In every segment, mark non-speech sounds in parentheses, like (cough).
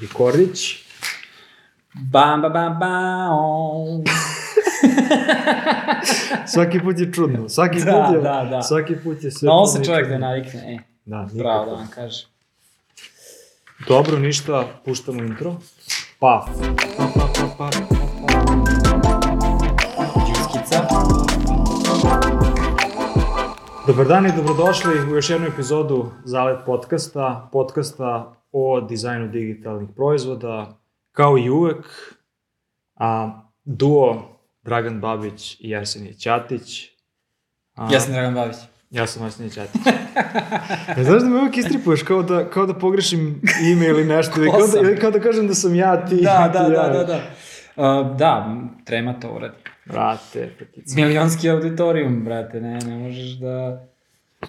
Rikordić. Bam, bam, bam, bam. (laughs) Svaki put je čudno. Svaki Da, put je, da, da. Svaki put je sve Na ovo se i čovjek da navikne, e. Da, nikako. Bravo da vam kaže. Dobro, ništa, puštamo intro. Pa. Pa, pa, pa, pa, pa. Dobar dan i dobrodošli u još jednu epizodu Zalet podcasta, podcasta o dizajnu digitalnih proizvoda, kao i uvek, a duo Dragan Babić i Arsenije Ćatić. A, Ja sam Dragan Babić. Ja sam Arsenije Ćatić. ja, (laughs) znaš da me uvek istripuješ kao da, kao da pogrešim ime ili nešto, ili kao, da, ili kao da kažem da sam ja ti. Da, ti da, ja. da, da, da. Uh, da, trema to uradi. Brate, petica. Milionski auditorijum, brate, ne, ne možeš da,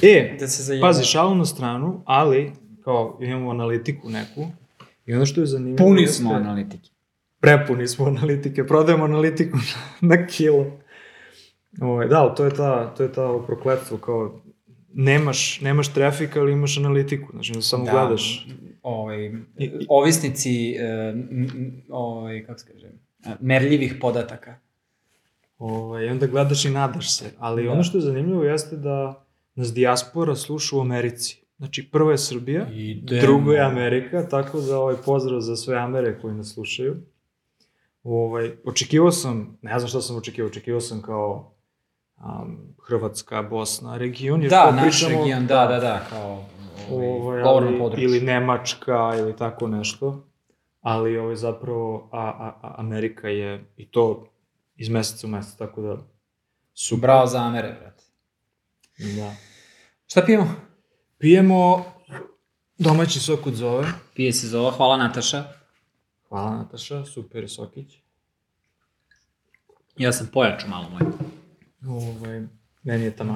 E, da se. Pazi, šalu na stranu, ali kao imamo analitiku neku i ono što je zanimljivo... Puni jeste- smo analitike. Prepuni smo analitike, prodajemo analitiku na kilo. Ovo, da, ali to je ta, to je ta prokletstvo, kao nemaš, nemaš trafika, ali imaš analitiku, znači da samo gledaš. Ovaj, ovisnici, e, ovaj, kako se kaže, e, merljivih podataka. Ovaj, I onda gledaš i nadaš se. Ali Da. ono što je zanimljivo jeste da nas dijaspora sluša u Americi. Znači, prvo je Srbija, Idemo. drugo je Amerika, tako da ovaj pozdrav za sve Amere koji nas slušaju. Ovaj, očekivao sam, ne znam šta sam očekivao, očekivao sam kao um, Hrvatska, Bosna, region. jer Da, naš pričamo- region, da, da, da, kao ovaj, Ovaj, govorno ali, područje. ili Nemačka ili tako nešto. Ali ovaj, zapravo a, a, a Amerika je i to iz meseca u mesec, tako da super. Bravo za Amere, brate. Da. Šta pijemo? Pijemo domaći sok od zove. Pije se zova, hvala Nataša. Hvala Nataša, super je sokić. Ja sam pojačao malo moj. Ovaj, meni je tamo.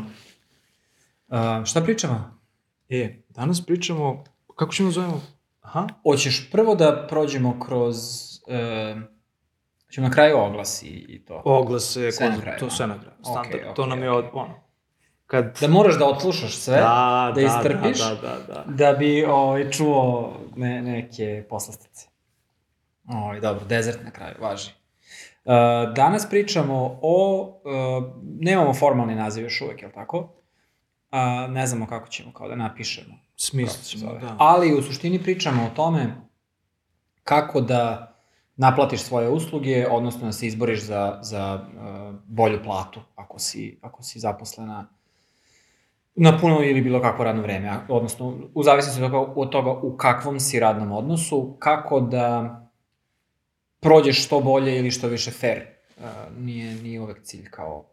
Uh, šta pričamo? E, danas pričamo, kako ćemo zovemo? Aha, Hoćeš prvo da prođemo kroz... Uh, ćemo na kraju oglasi i to. oglase, Sve na kraju, to a? sve na kraju, standard, Okej, to okej, nam je okej. od, ono, kad... Da moraš da odslušaš sve, da, da istrpiš. Da, da, da, da. da bi ovaj, čuo ne, neke poslastice. Ovaj, dobro, dezert na kraju, važi. Uh, danas pričamo o, uh, nemamo formalni naziv još uvek, jel tako? Uh, ne znamo kako ćemo kao da napišemo. Smislit se ćemo, da. Ali u suštini pričamo o tome kako da naplatiš svoje usluge, odnosno da se izboriš za, za uh, bolju platu ako si, ako si zaposlena na puno ili bilo kakvo radno vreme, odnosno u zavisnosti od toga, od toga u kakvom si radnom odnosu, kako da prođeš što bolje ili što više fair. Uh, nije, nije uvek cilj kao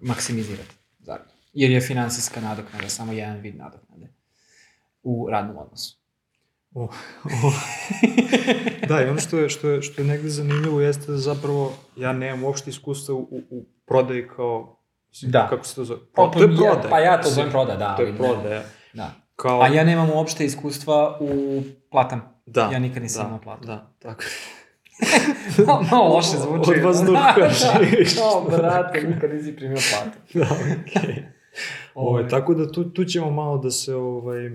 maksimizirati zaradu. Jer je finansijska nadoknada samo jedan vid nadoknade u radnom odnosu. O, o. (laughs) da, i ono što je, što je, što je negde zanimljivo jeste da zapravo ja nemam uopšte iskustva u, u prodaji kao... mislim, Da. Kako se to zove? Pa, to je ja- prodaja. pa ja to zovem prodaja, da, To je prodaja. Da. Kao, A ja nemam uopšte iskustva u platama. da, ja nikad nisam da, imao platu. Da, tako. (laughs) Malo, malo loše zvuči. Od vazduha (laughs) živiš. Kao, brate, nikad nisi primio platu. (laughs) da, okej. Ovaj, tako da tu, tu ćemo malo da se ovaj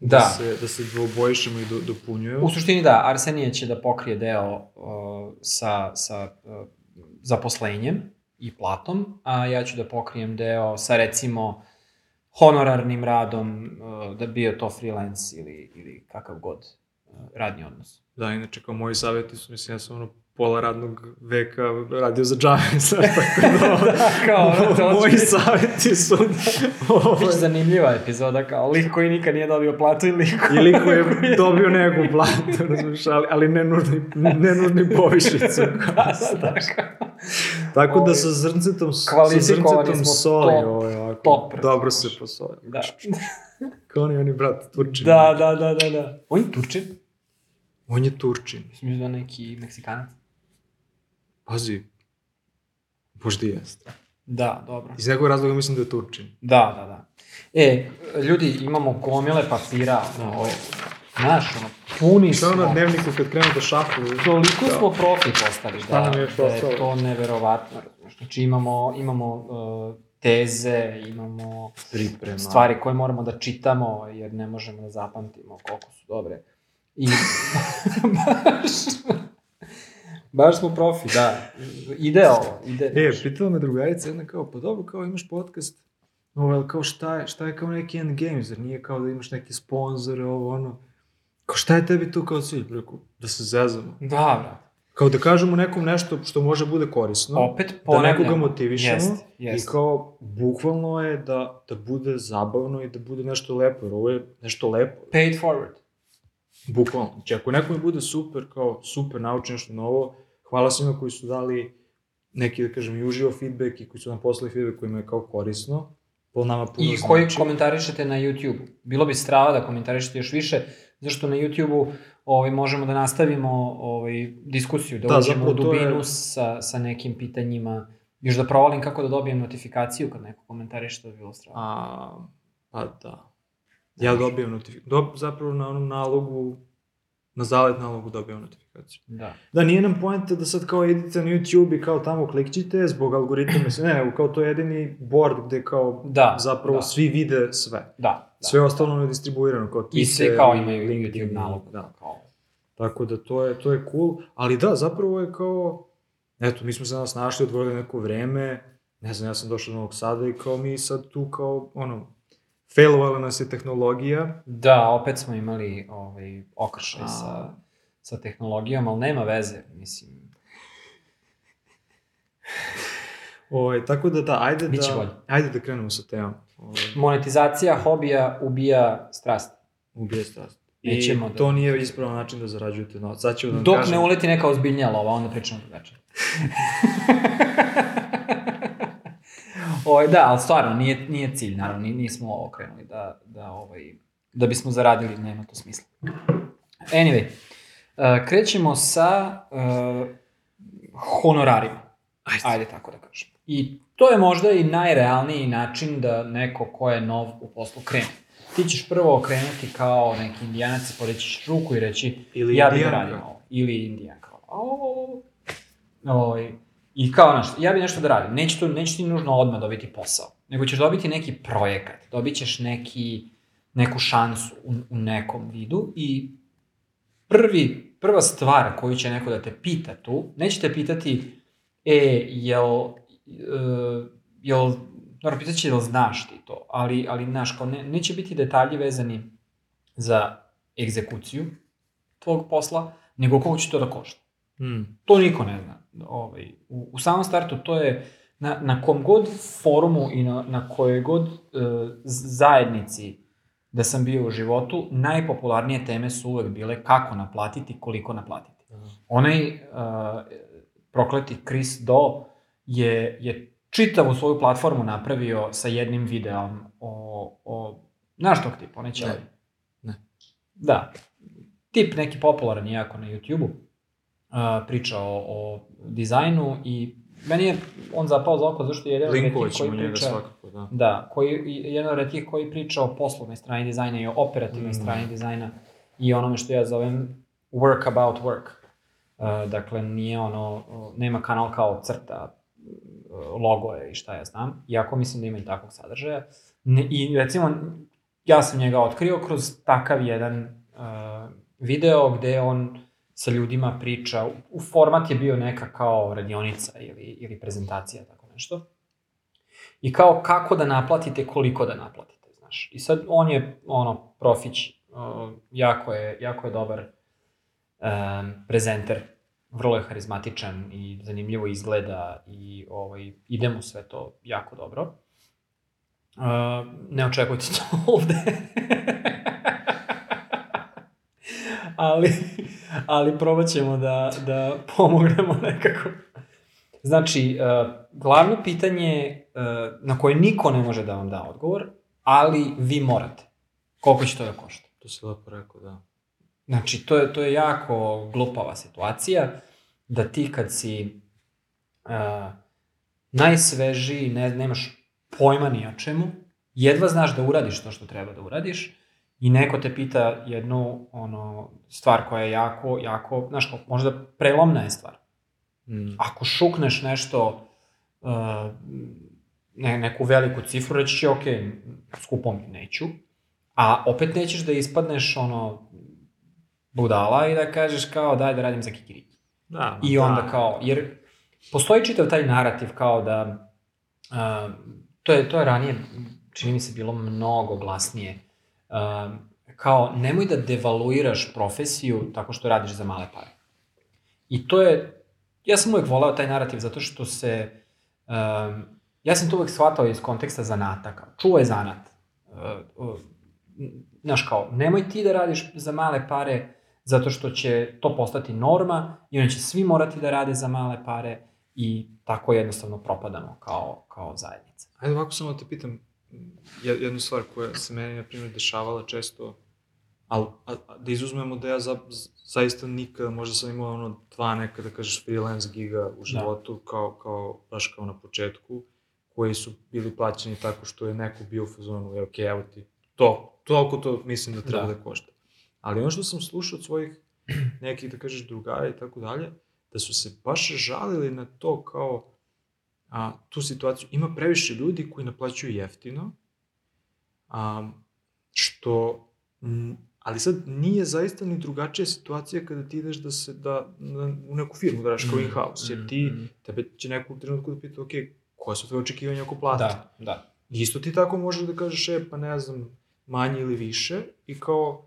da, Da. se da se dvobojišemo i do, dopunjujemo. U suštini da, Arsenije će da pokrije deo uh, sa, sa uh, zaposlenjem i platom, a ja ću da pokrijem deo sa recimo honorarnim radom, uh, da bio to freelance ili, ili kakav god uh, radni odnos. Da, inače kao moji savjeti su, mislim, ja sam ono pola radnog veka radio za džave, (laughs) sad tako da, (laughs) Da, kao, to (laughs) moji će- savjeti su ovaj, Biće zanimljiva epizoda, kao lik koji nikad nije dobio platu i lik koji... ili ko je dobio neku platu, razumiješ, ali, ali ne nužni, ne nužni povišicu. da, da, da, kao. Tako da Ovaj, sa zrncetom, sa zrncetom soli, top- ovaj, ovako, top, dobro se posoli. Da. Kao oni, oni brat, Turčin. da, da, da, da, da. On je Turčin? On je Turčin. Mislim da neki Meksikanac. Pazi, možda i jeste. Da, dobro. Iz nekog razloga mislim da je Turčin. Da, da, da. E, ljudi, imamo gomile papira. Da. Ovo, znaš, ono, puni Šta smo. ono na dnevniku kad krenu da šapuju? Toliko smo profi postali, Šta da, još da je ostalo? to neverovatno. Znači imamo, imamo uh, teze, imamo Priprema. stvari koje moramo da čitamo, jer ne možemo da zapamtimo koliko su dobre. I (laughs) baš, baš smo profi, da. Ide ovo, ide. E, pitala me drugarica jedna kao, pa dobro, kao imaš podcast, ovo, ali kao šta je, šta je kao neki end game, zar nije kao da imaš neke sponzore, ovo, ono, kao šta je tebi tu kao cilj, Rekao, da se zezamo. Da, brate. Kao da kažemo nekom nešto što može bude korisno, Opet da ponavljamo. nekoga motivišemo Jest, i jest. kao bukvalno je da, da bude zabavno i da bude nešto lepo, jer ovo je nešto lepo. Pay it forward. Bukvalno. Znači, ako nekome bude super, kao super, nauči nešto novo, hvala svima koji su dali neki, da kažem, i uživo feedback i koji su nam poslali feedback kojima je kao korisno. Po nama puno I znači. koji komentarišete na YouTube. Bilo bi strava da komentarišete još više, zašto na YouTube-u ovaj, možemo da nastavimo ovaj, diskusiju, da, Da, uđemo u to je- dubinu sa, sa nekim pitanjima. Još da provalim kako da dobijem notifikaciju kad neko komentariše, to bi bilo strava. A, pa da. Ja dobijem notifikaciju. Dob, zapravo na onom nalogu, na zalet nalogu dobijam notifikaciju. Da. Da, nije nam poenta da sad kao idete na YouTube i kao tamo klikćite zbog algoritma, se ne, nego kao to je jedini board gde kao Da, zapravo da. svi vide sve. Da. da. Sve ostalo je distribuirano, kao I Twitter, svi kao imaju LinkedIn, YouTube nalog. Da. Kao. Tako da to je, to je cool, ali da, zapravo je kao, eto, mi smo se danas našli, odvojili neko vreme, ne znam, ja sam došao do Novog Sada i kao mi sad tu kao, ono, failovala nas je tehnologija, Da, opet smo imali ovaj, okršaj A. sa, sa tehnologijom, ali nema veze, mislim. ovaj, tako da da, ajde Biće da, bolje. ajde da krenemo sa temom. Ovaj, Monetizacija hobija ubija strast. ubije strast. I Nećemo da- to nije ispravan način da zarađujete novac. Sad ću da vam Dok kažem, ne uleti neka ozbiljnija lova, onda pričamo drugačije. (laughs) Ovaj, da, ali stvarno, nije, nije cilj, naravno, ni- nismo ovo krenuli da, da, ovaj, da bismo zaradili, nema to smisla. Anyway, uh, krećemo sa uh, honorarima. Ajde. Ajde tako da kažem. I to je možda i najrealniji način da neko ko je nov u poslu krene. Ti ćeš prvo krenuti kao neki indijanac i podićeš ruku i reći Ili ja bih radim ovo. Ili indijanka. Ovo. Ovaj, I kao, znaš, ja bih nešto da radim. Neće, to, neće ti nužno odmah dobiti posao, nego ćeš dobiti neki projekat, dobit ćeš neki, neku šansu u, u nekom vidu i prvi, prva stvar koju će neko da te pita tu, neće te pitati, e, jel, uh, jel, dobro, pitat će jel znaš ti to, ali, ali znaš, kao ne, neće biti detalji vezani za egzekuciju tvog posla, nego koliko će to da košta. Hmm. To niko ne zna. Ovaj, u, u samom startu to je na, na kom god forumu i na, na kojoj god uh, zajednici da sam bio u životu, najpopularnije teme su uvek bile kako naplatiti, koliko naplatiti. Onaj uh, prokleti Chris Do je, je čitavu svoju platformu napravio sa jednim videom o, o znaš tog tipa, onaj ćelavi? Ne. Da. Tip neki popularan jako na YouTube-u, uh, priča o, o dizajnu i meni je on zapao za oko zašto je jedan Linkovat koji ćemo njega priča... svakako, da. Da, koji, jedan od retkih koji priča o poslovnoj strani dizajna i o operativnoj Mm. strani dizajna i onome što ja zovem work about work. Uh, dakle, nije ono, nema kanal kao crta, uh, logoje i šta ja znam, iako mislim da ima i takvog sadržaja. Ne, I recimo, ja sam njega otkrio kroz takav jedan uh, video gde on sa ljudima priča, u format je bio neka kao radionica ili, ili prezentacija, tako nešto. I kao kako da naplatite, koliko da naplatite, znaš. I sad on je, ono, profić, jako, je, jako je dobar um, prezenter, vrlo je harizmatičan i zanimljivo izgleda i ovaj, ide mu sve to jako dobro. Uh, ne očekujte to (laughs) ovde. (laughs) ali, ali probat ćemo da, da pomognemo nekako. Znači, uh, glavno pitanje uh, na koje niko ne može da vam da odgovor, ali vi morate. Koliko će to da košta? To si lepo rekao, da. Znači, to je, to je jako glupava situacija, da ti kad si uh, najsvežiji, ne, nemaš pojma ni o čemu, jedva znaš da uradiš to što treba da uradiš, i neko te pita jednu ono, stvar koja je jako, jako, znaš, kao, možda prelomna je stvar. Hmm. Ako šukneš nešto, uh, ne, neku veliku cifru, reći će, ok, skupo mi neću, a opet nećeš da ispadneš ono, budala i da kažeš kao daj da radim za kikiriki. Da, I onda da. kao, jer postoji čitav taj narativ kao da, uh, to, je, to je ranije, čini mi se, bilo mnogo glasnije, uh, kao nemoj da devaluiraš profesiju tako što radiš za male pare. I to je, ja sam uvek volao taj narativ zato što se, um, ja sam to uvek shvatao iz konteksta zanata, kao čuvaj zanat. Uh, uh, kao, nemoj ti da radiš za male pare zato što će to postati norma i onda će svi morati da rade za male pare i tako jednostavno propadamo kao, kao zajednica. Ajde ovako samo da te pitam jednu stvar koja se meni, na primjer, dešavala često, ali a, a, da izuzmemo da ja za, zaista nikada, možda sam imao ono dva neka, da kažeš, freelance giga u životu, da. kao, kao, baš kao na početku, koji su bili plaćeni tako što je neko bio u fazonu, je, ok, evo ti, to, toliko to mislim da treba da, Da. da košta. Ali ono što sam slušao od svojih nekih, da kažeš, drugara i tako dalje, da su se baš žalili na to kao, a, tu situaciju. Ima previše ljudi koji naplaćuju jeftino, a, što, m, ali sad nije zaista ni drugačija situacija kada ti ideš da se, da, na, u neku firmu da radiš kao Mm, in-house, jer mm, ti, mm. tebe će nekog trenutku da pita, ok, koje su tvoje očekivanja oko plate? Da, da. Isto ti tako možeš da kažeš, e, pa ne znam, manje ili više, i kao,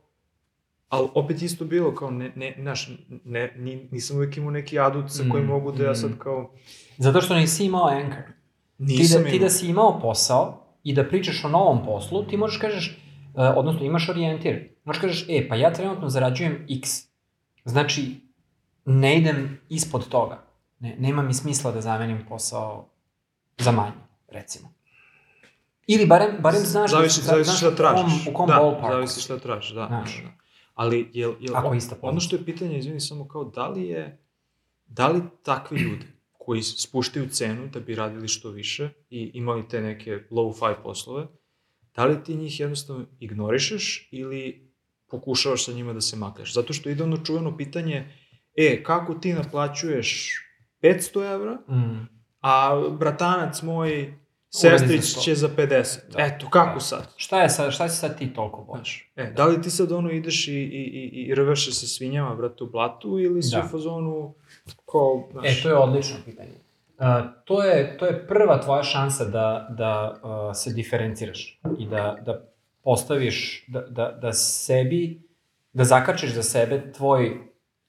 ali opet isto bilo, kao, ne, ne, znaš, ne, ni, nisam uvek imao neki adut sa kojim Mm, mogu da ja mm. sad kao, Zato što nisi imao anchor. Ti nisam da, ti da si imao posao i da pričaš o novom poslu, ti možeš kažeš, uh, odnosno imaš orijentir. Možeš kažeš, e, pa ja trenutno zarađujem x. Znači, ne idem ispod toga. Ne, nema mi smisla da zamenim posao za manje, recimo. Ili barem, barem znaš, zavisi, da, zavisi znaš šta u tražiš. kom, u kom da, ballparku. zavisi šta tražiš, da. Znaš. da. Ali, jel, jel, Ako on- ista pomoć. ono što je pitanje, izvini, samo kao, da li je, da li takvi ljudi koji spuštaju cenu da bi radili što više i imali te neke low-fi poslove, da li ti njih jednostavno ignorišeš ili pokušavaš sa njima da se makneš? Zato što ide ono čuveno pitanje, e, kako ti naplaćuješ 500 evra, Mm. a bratanac moj, sestrić za 100. će za 50. Da. Eto, kako Da. sad? Šta je sad, šta si sad ti toliko voliš? E, da li ti sad ono ideš i, i, i, i rveš se sa svinjama, brate, u blatu, ili si Da. u fazonu kao, znaš... E, to je odlično pitanje. Uh, to, je, to je prva tvoja šansa da, da uh, se diferenciraš i da, da postaviš, da, da, da sebi, da zakačiš za sebe tvoj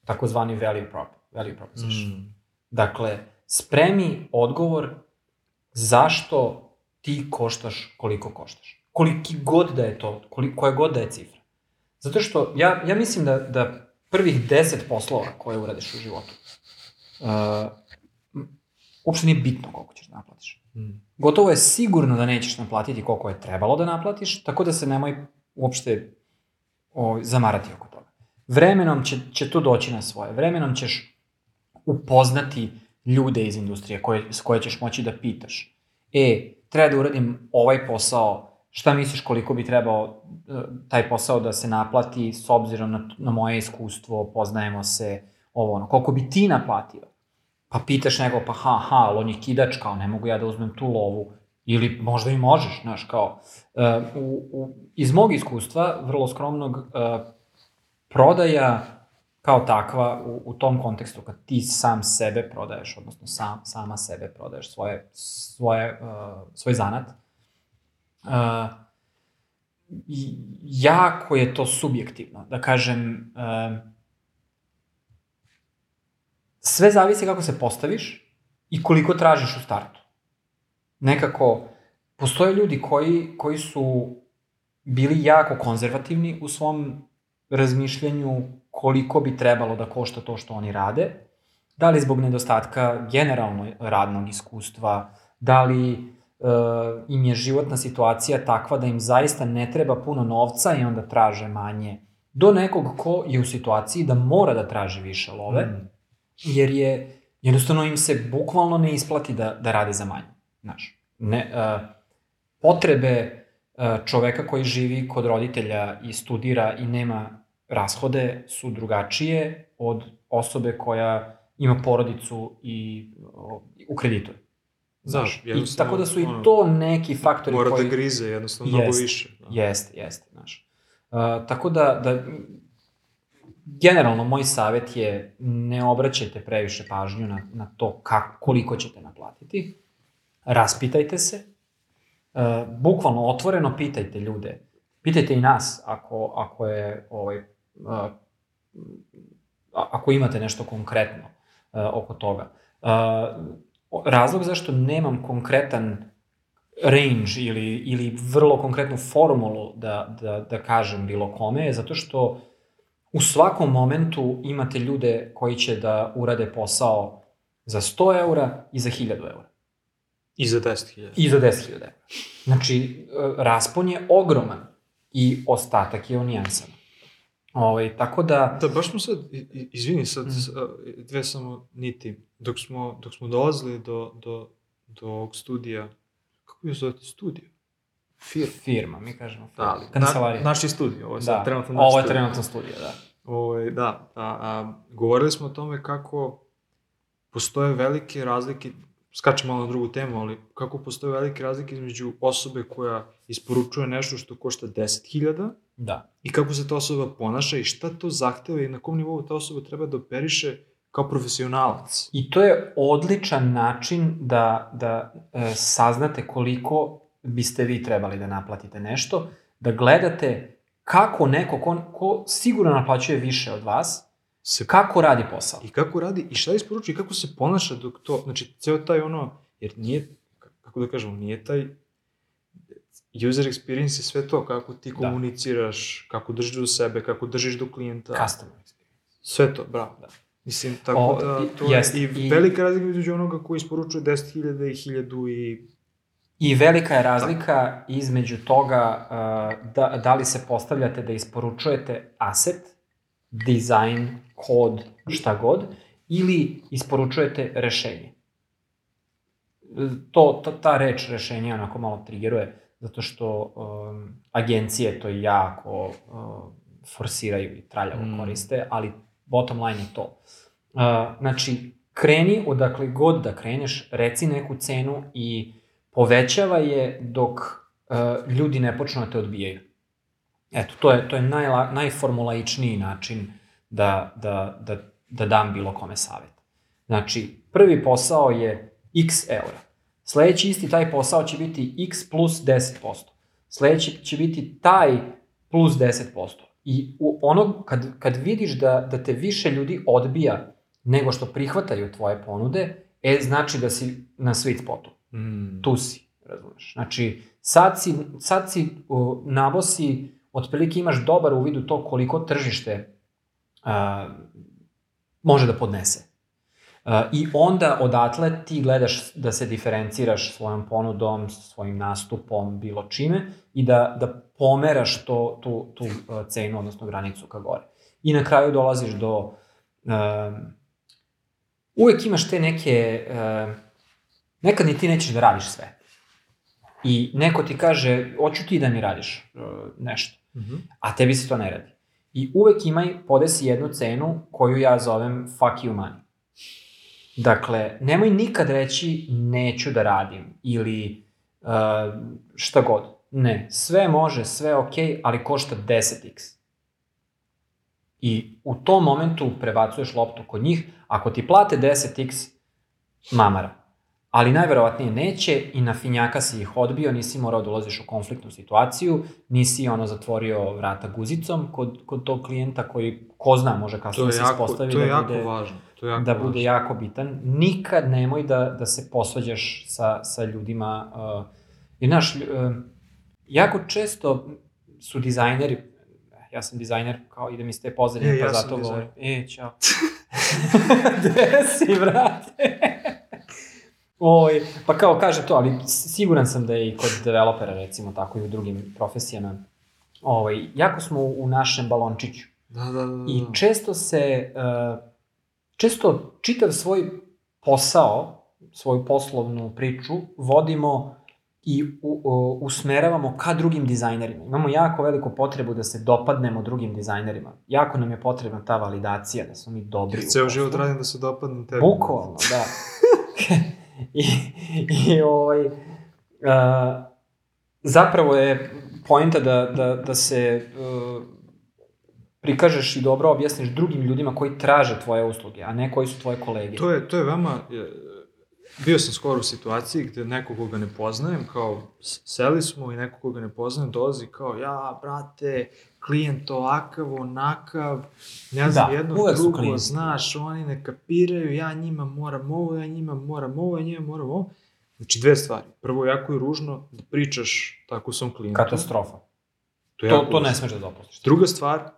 takozvani value prop, value proposition. Mm. Dakle, spremi odgovor zašto ti koštaš koliko koštaš. Koliki god da je to, koliko, koja god da je cifra. Zato što ja, ja mislim da, da prvih deset poslova koje uradiš u životu, uh, uopšte nije bitno koliko ćeš da naplatiš. Mm. Gotovo je sigurno da nećeš naplatiti koliko je trebalo da naplatiš, tako da se nemoj uopšte o, zamarati oko toga. Vremenom će, će to doći na svoje. Vremenom ćeš upoznati ljude iz industrije koje, s koje ćeš moći da pitaš. E, treba da uradim ovaj posao, šta misliš koliko bi trebao e, taj posao da se naplati s obzirom na, na moje iskustvo, poznajemo se, ovo ono, koliko bi ti naplatio? Pa pitaš nego, pa ha, ha, ali on je kidač, kao ne mogu ja da uzmem tu lovu, ili možda i možeš, znaš, kao, e, u, u, iz mog iskustva, vrlo skromnog, e, prodaja kao takva u, u tom kontekstu kad ti sam sebe prodaješ, odnosno sam, sama sebe prodaješ svoje, svoje, uh, svoj zanat, uh, jako je to subjektivno. Da kažem, uh, sve zavisi kako se postaviš i koliko tražiš u startu. Nekako, postoje ljudi koji, koji su bili jako konzervativni u svom razmišljanju koliko bi trebalo da košta to što oni rade, da li zbog nedostatka generalno radnog iskustva, da li e, im je životna situacija takva da im zaista ne treba puno novca i onda traže manje, do nekog ko je u situaciji da mora da traži više love, Mm. jer je jednostavno im se bukvalno ne isplati da, da rade za manje. Znaš, ne, uh, potrebe uh, čoveka koji živi kod roditelja i studira i nema rashode su drugačije od osobe koja ima porodicu i o, u kreditu. je. Znaš, i jednostavno, tako da su i to neki faktori Mora koji... da grize, jednostavno mnogo Jest, više. Da. Jeste, jeste, znaš. Uh, tako da, da generalno moj savjet je ne obraćajte previše pažnju na, na to kako, koliko ćete naplatiti. Raspitajte se. E, bukvalno otvoreno pitajte ljude. Pitajte i nas ako, ako je ovaj, a, ako imate nešto konkretno a, oko toga. A, razlog zašto nemam konkretan range ili, ili vrlo konkretnu formulu da, da, da kažem bilo kome je zato što u svakom momentu imate ljude koji će da urade posao za 100 eura i za 1000 eura. I za 10.000. I za 10.000 eura. Znači, raspon je ogroman i ostatak je u nijansama. Ovaj, tako da... Da, baš smo sad, izvini sad, mm. dve samo niti, dok smo, dok smo dolazili do, do, do ovog studija, kako je zove studio? Firma. Firma, mi kažemo firma. Da, ali, Kancelarija. Na, naši studio, ovo je sad da, trenutno naš Ovo je trenutno studio, da. Ovo, ovaj, da, a, a, govorili smo o tome kako postoje velike razlike, skačem malo na drugu temu, ali kako postoje velike razlike između osobe koja isporučuje nešto što košta 10.000 da. i kako se ta osoba ponaša i šta to zahteva i na kom nivou ta osoba treba da operiše kao profesionalac. I to je odličan način da, da e, saznate koliko biste vi trebali da naplatite nešto, da gledate kako neko ko, ko sigurno naplaćuje više od vas, se, kako radi posao. I kako radi, i šta isporučuje, i kako se ponaša dok to, znači, ceo taj ono, jer nije, kako da kažemo, nije taj user experience je sve to, kako ti da. komuniciraš, da. kako držiš do sebe, kako držiš do klijenta. Customer experience. Sve to, bravo. Da. Mislim, tako o, da, to jest, je i, i velika razlika između onoga koji isporučuje 10.000 i 1000 i... I velika je razlika da. između toga uh, da, da li se postavljate da isporučujete asset, dizajn, kod, šta god, ili isporučujete rešenje. To, ta, ta reč rešenje onako malo triggeruje, zato što um, agencije to jako uh, forsiraju i traljavo mm. koriste, ali bottom line je to. Uh, znači, kreni odakle god da kreneš, reci neku cenu i povećava je dok uh, ljudi ne počnu da te odbijaju. Eto, to je, to je najla, najformulaičniji način da, da, da, da dam bilo kome savjet. Znači, prvi posao je x eura. Sledeći isti taj posao će biti x plus 10%. Sledeći će biti taj plus 10%. I u ono, kad, kad vidiš da, da te više ljudi odbija nego što prihvataju tvoje ponude, e, znači da si na sweet spotu. Mm. Tu si, razumeš. Znači, sad si, sad si uh, nabosi, otprilike imaš dobar uvid u to koliko tržište uh, može da podnese. Uh, I onda odatle ti gledaš da se diferenciraš svojom ponudom, svojim nastupom, bilo čime i da, da pomeraš to, tu, tu uh, cenu, odnosno granicu ka gore. I na kraju dolaziš do... Uh, uvek imaš te neke... Uh, nekad ni ti nećeš da radiš sve. I neko ti kaže, hoću ti da mi radiš uh, nešto. Mm -hmm. A tebi se to ne radi. I uvek imaj, podesi jednu cenu koju ja zovem fuck you money. Dakle, nemoj nikad reći neću da radim ili uh, šta god. Ne, sve može, sve ok, ali košta 10x. I u tom momentu prebacuješ loptu kod njih, ako ti plate 10x, mamara ali najverovatnije neće i na finjaka si ih odbio, nisi morao da ulaziš u konfliktnu situaciju, nisi ono zatvorio vrata guzicom kod, kod tog klijenta koji ko zna može kasnije se ispostavi to je da jako bude, važno. To je jako da važno. bude jako bitan. Nikad nemoj da, da se posvađaš sa, sa ljudima. Uh, jer znaš, uh, jako često su dizajneri, ja sam dizajner, kao idem iz te pozadine, e, pa ja zato govorim. E, čao. (laughs) Gde si, brate? Oj, pa kao kaže to, ali siguran sam da je i kod developera recimo tako i u drugim profesijama. Ovaj, jako smo u našem balončiću. Da, da, da, da. I često se, uh, često čitav svoj posao, svoju poslovnu priču vodimo i u, u, usmeravamo ka drugim dizajnerima. Imamo jako veliku potrebu da se dopadnemo drugim dizajnerima. Jako nam je potrebna ta validacija, da smo mi dobri. Jer ceo život radim da se dopadnem tebi. Bukvalno, da. (laughs) I, i ovaj, uh, zapravo je poenta da, da, da se uh, prikažeš i dobro objasniš drugim ljudima koji traže tvoje usluge, a ne koji su tvoje kolege. To je, to je veoma... e, Bio sam skoro u situaciji gde neko koga ne poznajem, kao seli smo i neko koga ne poznajem dolazi kao ja, brate, klijent ovakav, onakav, ne znam, Da, jedno drugo, klijenti. znaš, oni ne kapiraju, ja njima moram ovo, ja njima moram ovo, ja njima moram ovo. Znači, dve stvari. Prvo, jako je ružno da pričaš tako svom klijentu. Katastrofa. To, je To, to ne smeš da dopustiš. Druga stvar,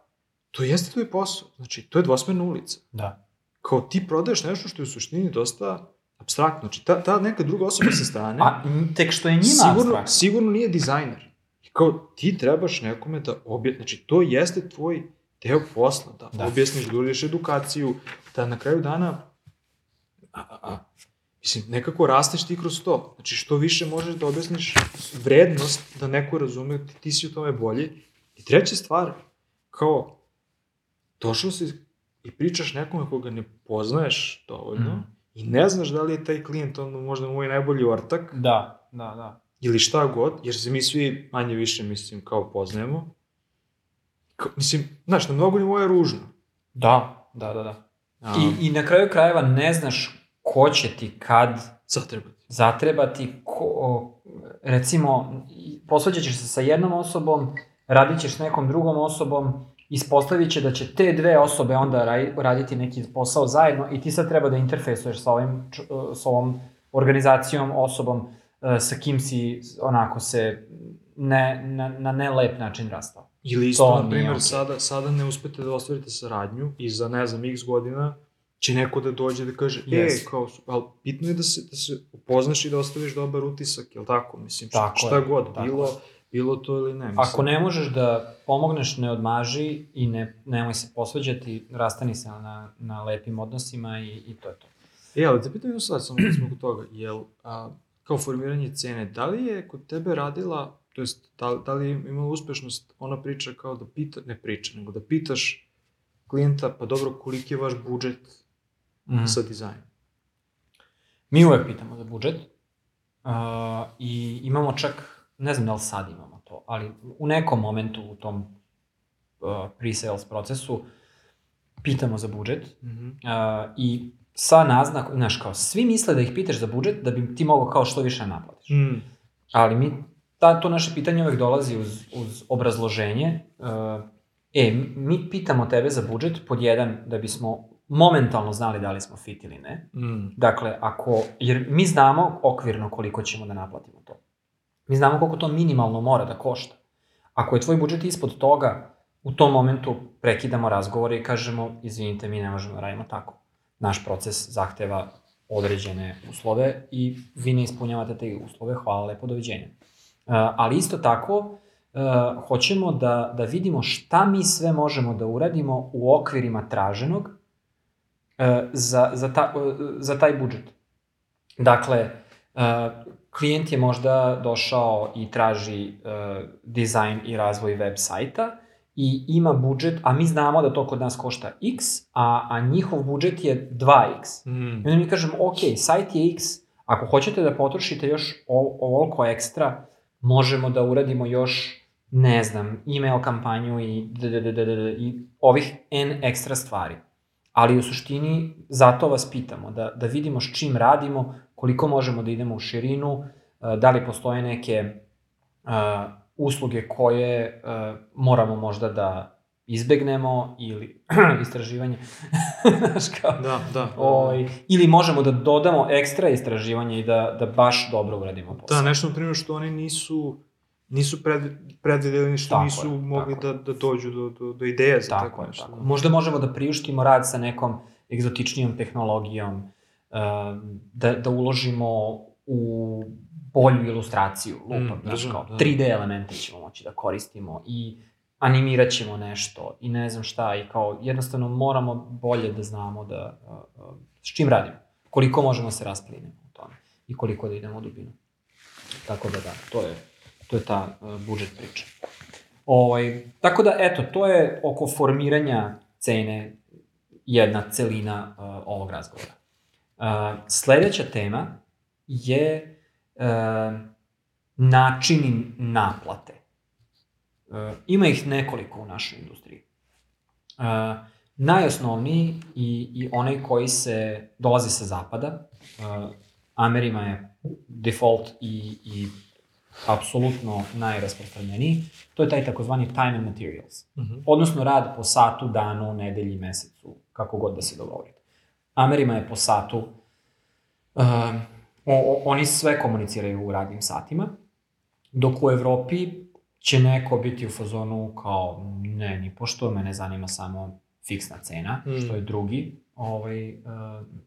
to jeste tvoj posao. Znači, to je dvosmerna ulica. Da. Kao ti prodaješ nešto što je u suštini dosta abstraktno. Znači, ta, ta neka druga osoba sa strane, A tek što je njima sigurno, abstraktno. sigurno nije dizajner. I kao ti trebaš nekome da objasni, znači to jeste tvoj deo posla, da, Da. da. objasniš, da uradiš edukaciju, da na kraju dana, a, a, a, mislim, nekako rasteš ti kroz to. Znači, što više možeš da objasniš vrednost da neko razume, ti, ti si u tome bolji. I treća stvar, kao, došao si i pričaš nekome koga ne poznaješ dovoljno, Mhm. i ne znaš da li je taj klijent ono možda moj najbolji ortak, Da, da, da. Ili šta god, jer se mi svi manje više, mislim, kao poznajemo. Kao, mislim, znaš, na mnogo nivoja je ružno. Da, da, da, da. A, I, I na kraju krajeva ne znaš ko će ti kad Zatrebati. zatrebati, ko, recimo, posvađat ćeš se sa jednom osobom, radit ćeš s nekom drugom osobom, ispostavit će da će te dve osobe onda raditi neki posao zajedno i ti sad treba da interfejsuješ sa, ovim, sa ovom organizacijom, osobom sa kim si onako se ne, na, na nelep način rastao. Ili isto, To na primjer, okej. sada, sada ne uspete da ostvarite saradnju i za, ne znam, x godina će neko da dođe da kaže, Yes. e, kao, ali bitno je da se, da se upoznaš i da ostaviš dobar utisak, jel tako? Mislim, Tako šta je, god, tako bilo, je. bilo to ili ne. Mislim. Ako ne možeš da pomogneš, ne odmaži i ne, nemoj se posvađati, rastani se na, na lepim odnosima i, i to je to. E, ali da pitam jednu sad, samo kad smo kod toga, jel, a, kao formiranje cene, da li je kod tebe radila, to jest, da, da li je imala uspešnost ona priča kao da pita, ne priča, nego da pitaš klijenta, pa dobro, koliki je vaš budžet Mm. sa dizajnom? Mi uvek pitamo za budžet uh, i imamo čak, ne znam da li sad imamo to, ali u nekom momentu u tom uh, pre-sales procesu pitamo za budžet Mhm. uh, i sa naznak, znaš kao, svi misle da ih pitaš za budžet da bi ti mogao kao što više naplatiš. Mm. Ali mi, ta, to naše pitanje uvek dolazi uz, uz obrazloženje. Uh, e, mi- mi pitamo tebe za budžet pod jedan da bismo momentalno znali da li smo fit ili ne. Mm. Dakle, ako, jer mi znamo okvirno koliko ćemo da naplatimo to. Mi znamo koliko to minimalno mora da košta. Ako je tvoj budžet ispod toga, u tom momentu prekidamo razgovore i kažemo, izvinite, mi ne možemo da radimo tako. Naš proces zahteva određene uslove i vi ne ispunjavate te uslove, hvala lepo, doviđenja. Uh, ali isto tako, uh, hoćemo da, da vidimo šta mi sve možemo da uradimo u okvirima traženog uh, za, za, ta, za taj budžet. Dakle, klijent je možda došao i traži dizajn i razvoj web sajta i ima budžet, a mi znamo da to kod nas košta x, a, a njihov budžet je 2x. Mm. I onda mi kažem, ok, sajt je x, ako hoćete da potrošite još ovoliko ekstra, možemo da uradimo još, ne znam, email kampanju i, d, d, d, d, d, d, i ovih n ekstra stvari. Ali u suštini zato vas pitamo, da, da vidimo s čim radimo, koliko možemo da idemo u širinu, eh, da li postoje neke uh, usluge koje uh, moramo možda da izbegnemo ili (clears throat) istraživanje, (laughs) znaš kao, Da, da. Ovaj, ili možemo da dodamo ekstra istraživanje i da, da baš dobro uradimo posao. Da, nešto, na primjer, što oni nisu nisu pred, predvideli, što Tako nisu je, mogli da, da dođu do, do, do ideje za tako, tako je, nešto. tako. da. Možda možemo da priuštimo rad sa nekom egzotičnijom tehnologijom, uh, da, da uložimo u bolju ilustraciju, lupam, Mm, znaš, kao da. 3D elemente ćemo moći da koristimo i animirat ćemo nešto i ne znam šta i kao jednostavno moramo bolje da znamo da uh, s čim radimo, koliko možemo da se rasplinemo u tome i koliko da idemo u dubinu. Tako da da, to je, to je ta uh, budžet priča. Ovaj, tako da, eto, to je oko formiranja cene jedna celina uh, ovog razgovora. Uh, sledeća tema je uh, načini naplate. Uh, ima ih nekoliko u našoj industriji. Uh, najosnovniji i, i onaj koji se dolazi sa zapada, uh, Amerima je default i, i apsolutno najrasprostranjeniji, to je taj takozvani time and materials. Mm -hmm. Odnosno rad po satu, danu, nedelji, mesecu, kako god da se dogovorite. Amerima je po satu, uh, o, oni sve komuniciraju u radnim satima, dok u Evropi će neko biti u fazonu kao, ne, ni pošto mene zanima samo fiksna cena, mm. što je drugi ovaj, uh,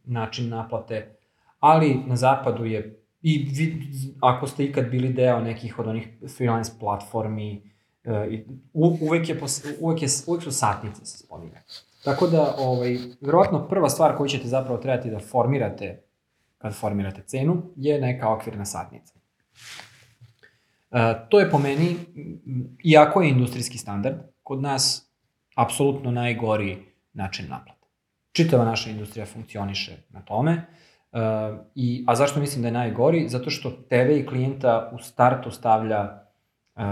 način naplate, ali na zapadu je I vi, ako ste ikad bili deo nekih od onih freelance platformi, uh, u, uvek, je, uvek, je, uvek su satnice se spominje. Tako da, ovaj, verovatno prva stvar koju ćete zapravo trebati da formirate kad formirate cenu je neka okvirna satnica. Uh, to je po meni, iako je industrijski standard, kod nas apsolutno najgori način naplate. Čitava naša industrija funkcioniše na tome, Uh, i, a zašto mislim da je najgori? Zato što tebe i klijenta u startu stavlja uh,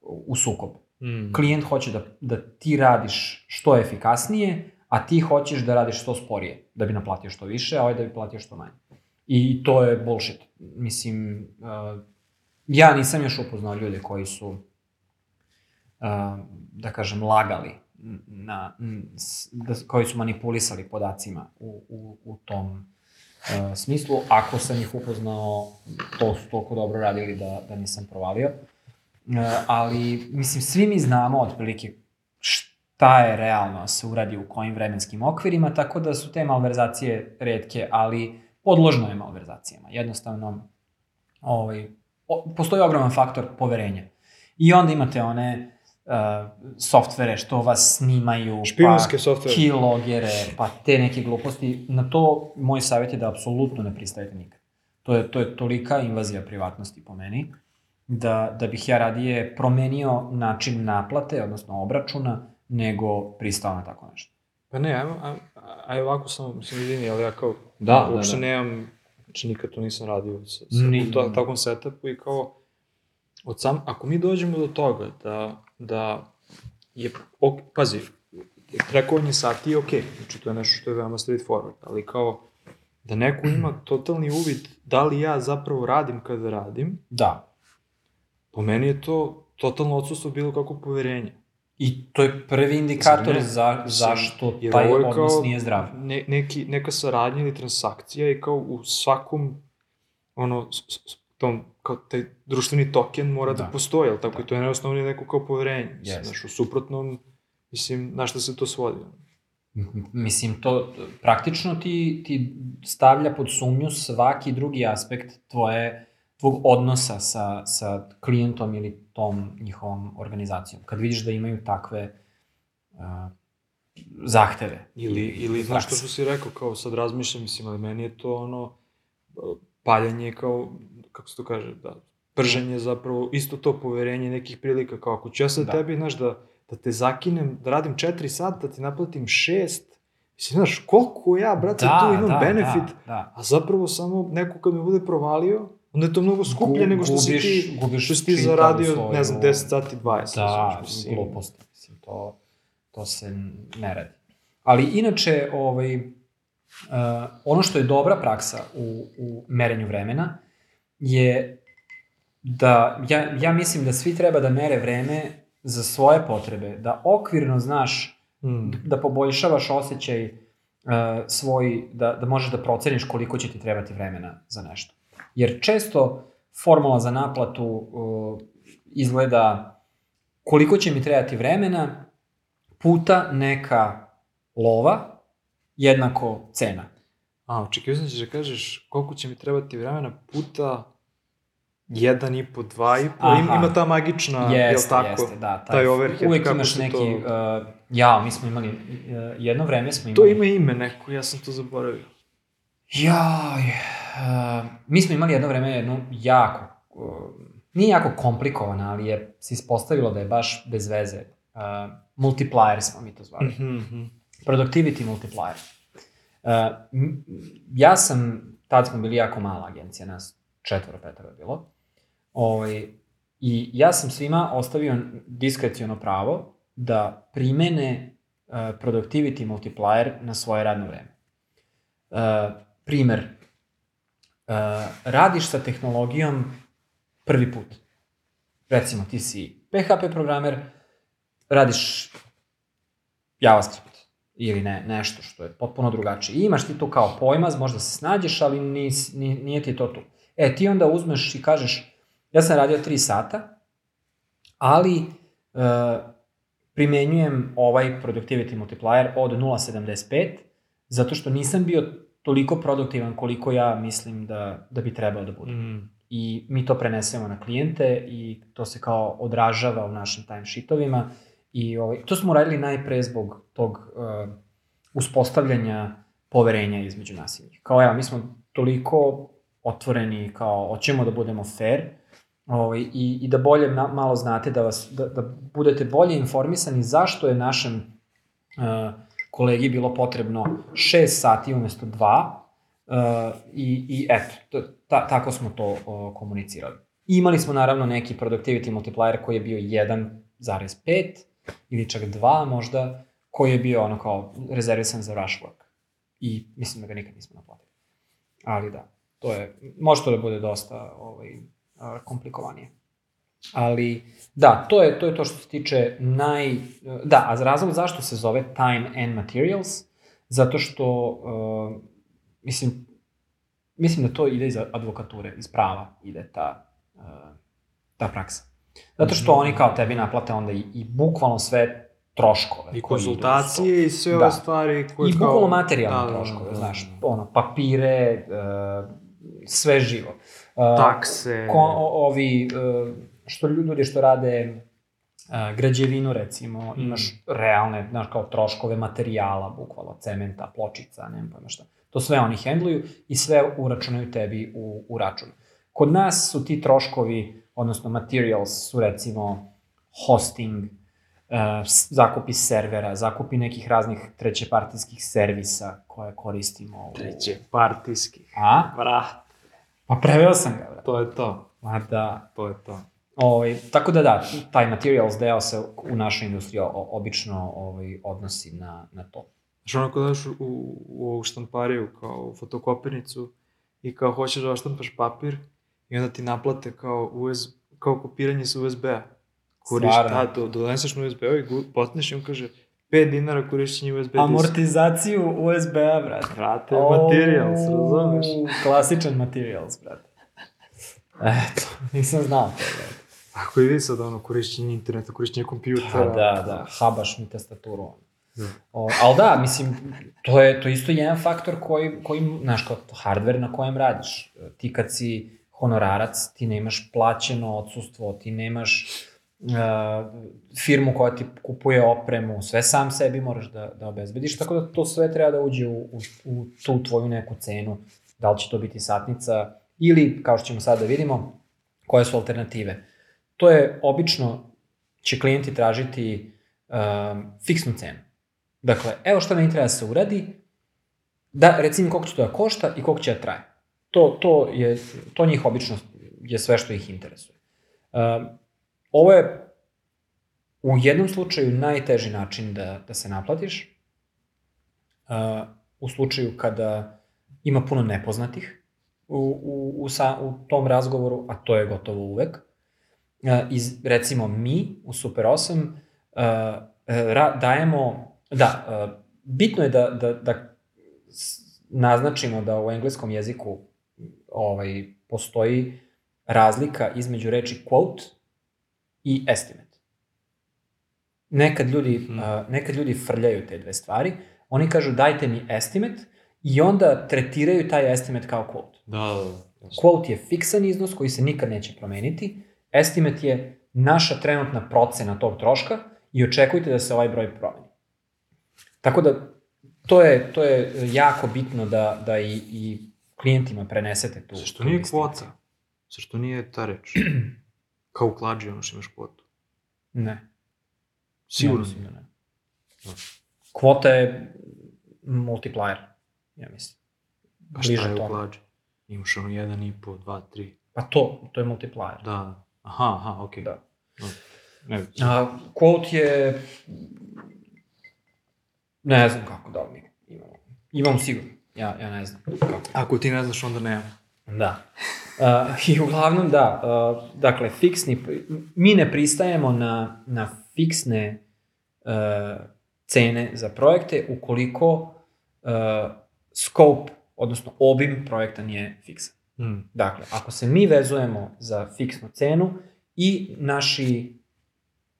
u sukob. Mm. Klijent hoće da, da ti radiš što efikasnije, a ti hoćeš da radiš što sporije, da bi naplatio što više, a ovaj da bi platio što manje. I to je bullshit. Mislim, uh, ja nisam još upoznao ljude koji su, uh, da kažem, lagali na, da, koji su manipulisali podacima u, u, u tom uh, smislu. Ako sam ih upoznao, to su toliko dobro radili da, da nisam provalio. Uh, ali, mislim, svi mi znamo otprilike šta je realno da se uradi u kojim vremenskim okvirima, tako da su te malverzacije redke, ali podložno je malverzacijama. Jednostavno, ovaj, postoji ogroman faktor poverenja. I onda imate one uh, softvere što vas snimaju, Špijunske pa softvere. keylogere, pa te neke gluposti. Na to moj savjet je da apsolutno ne pristajete nikad. To je, to je tolika invazija privatnosti po meni, da, da bih ja radije promenio način naplate, odnosno obračuna, nego pristao na tako nešto. Pa ne, ajmo, aj ovako samo, mislim, izvini, ali ja kao, Da, uopšte da, da. nemam, znači nikad to nisam radio sa, sa Ni- to, takvom setupu i kao, od sam, ako mi dođemo do toga da, da je, ok, pazi, trekovanje sati je okej, znači to je nešto što je veoma straightforward, ali kao, da neko ima totalni uvid da li ja zapravo radim kada radim, Da. po meni je to totalno odsustvo bilo kako poverenja. I to je prvi indikator ne? za, zašto Jer taj odnos nije zdrav. Ne, neki, neka saradnja ili transakcija i kao u svakom ono, s, s, tom, kao taj društveni token mora da, Da. postoji, ali tako Da. i to je najosnovnije neko kao poverenje. Mislim, Yes. Znaš, u suprotnom, mislim, na šta se to svodi? Mislim, to praktično ti, ti stavlja pod sumnju svaki drugi aspekt tvoje, tvog odnosa sa, sa klijentom ili tom njihovom organizacijom. Kad vidiš da imaju takve uh, zahteve. Ili, ili znaš što što si rekao, kao sad razmišljam, mislim, ali meni je to ono, paljanje kao, kako se to kaže, da, prženje zapravo, isto to poverenje nekih prilika, kao ako ću ja sad Da. da. tebi, znaš, da, da te zakinem, da radim 4 sata, da ti naplatim 6, mislim, znaš, koliko ja, brate, da, tu imam da, benefit, Da, da. a zapravo samo neko kad me bude provalio, onda je to mnogo skuplje Gu- nego što si gubiš- ti, gubiš što si ti zaradio, svoju- ne znam, 10 sati, 20. Da, mislim. gluposti, mislim, to, to se ne radi. Ali inače, ovaj, uh, ono što je dobra praksa u, u merenju vremena je da, ja, ja mislim da svi treba da mere vreme za svoje potrebe, da okvirno znaš Mm. da poboljšavaš osjećaj uh, svoj, da, da možeš da proceniš koliko će ti trebati vremena za nešto. Jer često formula za naplatu uh, izgleda koliko će mi trebati vremena puta neka lova jednako cena. A, očekio sam da ćeš da kažeš koliko će mi trebati vremena puta jedan i po, dva i po, Aha. Ima, ta magična, jel Jeste, tako? jeste, da. taj overhead, Uvijek kako imaš neki, to- uh, ja, mi smo imali, uh, jedno vreme smo imali... To ima ime neko, ja sam to zaboravio. Jaj, uh, mi smo imali jedno vreme jednu jako, uh, nije jako komplikovana, ali je se ispostavilo da je baš bez veze. Uh, multiplier smo mi to zvali. Mhm, mhm. Productivity multiplier. Uh, ja sam, tad smo bili jako mala agencija, nas četvoro, petoro je bilo. Ovaj, I ja sam svima ostavio diskreciono pravo da primene uh, productivity multiplier na svoje radno vreme. Uh, primer, uh, radiš sa tehnologijom prvi put. Recimo, ti si PHP programer, radiš JavaScript ili ne, nešto što je potpuno drugačije. I imaš ti tu kao pojmaz, možda se snađeš, ali nis, nije, nije ti to tu. E, ti onda uzmeš i kažeš, ja sam radio 3 sata, ali e, primenjujem ovaj productivity multiplier od 0.75, zato što nisam bio toliko produktivan koliko ja mislim da, da bi trebao da bude. Mm. I mi to prenesemo na klijente i to se kao odražava u našim timesheetovima i ovaj, to smo radili najpre zbog tog uh, uspostavljanja poverenja između nas i njih. Kao evo, mi smo toliko otvoreni, kao hoćemo da budemo fair, ovaj, i, i da bolje na, malo znate, da, vas, da, da budete bolje informisani zašto je našem uh, kolegi bilo potrebno 6 sati umesto 2 uh, i, i eto, ta, tako smo to uh, komunicirali. Imali smo naravno neki productivity multiplier koji je bio 1,5 ili čak 2 možda, koji je bio ono kao rezervisan za rush work. I mislim da ga nikad nismo naplatili. Ali da, to je, može to da bude dosta ovaj, komplikovanije. Ali, da, to je, to je to što se tiče naj... Da, a razlog zašto se zove Time and Materials, zato što, uh, mislim, mislim da to ide iz advokature, iz prava ide ta, uh, ta praksa. Zato što oni kao tebi naplate onda i, i bukvalno sve troškove. I konsultacije i sve Da. ove stvari koje I kao... bukvalno materijalne Da, da, da, troškove, da, znaš, da. ono, papire, uh, sve živo. Uh, Takse. ko, o, ovi, uh, što ljudi što rade uh, građevinu recimo, Mm. imaš realne, znaš, kao troškove materijala, bukvalno, cementa, pločica, nemam pojma šta. To sve oni hendluju i sve uračunaju tebi u, u račun. Kod nas su ti troškovi, odnosno materials, su recimo hosting, uh, zakupi servera, zakupi nekih raznih trećepartijskih servisa koje koristimo. U... Treće, partijski. A? Vrat. Pa preveo sam ga, brate. To je to. Ma da. To je to. Ovaj, tako da da, taj materials deo se u našoj industriji obično ovaj, odnosi na, na to. Ono kada daš u, u ovu štampariju, kao fotokopirnicu, i kao hoćeš da oštampaš papir, i onda ti naplate kao, US, kao kopiranje sa USB-a. Koriš, Stvarno? da, do, doneseš na USB-a i potneš i on kaže 5 dinara korišćenje USB diska. Amortizaciju USB-a, brate. Brate, materials, razumeš? Klasičan materials, brate. Eto, nisam znao to, brate. Ako i vi sad ono korišćenje interneta, korišćenje kompjutera. Pa da, da, habaš mi tastaturu. ono. Da. O, ali da, mislim, to je to je isto jedan faktor koji, koji znaš, kao hardware na kojem radiš. Ti kad si honorarac, ti nemaš plaćeno odsustvo, ti nemaš uh, firmu koja ti kupuje opremu, sve sam sebi moraš da, da obezbediš, tako da to sve treba da uđe u, u, u tu tvoju neku cenu, da li će to biti satnica ili, kao što ćemo sad da vidimo, koje su alternative. To je obično, će klijenti tražiti um, fiksnu cenu. Dakle, evo šta meni treba da se uradi, da recimo koliko će to da košta i koliko će da traje. To, to, je, to njih obično je sve što ih interesuje. Um, ovo je u jednom slučaju najteži način da, da se naplatiš, uh, u slučaju kada ima puno nepoznatih u, u, u, sa, u tom razgovoru, a to je gotovo uvek. Uh, iz, recimo mi u Super 8 uh, ra, dajemo, da, uh, bitno je da, da, da naznačimo da u engleskom jeziku ovaj, postoji razlika između reči quote i estimate. Nekad ljudi, Mhm. uh, nekad ljudi frljaju te dve stvari, oni kažu dajte mi estimate i onda tretiraju taj estimate kao quote. Da, da, da. Quote je fiksan iznos koji se nikad neće promeniti, estimate je naša trenutna procena tog troška i očekujte da se ovaj broj promeni. Tako da, to je, to je jako bitno da, da i, i klijentima prenesete tu. Zašto nije kvota? Zašto nije ta reč? (clears throat) Kao u klađi, ono što imaš kvotu. Ne. Sigurno nije. da ne. Da. Kvota je multiplier, ja mislim. Pa šta Bliže je u klađi? Imaš ono 1,5, 2, 3. Pa to, to je multiplier. Da. Aha, aha, okej. Da. No. Ne, A, quote je Ne znam kako da li mi imamo. Imamo sigurno. Ja, ja ne znam kako. Ako ti ne znaš, onda nema. Da. Uh, I uglavnom, da, uh, dakle, fiksni, mi ne pristajemo na, na fiksne uh, cene za projekte ukoliko uh, scope, odnosno obim projekta nije fiksan. Mm. Dakle, ako se mi vezujemo za fiksnu cenu i naši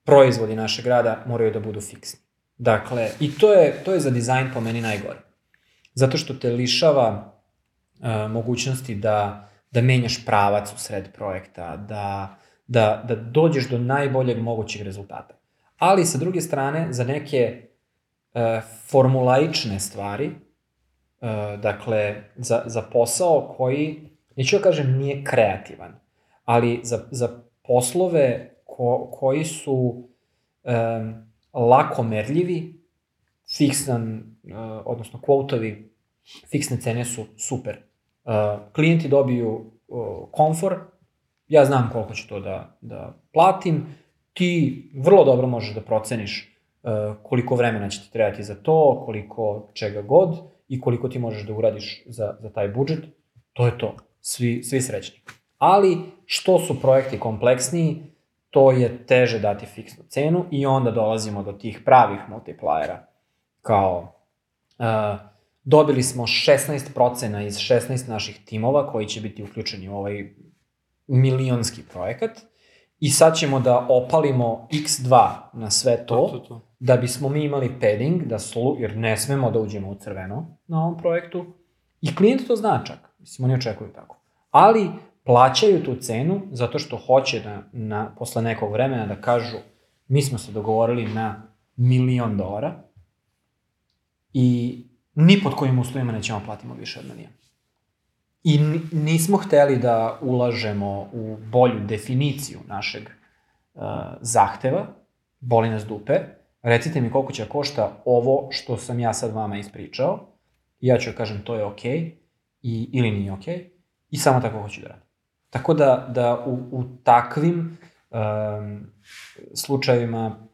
proizvodi našeg rada moraju da budu fiksni. Dakle, i to je, to je za dizajn po meni najgore. Zato što te lišava uh, mogućnosti da, da menjaš pravac u sred projekta, da, da, da dođeš do najboljeg mogućeg rezultata. Ali, sa druge strane, za neke uh, formulaične stvari, uh, dakle, za, za posao koji, neću da kažem nije kreativan, ali za, za poslove ko, koji su um, lako merljivi, fiksan, uh, odnosno kvotovi, fiksne cene su super. Uh, klijenti dobiju uh, komfor, ja znam koliko ću to da, da platim, ti vrlo dobro možeš da proceniš uh, koliko vremena će ti trebati za to, koliko čega god i koliko ti možeš da uradiš za, za taj budžet, to je to. Svi, svi srećni. Ali, što su projekti kompleksniji, to je teže dati fiksnu cenu i onda dolazimo do tih pravih multiplayera. Kao, uh, dobili smo 16% iz 16 naših timova koji će biti uključeni u ovaj milionski projekat i sad ćemo da opalimo x2 na sve to, To, to, to. da bismo mi imali padding, da slu, jer ne smemo da uđemo u crveno na ovom projektu. I klijent to zna čak, mislim, oni očekuju tako. Ali plaćaju tu cenu zato što hoće da na, posle nekog vremena da kažu mi smo se dogovorili na milion dolara i ni pod kojim uslovima nećemo platimo više od miliona. I ni- nismo hteli da ulažemo u bolju definiciju našeg uh, zahteva, boli nas dupe, recite mi koliko će košta ovo što sam ja sad vama ispričao, ja ću kažem to je okej, okay, i, ili nije okej, okay, i samo tako hoću da radim. Tako da, da u, u takvim um, slučajevima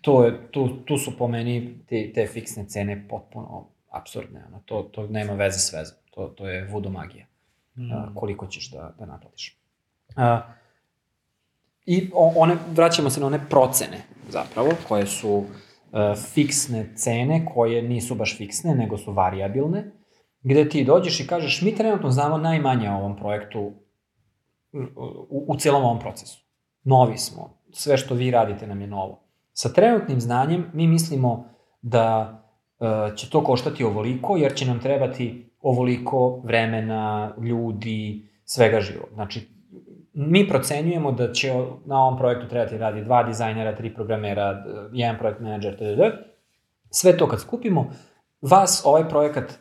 to je, tu, tu su po meni te, te fiksne cene potpuno absurdne. Ono, to, to nema veze s vezom. To, to je voodoo magija. Mm. a, koliko ćeš da, da naplatiš. A, I one, vraćamo se na one procene zapravo, koje su a, fiksne cene, koje nisu baš fiksne, nego su variabilne, gde ti dođeš i kažeš mi trenutno znamo najmanje o ovom projektu u, u celom ovom procesu. Novi smo, sve što vi radite nam je novo. Sa trenutnim znanjem mi mislimo da uh, će to koštati ovoliko, jer će nam trebati ovoliko vremena, ljudi, svega živo. Znači, mi procenjujemo da će na ovom projektu trebati radi dva dizajnera, tri programera, jedan projekt menadžer, td. Sve to kad skupimo, vas ovaj projekat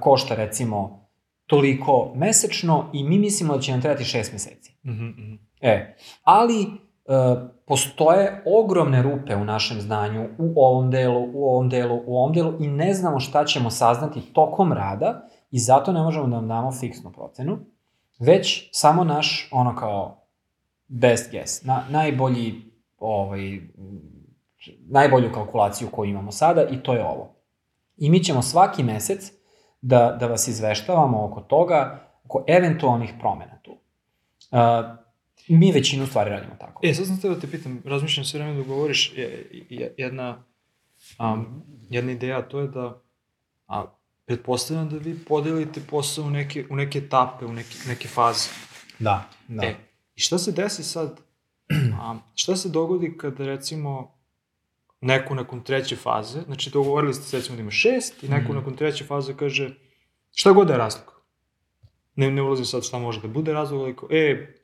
košta recimo toliko mesečno i mi mislimo da će nam trebati šest meseci. Mm -hmm. E, ali e, postoje ogromne rupe u našem znanju u ovom delu, u ovom delu, u ovom delu i ne znamo šta ćemo saznati tokom rada i zato ne možemo da vam damo fiksnu procenu, već samo naš, ono kao, best guess, na, najbolji, ovaj, najbolju kalkulaciju koju imamo sada i to je ovo. I mi ćemo svaki mesec da, da vas izveštavamo oko toga, oko eventualnih promena tu. Uh, mi većinu stvari radimo tako. E, sad sam teo da te pitam, razmišljam sve vreme da govoriš, je, je, jedna, um, jedna ideja, to je da, a, pretpostavljam da vi podelite posao u neke, u neke etape, u neke, neke faze. Da, da. E, i šta se desi sad, a, šta se dogodi kada recimo neko nakon treće faze, znači dogovorili ste recimo da ima šest i neko mm. nakon treće faze kaže šta god da je razlog. Ne, ne ulazim sad šta može da bude razlog, ali kao, e,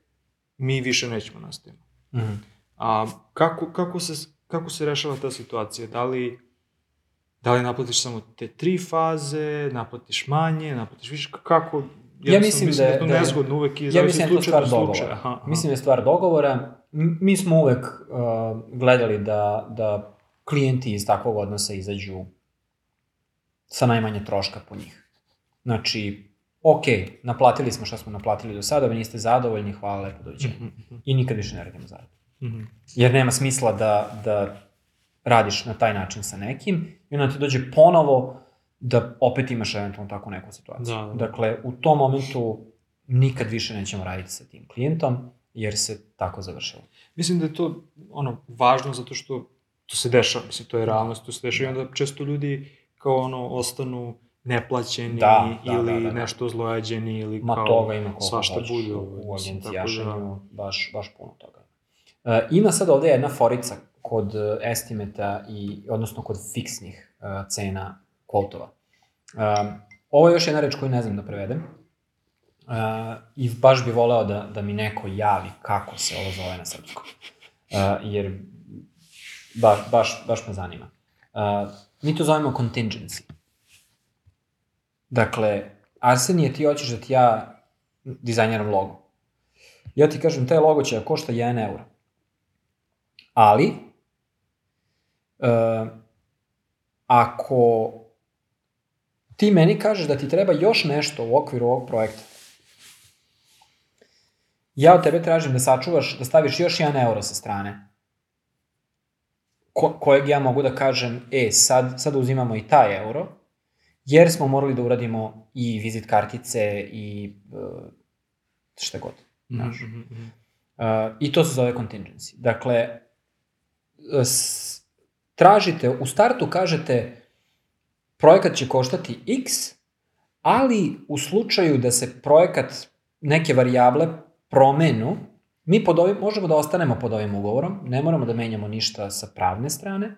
mi više nećemo nastaviti. Mm. A kako, kako, se, kako se rešava ta situacija? Da li, da li naplatiš samo te tri faze, naplatiš manje, naplatiš više, kako? Ja, ja mislim, mislim da, da, da je to nezgodno uvek i ja mislim da je stvar dogovora. Aha, aha. Mislim da je stvar dogovora. Mi smo uvek uh, gledali da, da klijenti iz takvog odnosa izađu sa najmanje troška po njih. Znači, ok, naplatili smo šta smo naplatili do sada, vi niste zadovoljni, hvala lepo, doviđenja. Mm -hmm. I nikad više ne radimo zaradu. Mm -hmm. Jer nema smisla da, da radiš na taj način sa nekim i onda ti dođe ponovo da opet imaš eventualno tako neku situaciju. Da, da. Dakle, u tom momentu nikad više nećemo raditi sa tim klijentom, jer se tako završilo. Mislim da je to ono, važno zato što to se dešava, mislim, to je realnost, to se dešava i onda često ljudi kao ono, ostanu neplaćeni Da, da, ili da, da, da. nešto zlojađeni ili Ma kao toga ima koliko svašta hoćeš bude. u, ovaj, u mislim, tako agencijašanju, baš, baš puno toga. E, ima sad ovde jedna forica kod e, estimeta i, odnosno kod fiksnih e, cena kvotova. E, ovo je još jedna reč koju ne znam da prevedem. E, I baš bi voleo da, da mi neko javi kako se ovo zove na srpskom. E, jer baš, baš, baš me zanima. E, mi to zovemo contingency. Dakle, Arsenije, ti hoćeš da ti ja dizajniram logo. Ja ti kažem, taj logo će da košta 1 euro. Ali, e, ako ti meni kažeš da ti treba još nešto u okviru ovog projekta, ja od tebe tražim da sačuvaš, da staviš još 1 euro sa strane, ko, kojeg ja mogu da kažem, e, sad, sad uzimamo i taj euro, jer smo morali da uradimo i vizit kartice i uh, šta god. Znaš. Mhm, mhm, mhm. Uh, I to se zove contingency. Dakle, s, tražite, u startu kažete projekat će koštati x, ali u slučaju da se projekat neke varijable promenu, mi pod ovim, možemo da ostanemo pod ovim ugovorom, ne moramo da menjamo ništa sa pravne strane,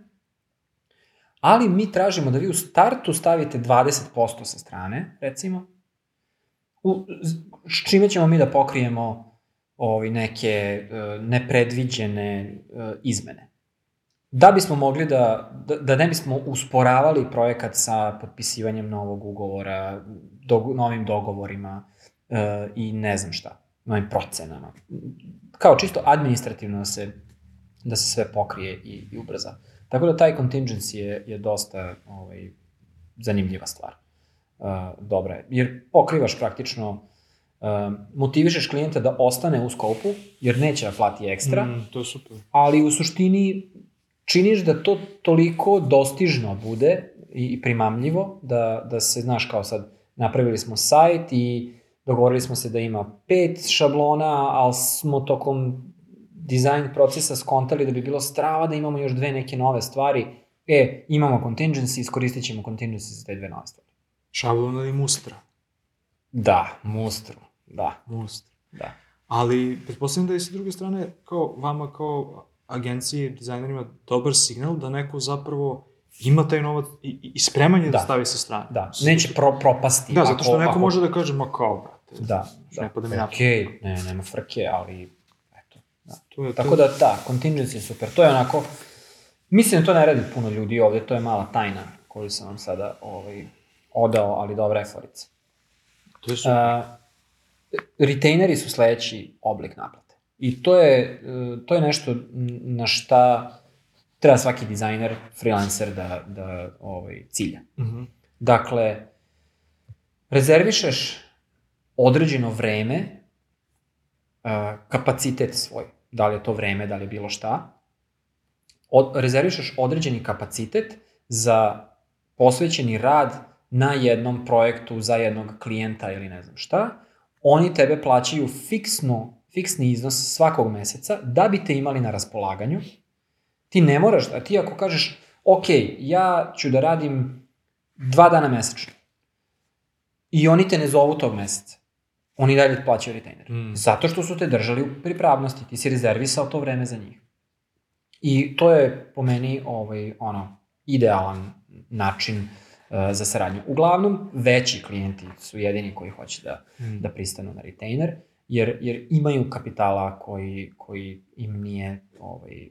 ali mi tražimo da vi u startu stavite 20% sa strane, recimo, u, s čime ćemo mi da pokrijemo ovi neke uh, nepredviđene uh, izmene. Da bismo mogli da, da, da ne bismo usporavali projekat sa potpisivanjem novog ugovora, do, novim dogovorima uh, i ne znam šta, novim procenama. Kao čisto administrativno da se, da se sve pokrije i, i ubrza. Tako da taj contingency je, je dosta ovaj, zanimljiva stvar. Uh, dobra je. Jer pokrivaš praktično, uh, motivišeš klijenta da ostane u skopu, jer neće da plati ekstra, Mm, to je super. ali u suštini činiš da to toliko dostižno bude i primamljivo, da, da se, znaš, kao sad, napravili smo sajt i dogovorili smo se da ima pet šablona, ali smo tokom dizajn procesa skontali da bi bilo strava da imamo još dve neke nove stvari. E, imamo contingency, iskoristit ćemo contingency za te dve nove stvari. Šablon ili mustra? Da, mustru, da, Mustra. da. Ali, pretpostavljam da je sa druge strane, kao vama kao agenciji, dizajnerima, dobar signal da neko zapravo ima taj novac i, i- spreman je da, Da. stavi sa strane. Da, neće pro, propasti. Da, zato što ako- neko ako- može da kaže, ma kao, brate. Da, da. ne pada mi. Okej, ne, nema frke, ali eto. Da. To je, Tako da, da, contingency je super. To je onako, mislim da to ne radi puno ljudi ovde, to je mala tajna koju sam vam sada ovaj, odao, ali dobra je forica. to je super. Uh, retaineri su sledeći oblik naplate. I to je, uh, to je nešto na šta treba svaki dizajner, freelancer da, da ovaj, cilja. Mhm. Dakle, rezervišeš određeno vreme, uh, kapacitet svoj, da li je to vreme, da li je bilo šta, od, rezervišeš određeni kapacitet za posvećeni rad na jednom projektu za jednog klijenta ili ne znam šta, oni tebe plaćaju fiksno, fiksni iznos svakog meseca da bi te imali na raspolaganju. Ti ne moraš, a ti ako kažeš, ok, ja ću da radim dva dana mesečno i oni te ne zovu tog meseca, oni dalje plaćaju retainer. Mm. Zato što su te držali u pripravnosti, ti si rezervisao to vreme za njih. I to je po meni ovaj, ono, idealan način uh, za saradnju. Uglavnom, veći klijenti su jedini koji hoće da, Mm. da pristanu na retainer, jer, jer imaju kapitala koji, koji im nije, ovaj,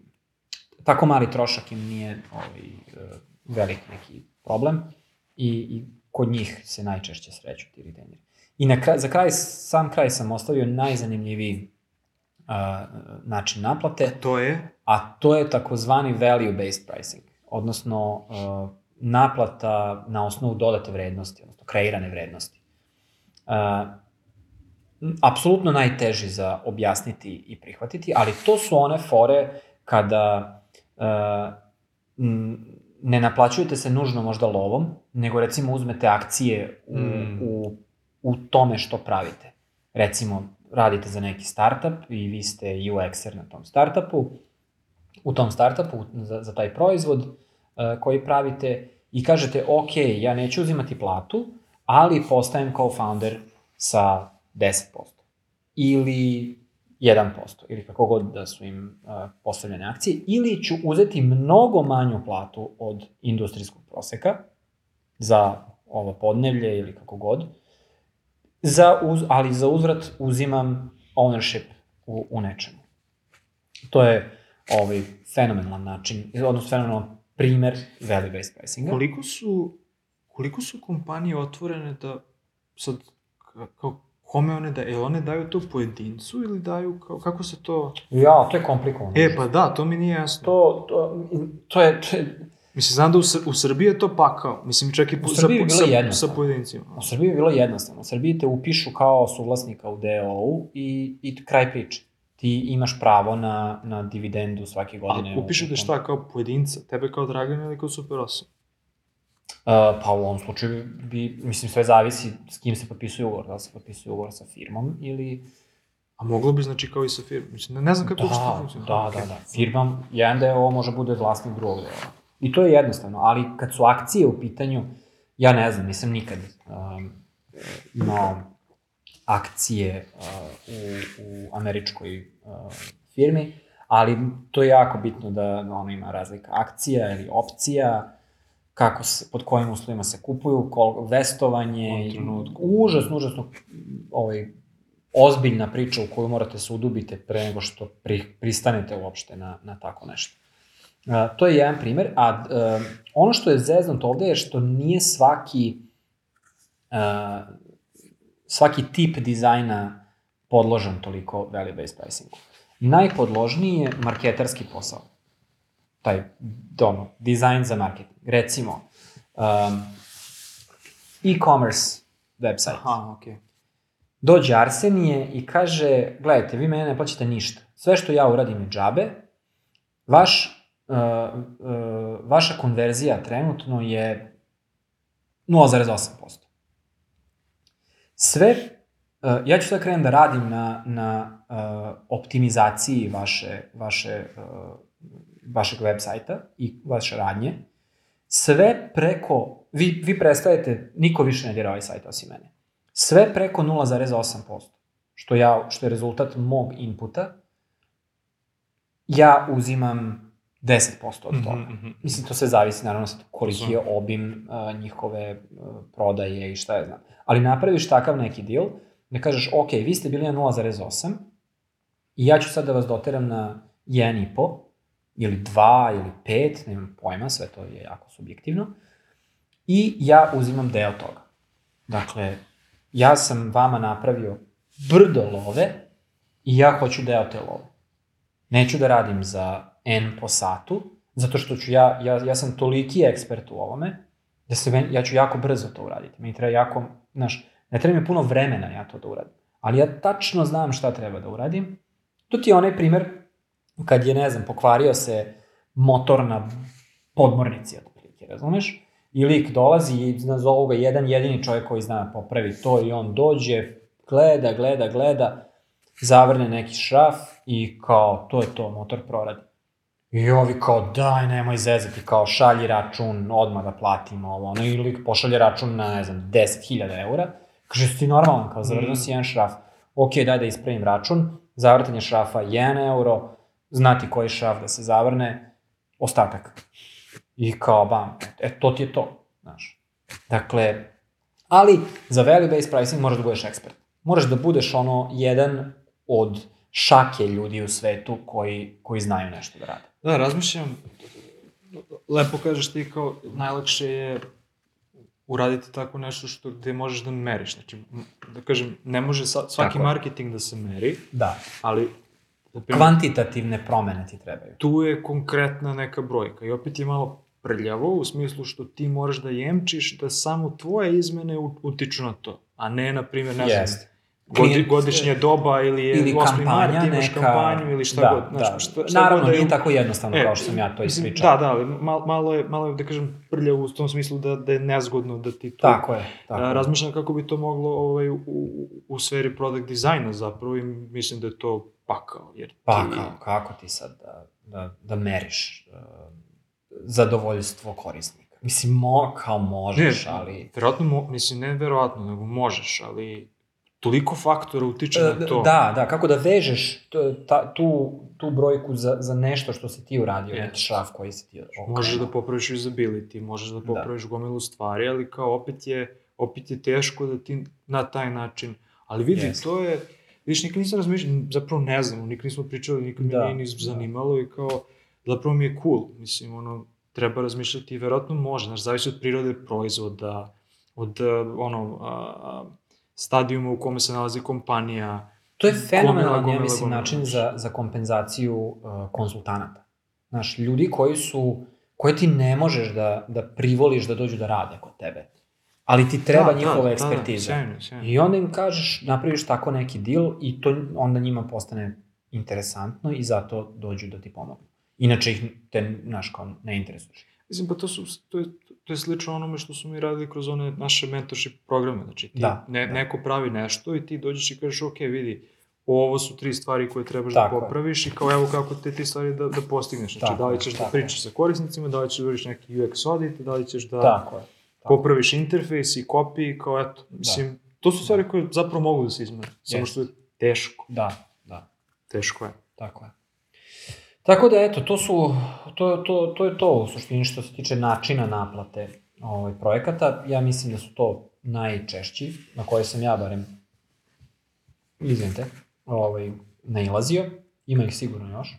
tako mali trošak im nije ovaj, eh, velik neki problem i, i kod njih se najčešće sreću ti retaineri. I na kraj, za kraj, sam kraj sam ostavio najzanimljiviji uh, način naplate, To je? a to je takozvani value-based pricing, odnosno uh, naplata na osnovu dodate vrednosti, odnosno kreirane vrednosti. Uh, apsolutno najteži za objasniti i prihvatiti, ali to su one fore kada ne naplaćujete se nužno možda lovom, nego recimo uzmete akcije u, Mm. u, u tome što pravite. Recimo, radite za neki startup i vi ste UX-er na tom startupu, u tom startupu za, za taj proizvod uh, koji pravite i kažete, ok, ja neću uzimati platu, ali postajem co-founder sa 10% ili 1% ili kako god da su im postavljene akcije, ili ću uzeti mnogo manju platu od industrijskog proseka za ovo podnevlje ili kako god, za uz, ali za uzvrat uzimam ownership u, u nečemu. To je ovaj fenomenalan način, odnosno fenomenalan primer value-based pricinga. Koliko su, koliko su kompanije otvorene da sad, ka- kao, kome one daju? Jel one daju to pojedincu ili daju, kao, kako se to... Ja, to je komplikovano. E, pa da, to mi nije jasno. To, to, to je, to je, Mislim, znam da u, Sr- u Srbiji je to pakao. Mislim, čak i po, sa, sa, sa pojedincima. u Srbiji je bilo jednostavno. U Srbiji te upišu kao suvlasnika u DOO i, i kraj priče. Ti imaš pravo na, na dividendu svake godine. A upišete šta kao pojedinca? Tebe kao Dragan ili kao Super 8? Uh, pa u ovom slučaju bi, mislim, sve zavisi s kim se potpisuje ugovor. Da se potpisuje ugovor sa firmom ili... A moglo bi znači kao i sa firmom. Mislim, ne, ne znam kako uopšte to Da, funkcionira. da, Okej. da, da. Firma, jedan deo može bude vlasnik drugog dela. I to je jednostavno, ali kad su akcije u pitanju, ja ne znam, nisam nikad um, imao akcije uh, u, u američkoj uh, firmi, ali to je jako bitno da ono ima razlika akcija ili opcija, kako se, pod kojim uslovima se kupuju, kol, vestovanje, užasno, užasno ovaj, ozbiljna priča u koju morate se udubite pre nego što pri, pristanete uopšte na, na tako nešto. Uh, to je jedan primer, a uh, ono što je zeznuto ovde je što nije svaki uh, svaki tip dizajna podložan toliko value-based pricingu. Najpodložniji je marketarski posao. Taj, ono, dizajn za marketing. Recimo, um, e-commerce website. Aha, okej. Dođe Arsenije i kaže, gledajte, vi mene ne plaćate ništa. Sve što ja uradim je džabe. Vaš, uh, uh, vaša konverzija trenutno je 0,8%. Sve, uh, ja ću sad krenem da radim na, na uh, optimizaciji vaše, vaše, uh, vašeg web sajta i vaše radnje. Sve preko, vi, vi prestajete, niko više ne dira ovaj sajt osim mene. Sve preko 0,8%, što, ja, što je rezultat mog inputa, ja uzimam 10% od toga. Mhm, mhm. Mislim, to sve zavisi naravno sad koliki je obim uh, njihove uh, prodaje i šta je znam. Ali napraviš takav neki deal, da kažeš, ok, vi ste bili na 0,8 i ja ću sad da vas doteram na 1,5 ili 2 ili 5, nemam pojma, sve to je jako subjektivno. I ja uzimam deo toga. Dakle, ja sam vama napravio brdo love i ja hoću deo te love. Neću da radim za N po satu, zato što ću ja, ja, ja sam toliki ekspert u ovome, da se meni, ja ću jako brzo to uraditi. Meni treba jako, znaš, ne treba mi puno vremena ja to da uradim. Ali ja tačno znam šta treba da uradim. To ti je onaj primer kad je, ne znam, pokvario se motor na podmornici, otprilike, razumeš? I lik dolazi i nazovu ga jedan jedini čovjek koji zna popravi to i on dođe, gleda, gleda, gleda, zavrne neki šraf i kao, to je to, motor proradi. I ovi kao, daj, nemoj zezati, kao, šalji račun, odmah da platimo ovo, ono, i lik pošalje račun na, ne znam, 10.000 eura, kaže, si ti normalan, kao, zavrnuo si jedan šraf, ok, daj da ispravim račun, zavrtanje šrafa 1 euro, znati koji šraf da se zavrne, ostatak. I kao, bam, e, to ti je to, znaš. Dakle, ali za value-based pricing moraš da budeš ekspert. Moraš da budeš ono jedan od šake ljudi u svetu koji, koji znaju nešto da rade. Da, razmišljam, lepo kažeš ti kao, najlakše je uraditi tako nešto što gde možeš da meriš. Znači, da kažem, ne može sa, svaki Tako marketing da se meri, Da. ali Kvantitativne promene ti trebaju. tu je konkretna neka brojka i opet je malo prljavo u smislu što ti moraš da jemčiš da samo tvoje izmene utiču na to, a ne, na primjer, ne znam, Jeste. godi, godišnje doba ili je ili 8. kampanja mart, imaš neka... kampanju ili šta da, god. Znaš, da. šta, šta Naravno, god da je- nije tako jednostavno E, kao što sam ja to ispričao. Da, da, ali malo, malo, je, malo je, da kažem, prljavo u tom smislu da, da je nezgodno da ti to... Tako je. Tako A, razmišljam kako bi to moglo ovaj, u, u, u sferi product dizajna zapravo i mislim da je to pakao. Jer ti, Pa kao, kako ti sad da, da, da meriš uh, zadovoljstvo korisnika? Mislim, mo, kao možeš, Ne, ali... Verovatno, mo, mislim, ne verovatno, nego možeš, ali toliko faktora utiče na to. Da, da, kako da vežeš ta, tu, tu brojku za, za nešto što si ti uradio, Yes. šraf koji si ti okrenuo. Možeš da popraviš usability, možeš da popraviš gomilu stvari, ali kao opet je, opet je teško da ti na taj način, ali vidi, Jeste. to je, vidiš, nikad nisam razmišljao, zapravo ne znam, nikad nismo pričali, nikad mi Da, nije ni zanimalo i kao, zapravo mi je cool, mislim, ono, treba razmišljati i verovatno može, znaš, zavisi od prirode proizvoda, od, uh, ono, a, stadijuma u kome se nalazi kompanija, To je fenomenalan, ja mislim, gomila, način za, za kompenzaciju uh, konsultanata. Znaš, ljudi koji su, koje ti ne možeš da, da privoliš da dođu da rade kod tebe, ali ti treba Da, njihova da, ekspertiza. Da, sjajno, sjajno. I onda im kažeš, napraviš tako neki deal i to onda njima postane interesantno i zato dođu da ti pomognu. Inače ih te, znaš, kao ne interesuješ. Mislim, pa to, su, to, je, to je slično onome što smo mi radili kroz one naše mentorship programe. Znači, ti, Da, ne, da. neko pravi nešto i ti dođeš i kažeš, ok, vidi, ovo su tri stvari koje trebaš Tako da je. popraviš i kao evo kako te ti stvari da, da postigneš. Znači, Tako da li je, ćeš da tako je. pričaš sa korisnicima, da li ćeš da uriš neki UX audit, da li ćeš da Tako je. Popraviš interfejs i copy, kao eto, mislim, to su stvari koje zapravo mogu da se izmene. Samo što je teško. Da, da. Teško je. Tako je. Tako da, eto, to su, to, to, to je to u suštini što se tiče načina naplate ovaj, projekata. Ja mislim da su to najčešći, na koje sam ja barem, izvinite, ovaj, nailazio. Ima ih sigurno još.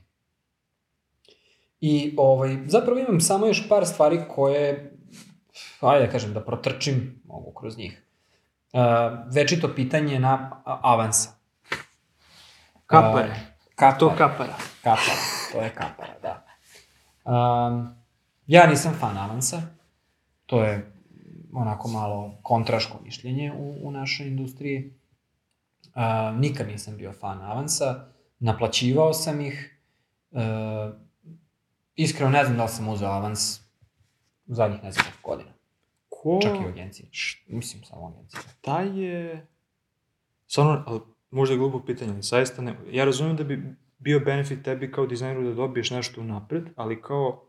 I ovaj, zapravo imam samo još par stvari koje, ajde da kažem, da protrčim mogu kroz njih. Uh, večito pitanje na avansa. Kapare. Uh, kapare. To kapara. Kapara, to je kapara, da. Um, ja nisam fan avansa, to je onako malo kontraško mišljenje u, u našoj industriji. Uh, nikad nisam bio fan avansa, naplaćivao sam ih. Uh, iskreno ne znam da li sam uzeo avans u zadnjih ne znam godina. Ko, Čak i u agenciji. Mislim samo u agenciji. šta je... Stvarno, ali možda je glupo pitanje, ali zaista ne... Ja razumem da bi bio benefit tebi kao dizajneru da dobiješ nešto napred, ali kao...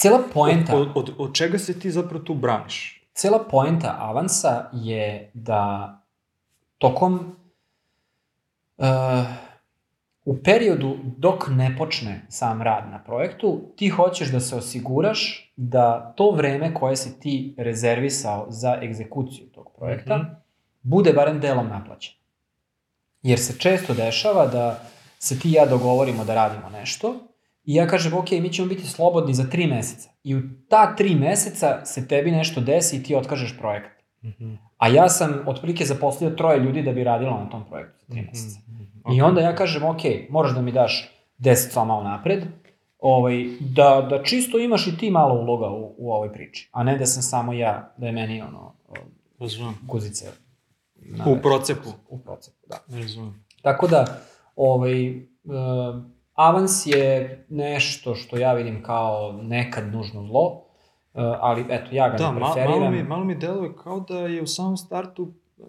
Cela poenta... Od, od, od čega se ti zapravo tu braniš? Cela poenta avansa je da tokom uh, u periodu dok ne počne sam rad na projektu, ti hoćeš da se osiguraš da to vreme koje si ti rezervisao za egzekuciju tog projekta Mhm. bude barem delom naplaćeno. Jer se često dešava da se ti i ja dogovorimo da radimo nešto i ja kažem, ok, mi ćemo biti slobodni za tri meseca. I u ta tri meseca se tebi nešto desi i ti otkažeš projekat. A ja sam otprilike zaposlio troje ljudi da bi radilo na tom projektu za tri meseca. I onda ja kažem, ok, moraš da mi daš 10 sva malo napred, ovaj, da, da čisto imaš i ti malo uloga u, u ovoj priči, a ne da sam samo ja, da je meni ono, Razumem. guzice. na U procepu. U procepu, da. Razumem. Tako da, ovaj, uh, avans je nešto što ja vidim kao nekad nužno zlo, ali eto, ja ga Da, ne preferiram. malo mi, malo mi deluje kao da je u samom startu e,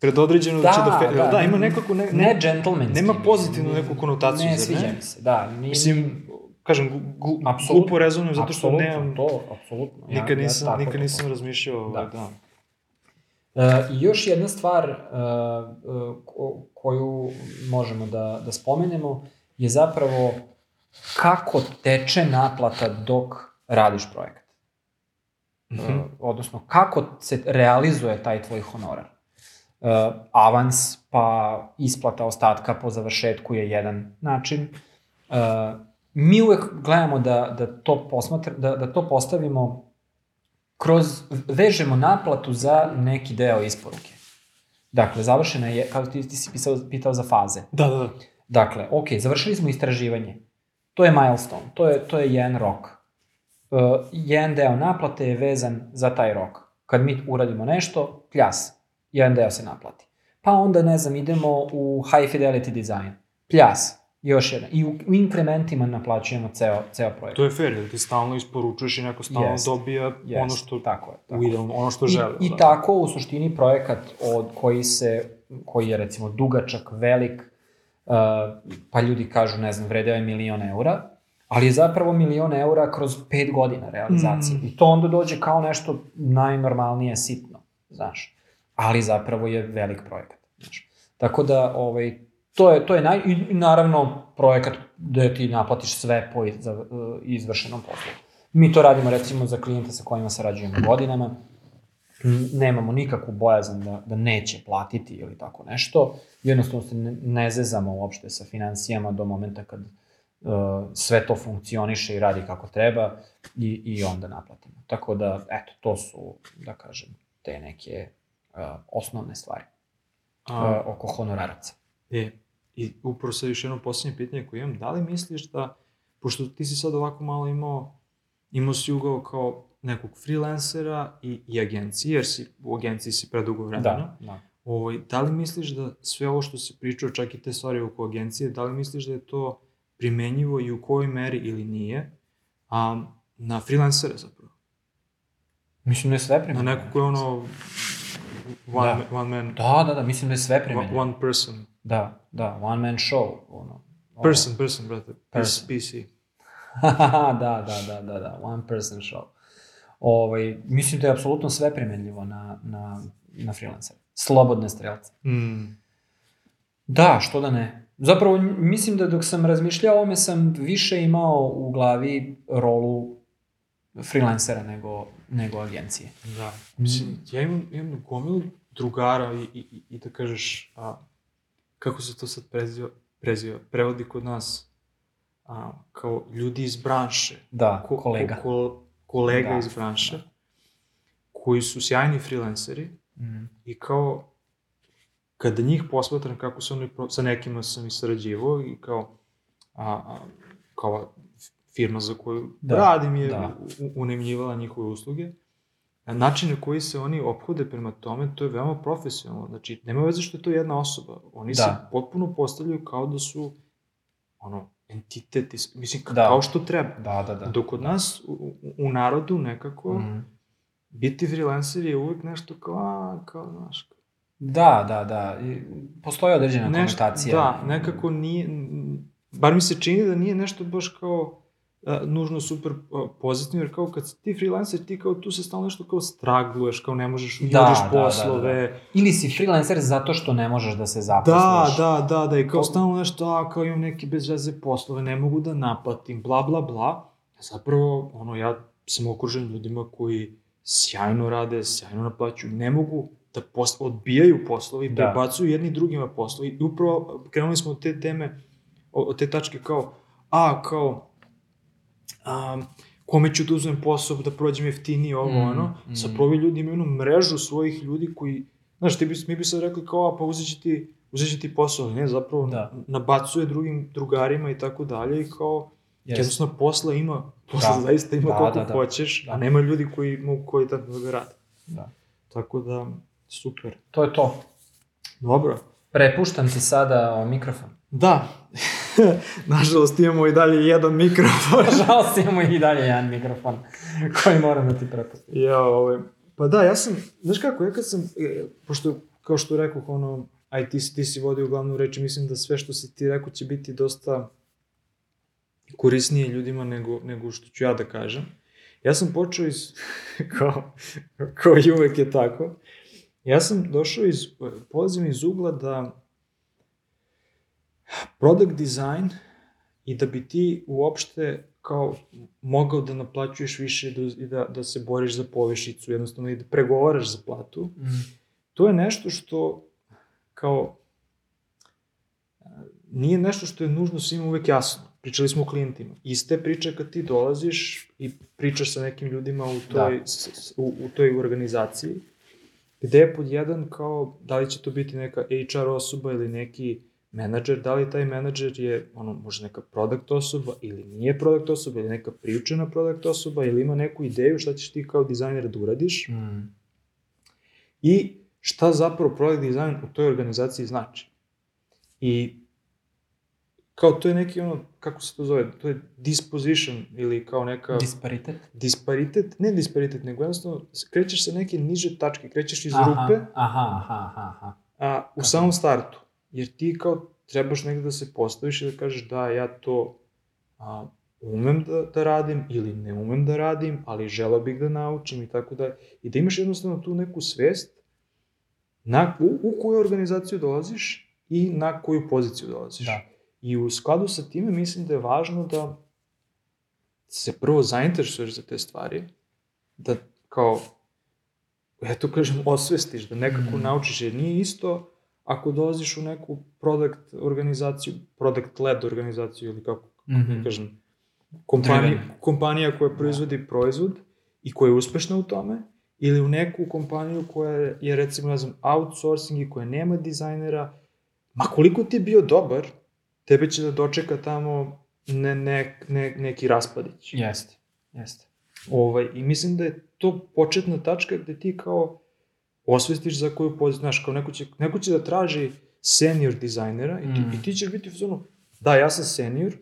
predodređeno da, će Da, da... Fe, da, da, ima nekako... Ne, Ne gentlemanski. Nema pozitivnu Ne- neku konotaciju, Ne, sviđa ne? mi se, da. Mi, Mislim, kažem, gu, Apsolutno, glupo rezonujem zato što nemam... To, apsolutno. Ja- Nikad ja nisam, tako nikad nisam razmišljao, ovaj, Da. da. E, I još jedna stvar e, e, ko- koju možemo da, da spomenemo je zapravo kako teče naplata dok radiš projekat. E, odnosno, kako se realizuje taj tvoj honorar. E, avans pa isplata ostatka po završetku je jedan način. E, mi uvek gledamo da, da, to posmatra, da, da to postavimo kroz, vežemo naplatu za neki deo isporuke. Dakle, završena je, kao ti, ti si pisao, pitao za faze. Da, da, da. Dakle, ok, završili smo istraživanje. To je milestone, to je, to je jedan rok. Uh, jedan deo naplate je vezan za taj rok. Kad mi uradimo nešto, kljas, jedan deo se naplati. pa onda, ne znam, idemo u high fidelity design, pljas, još jedan. I u, u inkrementima naplaćujemo ceo, ceo projekt. To je fair, jer ti stalno isporučuješ i neko stalno Jest. dobija Jest, ono što, tako je, tako u je. idealno, ono što I, želi. I da. tako, u suštini, projekat od koji se, koji je recimo dugačak, velik, uh, pa ljudi kažu, ne znam, vredeo je milion eura, ali je zapravo milion eura kroz pet godina realizacije. Mm. I to onda dođe kao nešto najnormalnije sitno, znaš. Ali zapravo je velik projekat, znaš. Tako da, ovaj, to je, to je naj, i naravno projekat gde ti naplatiš sve po iz- za, izvršenom poslu. Mi to radimo recimo za klijente sa kojima sarađujemo godinama, nemamo nikakvu bojazan da, da neće platiti ili tako nešto. Jednostavno se ne, ne zezamo uopšte sa financijama do momenta kad sve to funkcioniše i radi kako treba i, i onda naplatimo. Tako da, eto, to su, da kažem, te neke uh, osnovne stvari A, uh, oko honoraraca. E, i upravo sad još jedno poslednje pitanje koje imam, da li misliš da, pošto ti si sad ovako malo imao, imao si ugao kao nekog freelancera i, i agencije, jer si, u agenciji si predugo vremena, Da, da. Ovaj, da li misliš da sve ovo što si pričao, čak i te stvari oko agencije, da li misliš da je to primenjivo i u kojoj meri ili nije, a, na freelancere zapravo? Mislim da je sve Na primenjivo. neko ko je ono one, Da. one man, Da, da, da, mislim da je sve primenjivo. one person. Da, da, one man show. Ono, ono. Person, person, brate. Person. PC. (laughs) da, da, da, da, da, one person show. Ovaj, mislim da je apsolutno sve primenljivo na, na, na freelancere. Slobodne strelce. Mm. Da, što da ne. Zapravo, mislim da dok sam razmišljao o ovome sam više imao u glavi rolu freelancera nego, nego agencije. Da. Mislim, ja imam, imam gomilu drugara i, i, i, da kažeš, a, kako se to sad preziva, preziva, prevodi kod nas, a, kao ljudi iz branše. Da, Ko, kolega. Ko, ko, kolega Da, iz branše, koji su sjajni freelanceri Mm. i kao, kada njih posmatram kako su oni, sa nekima sam i sarađivao i kao, a, a, kao firma za koju Da, da, radim je da. da. unemljivala njihove usluge, način na koji se oni ophode prema tome, to je veoma profesionalno. Znači, nema veze što je to jedna osoba. Oni Da. se potpuno postavljaju kao da su ono, entitet, is- mislim, ka- Da. kao što treba. Da, da, da. Dok kod nas u, u, narodu nekako mm. Mm. biti freelancer je uvek nešto kao, a, kao, znaš, Da, da, da. I Postoji određena nešto, konotacija. da, nekako nije, bar mi se čini da nije nešto baš kao a, nužno super a, pozitivno, jer kao kad ti freelancer, ti kao tu se stalno nešto kao stragluješ, kao ne možeš, Da, uđeš da, da, poslove, Ili si freelancer zato što ne možeš da se Da, zaposliš. da, da, da, i kao To- stalno nešto, a, kao imam neke bez veze poslove, ne mogu da naplatim, bla, bla, bla. Zapravo, ono, ja sam okružen ljudima koji sjajno rade, sjajno naplaćuju, ne mogu da pos odbijaju poslove i Da. prebacuju jedni drugima poslove. I upravo krenuli smo od te teme, od te tačke kao, a, kao, a, kome ću da uzmem posao da prođem jeftinije ovo, Mm, ono. mm. Zapravo ovi ljudi imaju jednu mrežu svojih ljudi koji, znaš, ti bi, mi bi sad rekli kao, a, pa uzet će ti, uzet će ti posao, ne, zapravo Da. nabacuje drugim drugarima i tako dalje i kao, Yes. jednostavno posla ima, posla Da. zaista ima Da, koliko da, da. hoćeš, Da. a nema ljudi koji mogu kvalitetno da ga rade. Da. Tako da, super. To je to. Dobro. Prepuštam ti sada mikrofon. Da, (laughs) nažalost imamo i dalje jedan mikrofon. (laughs) Nažalost imamo i dalje jedan mikrofon koji moram da ti prepustim. Ja, ovaj, pa da, ja sam, znaš kako, ja kad sam, e, pošto, kao što rekao, ono, aj ti, ti si vodio glavnu reč, mislim da sve što si ti rekao će biti dosta korisnije ljudima nego, nego što ću ja da kažem. Ja sam počeo iz, (laughs) kao, kao i uvek je tako, ja sam došao iz, polazim iz ugla da product design i da bi ti uopšte kao mogao da naplaćuješ više i da, i da, da se boriš za povišicu, jednostavno i da pregovaraš za platu, Mm. to je nešto što kao a, nije nešto što je nužno svima uvek jasno. Pričali smo o klijentima. Iste priče kad ti dolaziš i pričaš sa nekim ljudima u toj, Da. s, u, u toj organizaciji, gde je pod jedan kao, da li će to biti neka HR osoba ili neki menadžer, da li taj menadžer je ono, možda neka product osoba ili nije product osoba ili neka priučena product osoba ili ima neku ideju šta ćeš ti kao dizajner da uradiš Mm. i šta zapravo product design u toj organizaciji znači. I kao to je neki ono, kako se to zove, to je disposition ili kao neka... Disparitet? disparitet, ne disparitet, nego jednostavno krećeš sa neke niže tačke, krećeš iz aha, rupe, Aha, aha, aha, aha. a u Kako? samom startu. Jer ti kao trebaš negde da se postaviš i da kažeš da ja to a, umem da, da radim ili ne umem da radim, ali želeo bih da naučim i tako da I da imaš jednostavno tu neku svest na, u, u koju organizaciju dolaziš i na koju poziciju dolaziš. Da. I u skladu sa time mislim da je važno da se prvo zainteresuješ za te stvari, da kao, eto kažem, osvestiš, da nekako Mm. naučiš, jer nije isto ako dolaziš u neku product organizaciju, product led organizaciju ili kako Mhm. da kažem, kompanija, kompanija koja proizvodi proizvod i koja je uspešna u tome, ili u neku kompaniju koja je recimo, ne znam, outsourcing i koja nema dizajnera, ma koliko ti je bio dobar, tebe će da dočeka tamo ne, ne, ne, neki raspadić. Jeste, jeste. Ovaj, I mislim da je to početna tačka gde ti kao osvestiš za koju poziciju, znaš, kao neko će, neko će da traži senior dizajnera i ti, Mm. i ti ćeš biti u fazonu, da, ja sam senior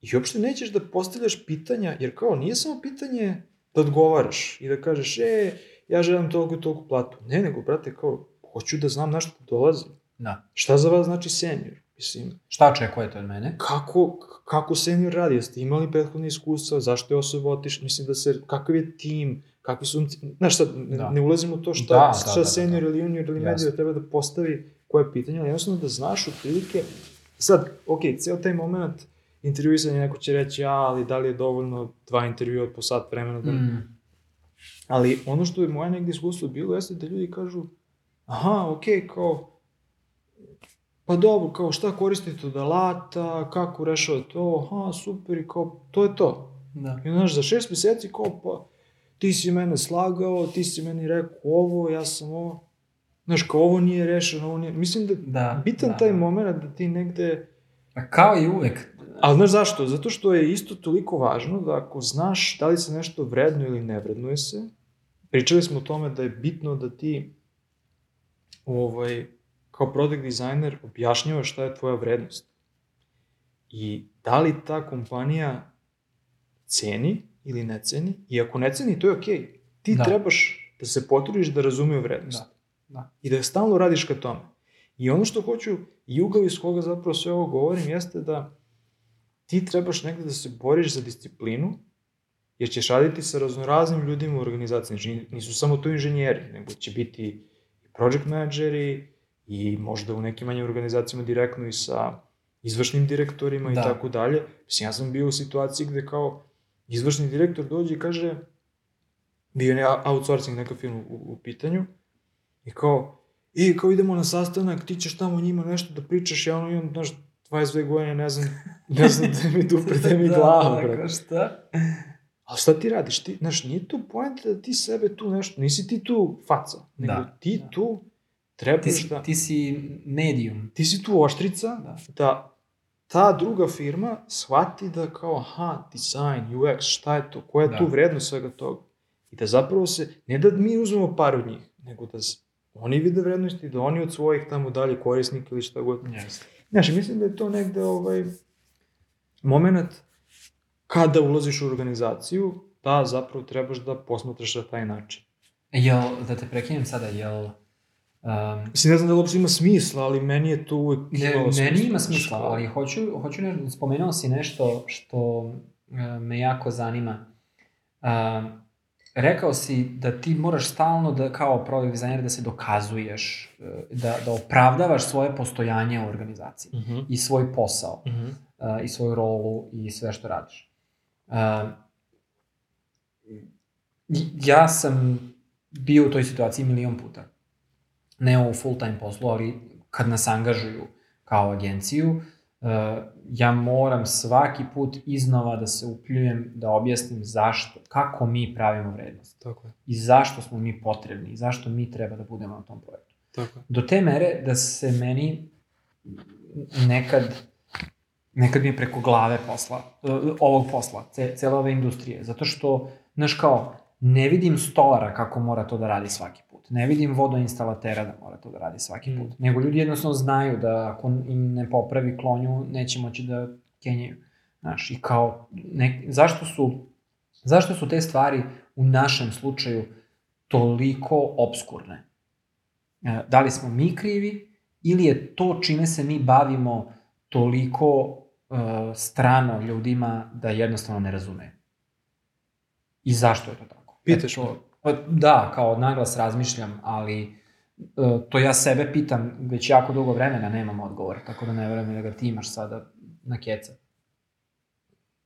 i uopšte nećeš da postavljaš pitanja, jer kao nije samo pitanje da odgovaraš i da kažeš, e, ja želim toliko i toliko platu. Ne, nego, brate, kao, hoću da znam na što dolazi. Da. Šta za vas znači senior? Mislim, Šta očekujete od mene? kako, kako senior radi, jeste imali prethodne iskustva, zašto je osoba otišla, mislim da se, kakav je tim, kakvi su, znaš sad, ne, Da. ne ulazimo u to šta, Da, da, šta da, da, senior da. ili junior ili medio treba da postavi koje pitanje, ali jednostavno da znaš otprilike, sad, ok, ceo taj moment intervjuisanja, neko će reći, ja, ali da li je dovoljno dva intervjua po sat vremena, da... Mm. ali ono što je moje negdje iskustvo bilo, jeste da ljudi kažu, aha, ok, kao, pa dobro, kao šta koristite od alata, kako rešava to, aha, super, i kao, to je to. Da. I znaš, za šest meseci kao, pa, ti si mene slagao, ti si meni rekao ovo, ja sam ovo, znaš, kao ovo nije rešeno, ovo nije, mislim da, Da, bitan da. taj moment da ti negde, A kao i uvek. ali znaš zašto? Zato što je isto toliko važno da ako znaš da li se nešto vredno ili ne vrednuje se, pričali smo o tome da je bitno da ti ovaj, kao product designer objašnjavaš šta je tvoja vrednost. I da li ta kompanija ceni ili ne ceni, i ako ne ceni, to je okej. Okay. Ti Da. da. trebaš da se potrudiš da razumiju vrednost. Da, da. I da stalno radiš ka tome. I ono što hoću, i ugao iz koga zapravo sve ovo govorim, jeste da ti trebaš negde da se boriš za disciplinu, jer ćeš raditi sa raznoraznim ljudima u organizaciji. Znači, nisu samo to inženjeri, nego će biti i project manageri, i možda u nekim manjim organizacijama direktno i sa izvršnim direktorima Da. i tako dalje. Mislim, ja sam bio u situaciji gde kao izvršni direktor dođe i kaže, bio je outsourcing neka firma u, u pitanju, i kao, i kao idemo na sastanak, ti ćeš tamo njima nešto da pričaš, ja ono imam, znaš, 22 godine, ne znam, (laughs) ne znam da mi dupre, da mi glava, brate. kao šta? Ali šta ti radiš? Ti, znaš, nije tu poenta da ti sebe tu nešto, nisi ti tu faca, nego Da, ti da. tu trebaš Ti si, da... ti si medium. ti si tu oštrica Da. da ta druga firma shvati da kao, aha, design, UX, šta je to, koja je Da. tu vrednost svega toga. I da zapravo se, ne da mi uzmemo par od njih, nego da oni vide vrednosti, da oni od svojih tamo dalje korisnika ili šta god. Jeste. Znaš, i mislim da je to negde ovaj, moment kada ulaziš u organizaciju, da zapravo trebaš da posmatraš na taj način. Jel, da te prekinem sada, jel... Um, Mislim, ne znam da li uopšte ima smisla, ali meni je to uvek Ne, imalo smisla. meni ima smisla, ali hoću, hoću ne, spomenuo si nešto što e, me jako zanima. Um, rekao si da ti moraš stalno da, kao product designer da se dokazuješ, e, da, da opravdavaš svoje postojanje u organizaciji Mhm. i svoj posao Mhm. uh, i svoju rolu i sve što radiš. Uh, ja sam bio u toj situaciji milion puta. Ne u full time poslu, ali kad nas angažuju kao agenciju, uh, ja moram svaki put iznova da se upljujem, da objasnim zašto, kako mi pravimo vrednost Tako je, i zašto smo mi potrebni i zašto mi treba da budemo na tom projektu tako je. do te mere da se meni nekad nekad mi je preko glave posla, uh, ovog posla, ce, cele ove industrije, zato što, znaš kao, ne vidim stolara kako mora to da radi svaki put. Ne vidim vodoinstalatera da mora to da radi svaki Mm. put. Nego ljudi jednostavno znaju da ako im ne popravi klonju, neće moći da kenjaju. Znaš, i kao, ne, zašto su, zašto su te stvari u našem slučaju toliko obskurne? E, Da li smo mi krivi ili je to čime se mi bavimo toliko uh, strano ljudima da jednostavno ne razumeju? I zašto je to tako? Pitaš E, to, pa, da, kao naglas razmišljam, ali uh, to ja sebe pitam već jako dugo vremena, nemam odgovor, tako da ne verujem da ga ti imaš sada na keca.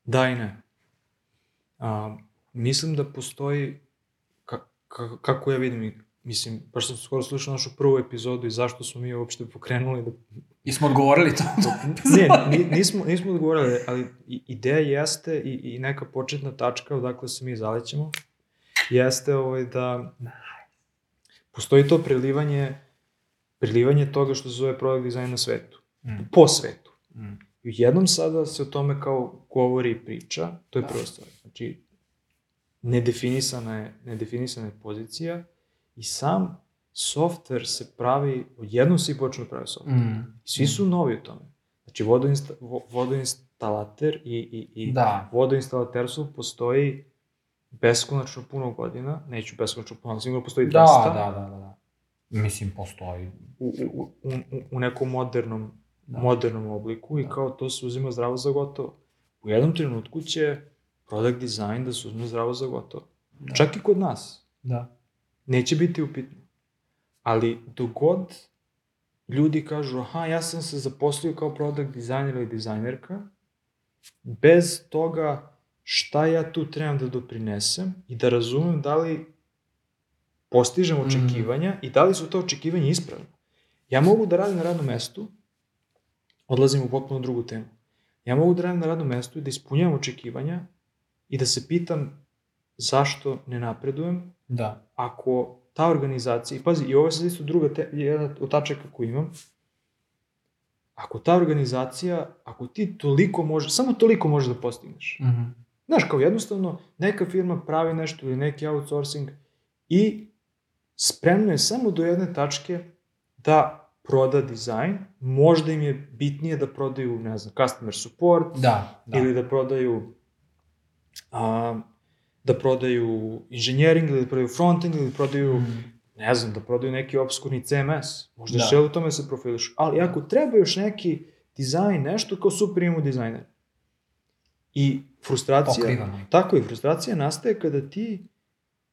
Da i ne. A, mislim da postoji, ka, ka, kako ja vidim, mislim, baš sam skoro slušao našu prvu epizodu i zašto smo mi uopšte pokrenuli da... I smo odgovorili to? (laughs) Ne, ni- nismo, nismo odgovorili, ali ideja jeste i, i neka početna tačka odakle se mi zalećemo, jeste ovaj da postoji to prelivanje, prelivanje toga što se zove product design na svetu, Mm. po svetu. Mm. I jednom sada se o tome kao govori i priča, to je Da. prva stvar. Znači, nedefinisana je, nedefinisana je pozicija i sam software se pravi, odjednom svi počnu da pravi software. Mm. Svi su novi u tome. Znači, vodoinsta, vo, vodoinstalater i, i, i Da. vodoinstalaterstvo postoji beskonačno puno godina, neću beskonačno puno, sigurno postoji Da, dosta da, da, da, da. Mislim, postoji. u, u, u, u- nekom modernom Da. modernom obliku i Da. kao to se uzima zdravo za gotovo. U jednom trenutku će product design da se uzme zdravo za gotovo. Da. Čak i kod nas. Da. Neće biti upitno. Ali dok god ljudi kažu, aha, ja sam se zaposlio kao product designer ili dizajnerka, bez toga šta ja tu trebam da doprinesem i da razumem da li postižem Mm. očekivanja i da li su to očekivanja ispravna. Ja mogu da radim na radnom mestu, odlazim u potpuno drugu temu. Ja mogu da radim na radnom mestu i da ispunjavam očekivanja i da se pitam zašto ne napredujem Da. ako ta organizacija, i pazi, i ovo je sad isto druga, te, jedna od tačaka koju imam, ako ta organizacija, ako ti toliko može, samo toliko možeš da postigneš. Mhm. Znaš, kao jednostavno, neka firma pravi nešto ili neki outsourcing i spremno je samo do jedne tačke da proda dizajn, možda im je bitnije da prodaju, ne znam, customer support, Da, da. ili da prodaju a, da prodaju inženjering ili da prodaju frontend ili da prodaju, Mhm. ne znam, da prodaju neki obskurni CMS. Možda Da. žele u tome se profiliš. Ali ako treba još neki dizajn, nešto kao super imamo dizajner. I frustracija, Pokrivano. tako i frustracija nastaje kada ti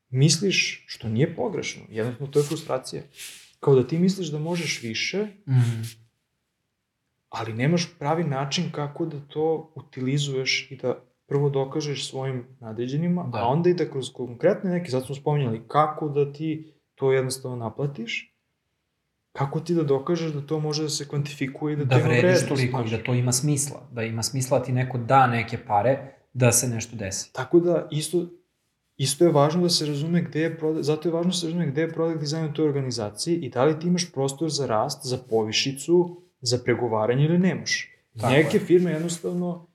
misliš, što nije pogrešno, jednostavno to je frustracija, kao da ti misliš da možeš više, Mhm. ali nemaš pravi način kako da to utilizuješ i da prvo dokažeš svojim nadređenima, Da. a onda i da kroz konkretne neke, sad smo spominjali, kako da ti to jednostavno naplatiš, kako ti da dokažeš da to može da se kvantifikuje i da, Da to ima vrediš vrednost. toliko i znaš. da to ima smisla. Da ima smisla da ti neko da neke pare da se nešto desi. Tako da isto, isto je važno da se razume gde je, zato je važno da se razume gde je product design u toj organizaciji i da li ti imaš prostor za rast, za povišicu, za pregovaranje ili nemaš. Tako Neke je. firme jednostavno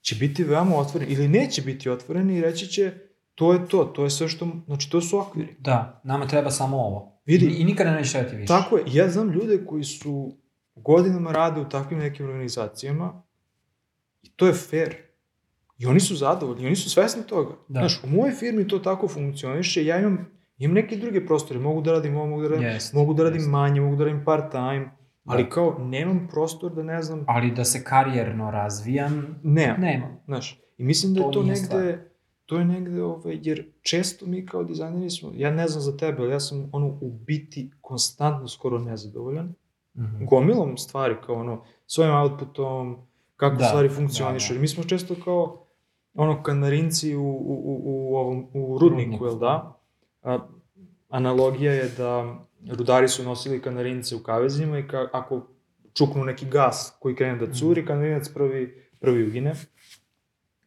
će biti veoma otvorene ili neće biti otvorene i reći će to je to, to je sve što, znači to su okviri. Da, nama treba samo ovo. Vidi. I, i nikada neće trebati više. Tako je, ja znam ljude koji su godinama rade u takvim nekim organizacijama i to je fair. I oni su zadovoljni, oni su svesni toga. Da. Znaš, u mojoj firmi to tako funkcioniše, ja imam, imam neke druge prostore, mogu da radim ovo, mogu da radim, Jest, mogu da radim jest. manje, mogu da radim part time, ali Da. kao nemam prostor da ne znam, Ali da se karijerno razvijam, nemam. nemam. Znaš, i mislim da To je to negde, stvar. To je negde, ovaj, jer često mi kao dizajneri smo, ja ne znam za tebe, ali ja sam ono u biti konstantno skoro nezadovoljan, Mhm. gomilom stvari, kao ono, svojim outputom, kako Da, stvari da, funkcionišu. da. Jer mi smo često kao ono kanarinci u, u, u, u, ovom, u rudniku, jel da? A, analogija je da rudari su nosili kanarince u kavezima i ka, ako čuknu neki gas koji krene da curi, kanarinac prvi, prvi ugine.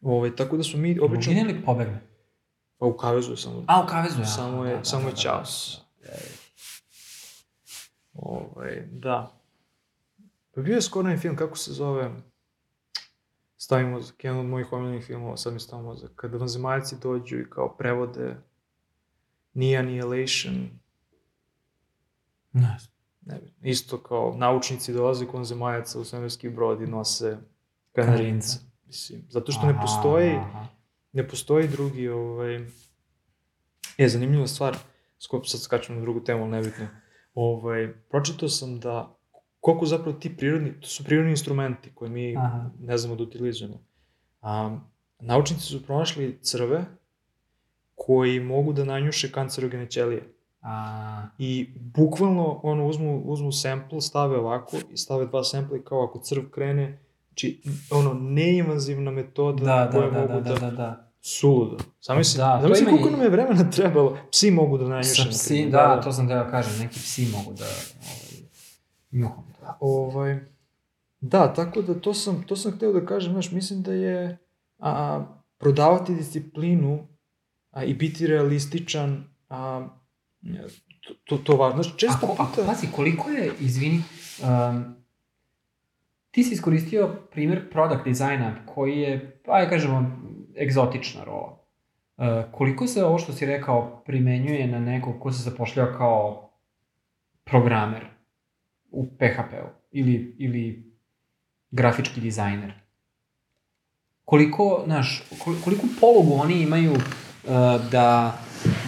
Ove, tako da su mi obično... Ugine ili pobegne? Pa u kavezu je samo... A, u kavezu, ja. Samo je- Da, da, samo da, je da, ćaos. da, da. Ovaj, da. Pa bio je skoro film, kako se zove? Stavi mozak, jedan od mojih omiljenih filmova, sad mi stavi mozak. Kada vanzemaljci dođu i kao prevode Nije Annihilation, Ne. Nebitno. Isto kao naučnici dolaze kod zemajaca u svemirski brod i nose kanarinca. Mislim, zato što ne postoji, Aha. ne postoji drugi, ovaj... Je, zanimljiva stvar, skop sad skačem na drugu temu, ali nebitno. Ovaj, pročitao sam da koliko zapravo ti prirodni, to su prirodni instrumenti koje mi Aha. ne znamo da utilizujemo. A, naučnici su pronašli crve koji mogu da nanjuše kancerogene ćelije. A, I bukvalno ono, uzmu, uzmu sample, stave ovako i stave dva sample i kao ako crv krene, znači ono neinvazivna metoda da, da, kojoj da, mogu da, da, da, da, da. suludo. Zamisli, Da, to zamisli koliko nam je vremena trebalo, psi mogu da nanjuše. Sa na psi, primjer, da, to sam teo kažem, neki psi mogu da ovaj, njuhom to. Ovaj, da, tako da to sam, to sam hteo da kažem, znaš, mislim da je a, prodavati disciplinu a, i biti realističan, a, to, to, to važno. Znaš, često Ako, ako, puta... pazi, koliko je, izvini, um, ti si iskoristio primjer product dizajna koji je, ajde kažemo, egzotična rola. Uh, koliko se ovo što si rekao primenjuje na nekog ko se zapošljava kao programer u PHP-u ili, ili grafički dizajner? Koliko, kol- koliko polugu oni imaju uh, da,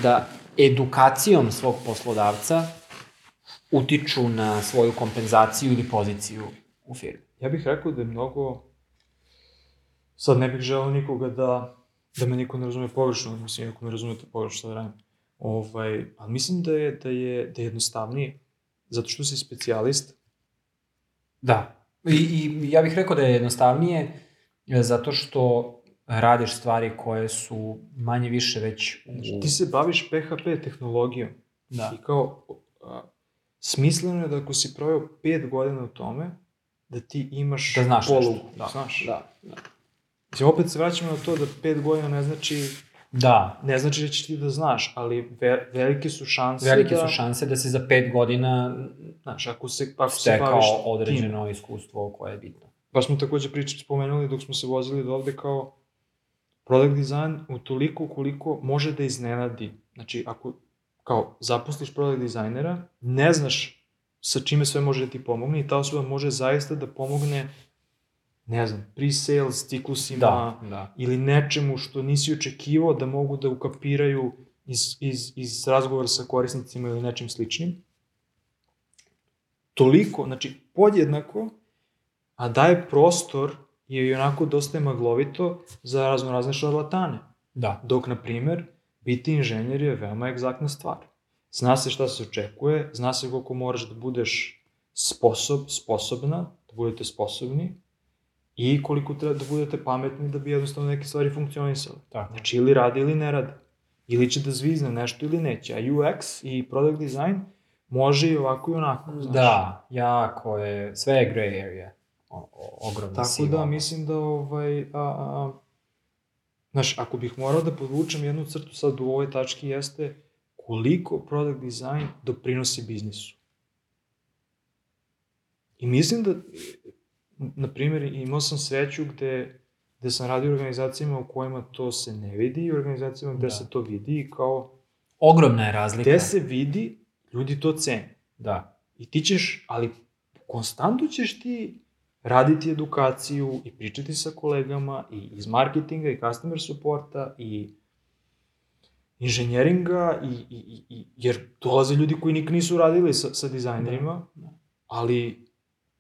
da edukacijom svog poslodavca utiču na svoju kompenzaciju ili poziciju u firmi. Ja bih rekao da je mnogo... Sad ne bih želeo nikoga da, da me niko ne razume pogrešno, mislim, ako me razumete pogrešno da radim. Ovaj, ali mislim da je, da je, da je jednostavnije, zato što si specijalist, Da. I, I ja bih rekao da je jednostavnije e, zato što radiš stvari koje su manje više već u... Znači, ti se baviš PHP tehnologijom. Da. I kao, a, smisleno je da ako si proveo pet godina u tome, da ti imaš Da znaš polugu. nešto. Da. Znaš. Da. Da. Mislim, opet se vraćamo na to da pet godina ne znači, da. ne znači da ćeš ti da znaš, ali ve, velike su šanse Velike da... su šanse da se za pet godina Znaš, ako se, ako se baviš tim. određeno iskustvo koje je bitno. Pa smo takođe pričali, spomenuli dok smo se vozili do ovde kao product design u toliko koliko može da iznenadi. Znači, ako kao zaposliš product dizajnera, ne znaš sa čime sve može da ti pomogne i ta osoba može zaista da pomogne ne znam, pre-sales ciklusima Da, da. ili nečemu što nisi očekivao da mogu da ukapiraju iz, iz, iz razgovora sa korisnicima ili nečim sličnim. Toliko, znači podjednako, a daje prostor je i onako dosta maglovito za razno razne šarlatane. Da. Dok, na primer, biti inženjer je veoma egzaktna stvar. Zna se šta se očekuje, zna se koliko moraš da budeš sposob, sposobna, da budete sposobni i koliko treba da budete pametni da bi jednostavno neke stvari funkcionisale. Tako. Znači, ili radi ili ne radi. Ili će da zvizne nešto ili neće. A UX i product design može i ovako i onako. Znaš. Da, jako je, sve je gray area. O, o, ogromna Tako siva da, mislim da, ovaj, a, a, a, znaš, ako bih morao da podvučem jednu crtu sad u ovoj tački jeste koliko product design doprinosi biznisu. I mislim da, na primjer, imao sam sreću gde, gde sam radio u organizacijama u kojima to se ne vidi i organizacijama gde Da. se to vidi i kao, Ogromna je razlika. gde se vidi, ljudi to cene. Da. I ti ćeš, ali konstantno ćeš ti raditi edukaciju i pričati sa kolegama i iz marketinga i customer supporta i inženjeringa i, i, i, jer dolaze ljudi koji nikad nisu radili sa, sa dizajnerima, Da, da. ali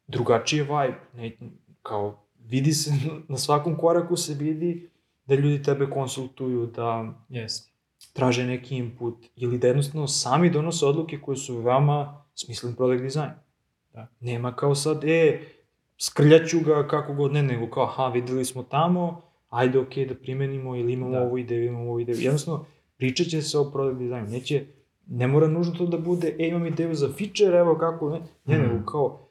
drugačiji je vibe. Ne, kao, vidi se, (laughs) na svakom koraku se vidi da ljudi tebe konsultuju, da Jeste. traže neki input ili da jednostavno sami donose odluke koje su veoma smislen product design. Da. Nema kao sad, e, skrljaću ga kako god ne, nego kao, aha, videli smo tamo, ajde, okej, da primenimo ili imamo Da. ovu ideju, imamo ovu ideju. (laughs) Jednostavno, pričat će se o product designu. Neće, ne mora nužno to da bude, e, imam ideju za feature, evo kako, ne, ne, Mm. nego kao,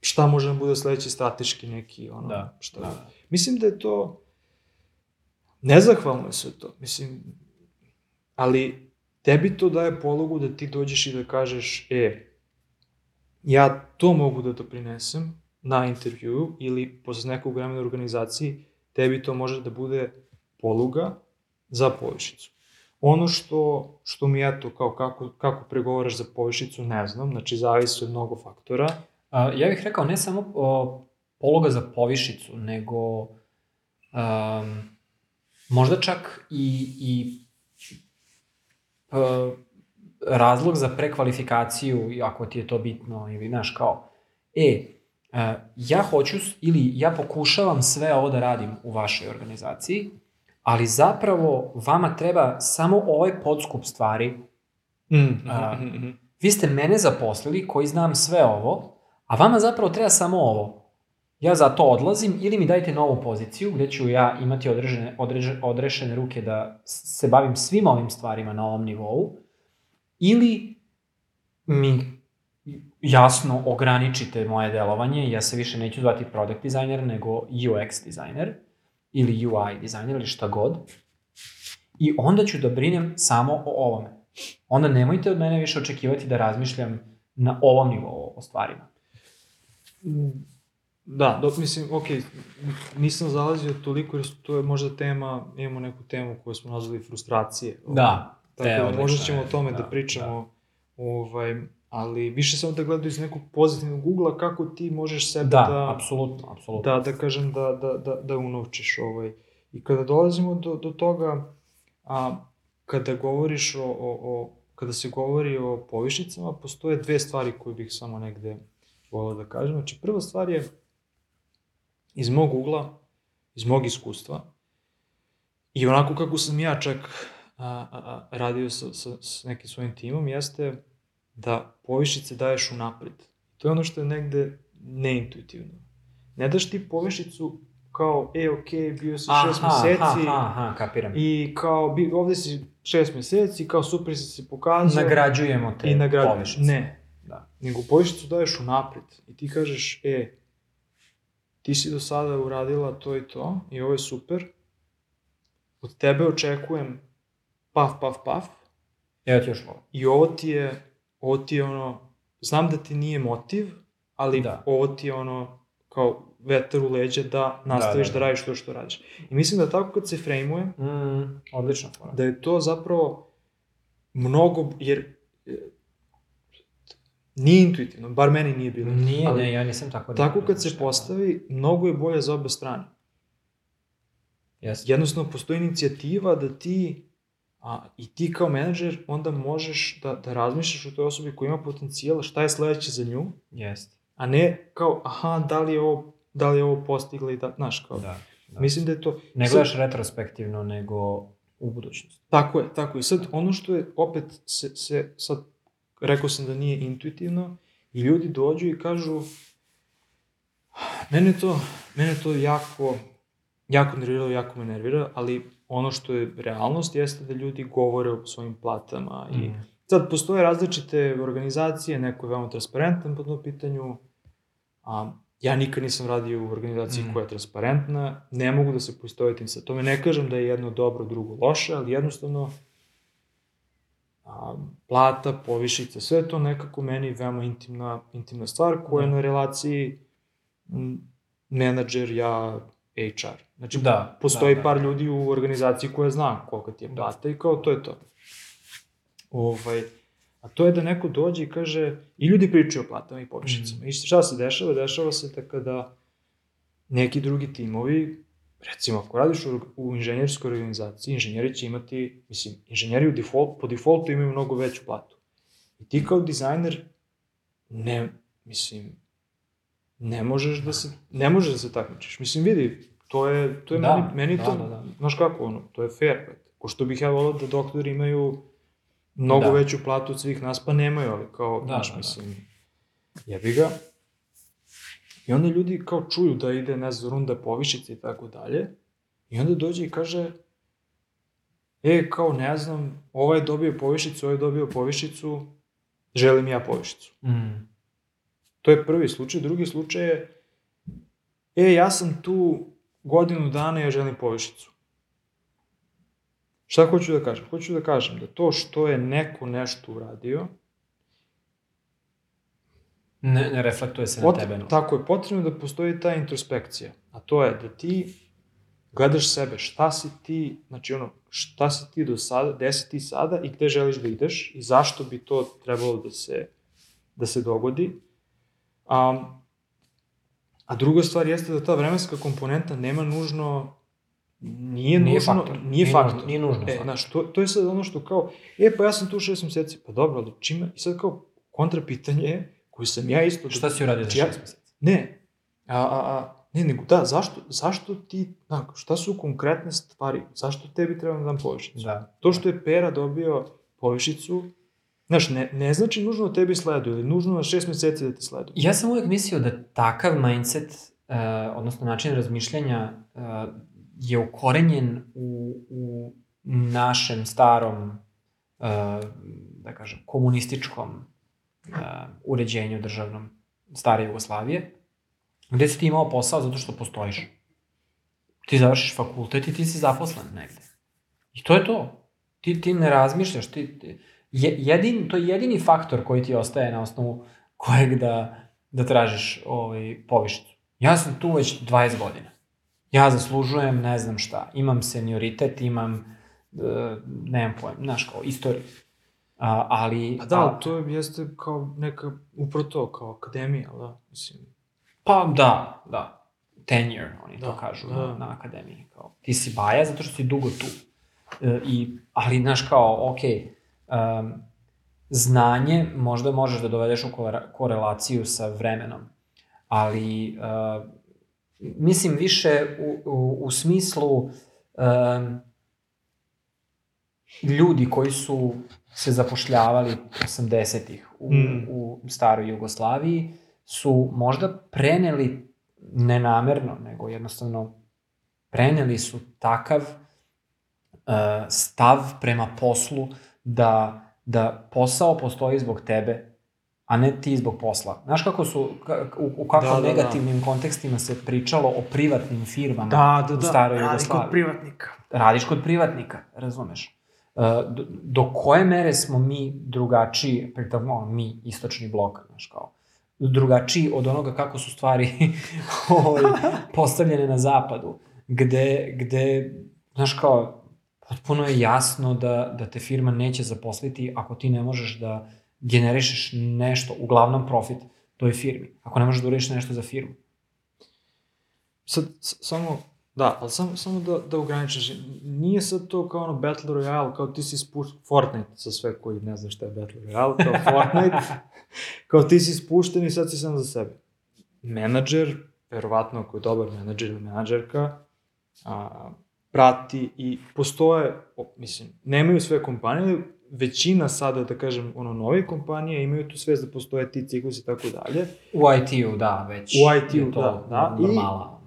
šta može da bude sledeći strateški neki, ono, Da, šta. da. Mislim da je to, nezahvalno je sve to, mislim, ali tebi to daje pologu da ti dođeš i da kažeš, e, ja to mogu da doprinesem na intervju ili posle nekog vremena organizaciji, tebi to može da bude poluga za povišicu. Ono što, što mi eto, kao kako, kako pregovaraš za povišicu, ne znam, znači zavisi od mnogo faktora. A, ja bih rekao ne samo o, pologa za povišicu, nego um, možda čak i, i uh, razlog za prekvalifikaciju, ako ti je to bitno, ili znaš kao, e, ja hoću, ili ja pokušavam sve ovo da radim u vašoj organizaciji, ali zapravo vama treba samo ovaj podskup stvari. Mm, A, mm, mm, mm. Vi ste mene zaposlili koji znam sve ovo, a vama zapravo treba samo ovo. Ja zato odlazim ili mi dajte novu poziciju gde ću ja imati odrežene, odreže, odrešene ruke da se bavim svim ovim stvarima na ovom nivou ili mi jasno ograničite moje delovanje, ja se više neću zvati product designer nego UX designer ili UI dizajner ili šta god. I onda ću da brinem samo o ovome. Onda nemojte od mene više očekivati da razmišljam na ovom nivou o stvarima. Da, dok mislim, ok, nisam zalazio toliko jer to je možda tema, imamo neku temu koju smo nazvali frustracije. Da, Tako e, da možda ćemo o tome da, da, da pričamo, ovaj, ali više samo da gledaju iz nekog pozitivnog ugla kako ti možeš sebe Da, da, apsolutno, apsolutno. da, da kažem, da, da, da, da unovčiš. Ovaj. I kada dolazimo do, do toga, a, kada govoriš o, o, o, kada se govori o povišicama, postoje dve stvari koje bih samo negde volao da kažem. Znači, prva stvar je, iz mog ugla, iz mog iskustva, i onako kako sam ja čak a, a, a, radio sa, sa, sa nekim svojim timom, jeste da povišice daješ u napred. To je ono što je negde neintuitivno. Ne daš ti povišicu kao, e, ok, bio si šest meseci Aha, aha, kapiram. i kao, bi, ovde si šest meseci, kao super si se pokazao. Nagrađujemo te i nagrad... povišice. Ne, Da. nego povišicu daješ u napred i ti kažeš, e, ti si do sada uradila to i to i ovo je super, od tebe očekujem paf, paf, paf Evo ti još ovo. i ovo ti je, ovo ti je ono, znam da ti nije motiv, ali Da. ovo ti je ono, kao vetar u leđa da nastaviš da, da, da, da. radiš to što radiš. I mislim da tako kad se frejmuje, Mm, odlična fora. da je to zapravo mnogo, jer e, nije intuitivno, bar meni nije bilo. Nije, ali ne, ja nisam tako... Tako kad se postavi, mnogo je bolje za obe strane. Jeste. Jednostavno, postoji inicijativa da ti, a, i ti kao menadžer, onda možeš da, da razmišljaš o toj osobi koja ima potencijal, šta je sledeće za nju, Jeste. a ne kao, aha, da li je ovo, da li je ovo postigla i da, znaš, kao, Da. da. mislim da je to... Ne sad- gledaš retrospektivno, nego u budućnost. Tako je, tako je. I sad, ono što je, opet, se, se, sad, rekao sam da nije intuitivno, i ljudi dođu i kažu, mene to, mene to jako, jako nerviralo, jako me nervira, ali ono što je realnost jeste da ljudi govore o svojim platama i Mm. sad postoje različite organizacije, neko je veoma transparentan po tom pitanju, a ja nikad nisam radio u organizaciji Mm. koja je transparentna, ne mogu da se poistovetim sa tome, ne kažem da je jedno dobro, drugo loše, ali jednostavno a, plata, povišica, sve je to nekako meni veoma intimna, intimna stvar koja je Da. na relaciji menadžer, ja, HR. Znači, Da, postoji da, da. par ljudi u organizaciji koja zna koliko ti je Da. plata i kao to je to. Ovaj, a to je da neko dođe i kaže, i ljudi pričaju o platama i povišicama. Mhm. I šta se dešava? Dešava se da kada neki drugi timovi, recimo ako radiš u, u inženjerskoj organizaciji, inženjeri će imati, mislim, inženjeri u default, po defaultu imaju mnogo veću platu. I ti kao dizajner, ne, mislim, ne možeš da se, ne možeš da se takmičiš. Mislim, vidi, to je, to je Da, meni, meni da, to, da, da. znaš kako, ono, to je fair. brate. Ko što bih ja volao da doktori imaju mnogo Da. veću platu od svih nas, pa nemaju, ali kao, Da, znaš, da, da. mislim, jebi ga. I onda ljudi kao čuju da ide, ne znam, runda povišice i tako dalje, i onda dođe i kaže, e, kao, ne znam, ovaj je dobio povišicu, ovaj je dobio povišicu, želim ja povišicu. Mm. To je prvi slučaj. Drugi slučaj je, e, ja sam tu godinu dana i ja želim povišicu. Šta hoću da kažem? Hoću da kažem da to što je neko nešto uradio, Ne, ne reflektuje se pot, na tebe. No. tako je, potrebno da postoji ta introspekcija. A to je da ti gledaš sebe, šta si ti, znači ono, šta si ti do sada, gde si ti sada i gde želiš da ideš i zašto bi to trebalo da se, da se dogodi. A, a druga stvar jeste da ta vremenska komponenta nema nužno nije, Nije nužno, faktor. Nije, Nije faktor. nužno, nije nužno E, znaš, to, to je sad ono što kao, e, pa ja sam tu šest meseci, pa dobro, ali čime, i sad kao kontra pitanje je, koji sam ja isto... Šta si uradio za Znači, šest meseci? Ne, a, a, a, ne, nego da, zašto, zašto ti, da, šta su konkretne stvari, zašto tebi treba da dam povišicu? Da. To što je Pera dobio povišicu, znaš, ne, ne znači nužno da tebi sleduju, ili nužno na šest meseci da ti sleduju. Ja sam uvek mislio da takav mindset, uh, odnosno način razmišljanja, uh, je ukorenjen u, u našem starom, uh, da kažem, komunističkom uh, uređenju državnom stare Jugoslavije, gde si ti imao posao zato što postojiš. Ti završiš fakultet i ti si zaposlen negde. I to je to. Ti, ti ne razmišljaš, ti, ti je, jedin, to je jedini faktor koji ti ostaje na osnovu kojeg da, da tražiš ovaj, povišicu. Ja sam tu već 20 godina. Ja zaslužujem ne znam šta. Imam senioritet, imam, uh, nemam pojem, znaš, kao istoriju. A, ali... Pa da, ali to jeste kao neka, upravo to, kao akademija, da, mislim. Pa da, da. Tenure, oni da, to kažu da. na, na akademiji. Kao, ti si baja zato što si dugo tu. E, i, ali, znaš, kao, ok, um, znanje možda možeš da dovedeš u korela- korelaciju sa vremenom, ali uh, mislim više u, u, u smislu um, ljudi koji su se zapošljavali 80-ih u, Mm. u staroj Jugoslaviji su možda preneli nenamerno, nego jednostavno preneli su takav uh, stav prema poslu da, da posao postoji zbog tebe, a ne ti zbog posla. Znaš kako su, u, u kakvim Da, da, da. negativnim kontekstima se pričalo o privatnim firmama Da, da, u da, staroj radi Jugoslaviji? kod privatnika. radiš kod privatnika, razumeš? Uh, do, do koje mere smo mi drugačiji, pritom ono, mi, istočni blok, znaš kao, drugačiji od onoga kako su stvari (laughs) ovaj, postavljene na zapadu, gde, gde, znaš kao, potpuno je jasno da, da te firma neće zaposliti ako ti ne možeš da generišeš nešto, uglavnom profit, toj firmi. Ako ne možeš da uradiš nešto za firmu. Sad, samo, da, ali samo, samo da, da ograničiš, nije sad to kao ono Battle Royale, kao ti si spušten, Fortnite, za sve koji ne zna šta je Battle Royale, kao (laughs) Fortnite, kao ti si spušten i sad si sam za sebe. Menadžer, verovatno ako je dobar menadžer ili menadžerka, a, prati i postoje, o, mislim, nemaju sve kompanije, većina sada, da kažem, ono, nove kompanije imaju tu svest da postoje ti ciklusi i tako dalje. U IT-u, da, već. U IT-u, da, da. I- Normala.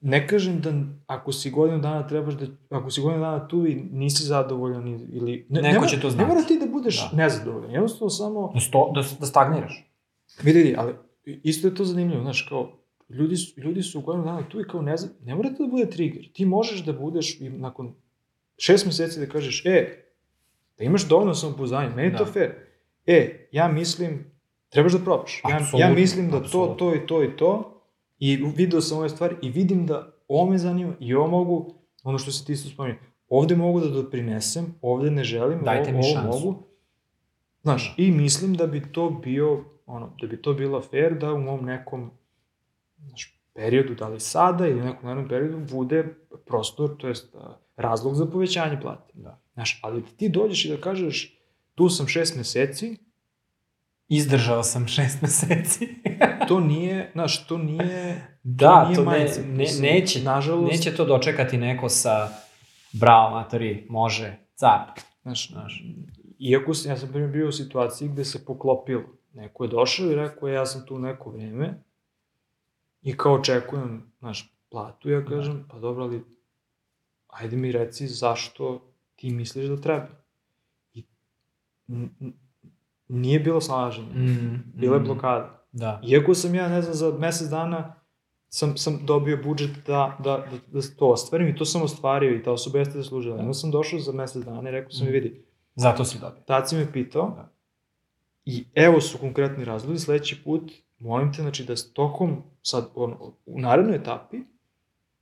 ne kažem da ako si godinu dana trebaš da, ako si godinu dana tu i nisi zadovoljan i- ili... Ne, Neko ne, mora- će to Ne znati. mora ti da budeš Da. nezadovoljan, jednostavno samo... Da, sto, da, da stagniraš. Vidi, ali isto je to zanimljivo, znaš, kao, ljudi su, ljudi su u godinu dana tu i kao ne, zna- ne mora da bude trigger. Ti možeš da budeš i nakon šest meseci da kažeš, e, da imaš dovoljno samopouzdanja, meni je to Da. fair. E, ja mislim, trebaš da probaš. Ja, ja mislim da apsolutno. to, to i to i to, i video sam ove stvari i vidim da ovo me zanima i ovo mogu, ono što se ti isto spominje, ovde mogu da doprinesem, ovde ne želim, Dajte mi ovo, ovo šansu. mogu. Znaš, i mislim da bi to bio, ono, da bi to bilo fair da u mom nekom znaš, periodu, da li sada ili nekom narednom periodu, bude prostor, to jest razlog za povećanje plate. Da. Znaš, ali ti dođeš i da kažeš, tu sam šest meseci, Izdržao sam šest meseci. (laughs) to nije, znaš, to nije... da, nije to ne, ne, neće, nažalost- neće to dočekati neko sa bravo, matori, može, cap. Znaš, Znaš. iako sam, ja sam primjer bio u situaciji gde se poklopilo. Neko je došao i rekao, ja sam tu neko vreme i kao očekujem, znaš, platu, ja kažem, pa dobro, ali ajde mi reci zašto ti misliš da treba. I nije bilo snalaženja, Mm, bila je mm, blokada. Da. Iako sam ja, ne znam, za mesec dana sam, sam dobio budžet da, da, da, da to ostvarim i to sam ostvario i ta osoba jeste zaslužila. Jedno sam došao za mesec dana i rekao sam mi, Mm. vidi, Zato si dobio. tad si me pitao Da. i evo su konkretni razlozi, sledeći put molim te, znači da tokom, sad, on, u narednoj etapi,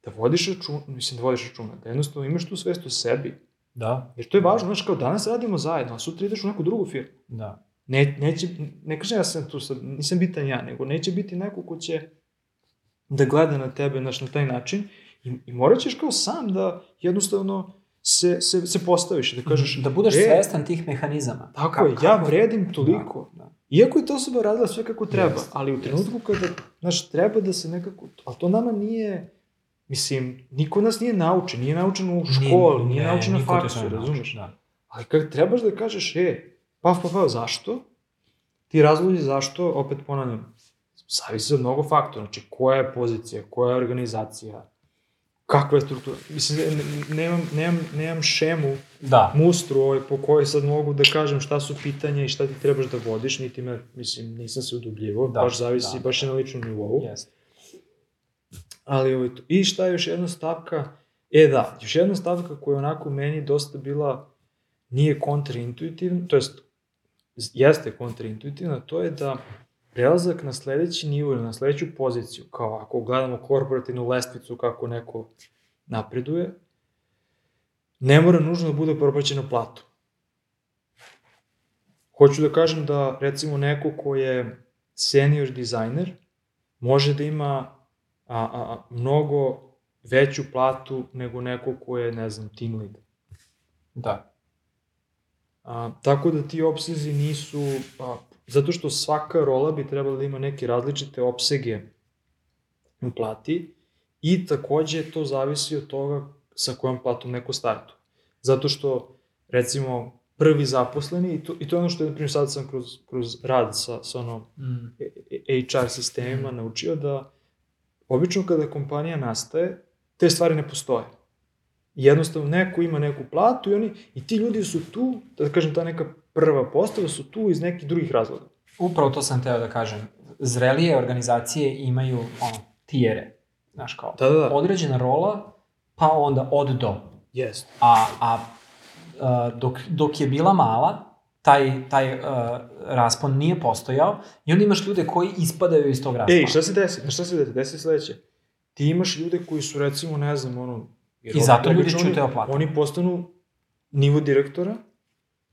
da vodiš računa, mislim da vodiš računa, da jednostavno imaš tu svest u sebi. Da, Jer to je važno, znaš, kao danas radimo zajedno, a sutra ideš u neku drugu firmu. da. Ne, neće, ne kažem ja sam tu sad, nisam bitan ja, nego neće biti neko ko će da gleda na tebe znaš, na taj način i, i morat ćeš kao sam da jednostavno se, se, se postaviš da kažeš Da budeš e, svestan tih mehanizama. Tako Ka- je, ja kako- vredim toliko. Da, da. Iako je ta osoba radila sve kako treba, Jest, ali u trenutku kada, znaš, treba da se nekako, ali to nama nije, mislim, niko nas nije naučen, nije naučen u školi, nije, ne, naučen na faksu, razumeš? Da. Ali kad trebaš da kažeš, e, paf, paf, paf, zašto? Ti razlozi zašto, opet ponavljam, zavisi od mnogo faktora, znači koja je pozicija, koja je organizacija, kakva je struktura. Mislim, ne- ne- nemam, nemam, nemam šemu, Da, mustru ovaj, po kojoj sad mogu da kažem šta su pitanja i šta ti trebaš da vodiš, niti me, mislim, nisam se udubljivo, Da, baš zavisi, da, baš je na ličnom nivou. jeste. Ali, ovaj, to- i šta je još jedna stavka? E da, još jedna stavka koja je onako meni dosta bila, nije kontraintuitivna, to jest, jeste kontraintuitivna, to je da prelazak na sledeći nivo ili na sledeću poziciju, kao ako gledamo korporativnu lestvicu kako neko napreduje, ne mora nužno da bude propraćeno platu. Hoću da kažem da, recimo, neko ko je senior dizajner, može da ima a, a, a, mnogo veću platu nego neko ko je, ne znam, team lead. Da. A, tako da ti opsezi nisu, a, zato što svaka rola bi trebala da ima neke različite opsege u plati i takođe to zavisi od toga sa kojom platom neko startu. Zato što, recimo, prvi zaposleni, i to, i to je ono što je, na primjer, sad sam kroz, kroz rad sa, sa ono, Mm. HR sistemima naučio da obično kada kompanija nastaje, te stvari ne postoje. Jednostavno, neko ima neku platu i oni, i ti ljudi su tu, da kažem, ta neka prva postava su tu iz nekih drugih razloga. Upravo to sam teo da kažem. Zrelije organizacije imaju ono, tijere. Znaš kao, Da, da, da. određena rola, pa onda od do. Jest. A, a, a dok, dok je bila mala, taj, taj uh, raspon nije postojao i onda imaš ljude koji ispadaju iz tog raspona. Ej, šta se desi? Šta se desi? Desi sledeće. Ti imaš ljude koji su, recimo, ne znam, ono... jer I zato ljudi ćute oni- o platu. Oni postanu nivo direktora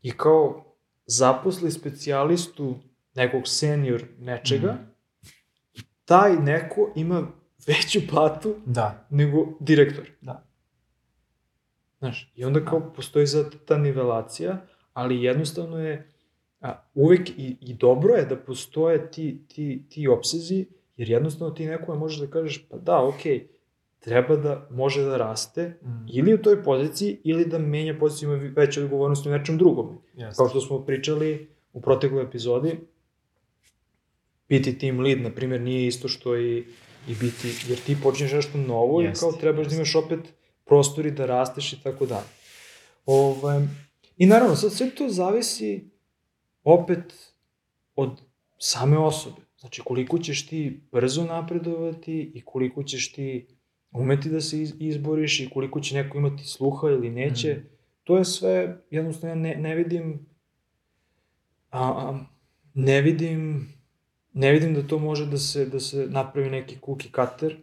i kao zaposli specijalistu nekog senior nečega, Mhm. taj neko ima veću platu Da, nego direktor. Da. Znaš, i onda kao postoji za ta nivelacija, ali jednostavno je a, uvek i, i dobro je da postoje ti, ti, ti opsezi, jer jednostavno ti nekome možeš da kažeš, pa da, okej, treba da može da raste mm, ili u toj poziciji, ili da menja poziciju, ima veće odgovornosti u nečem drugom. jeste. Kao što smo pričali u protekloj epizodi, biti team lead, na primjer, nije isto što i, i biti, jer ti počinješ nešto novo i Jest, kao trebaš da jest. imaš opet prostori da rasteš i tako dalje. Ovaj, I naravno, sad sve to zavisi opet od same osobe. Znači, koliko ćeš ti brzo napredovati i koliko ćeš ti umeti da se iz- izboriš i koliko će neko imati sluha ili neće. Mhm. To je sve, jednostavno, ja ne, ne vidim a, a, ne vidim ne vidim da to može da se da se napravi neki cookie cutter,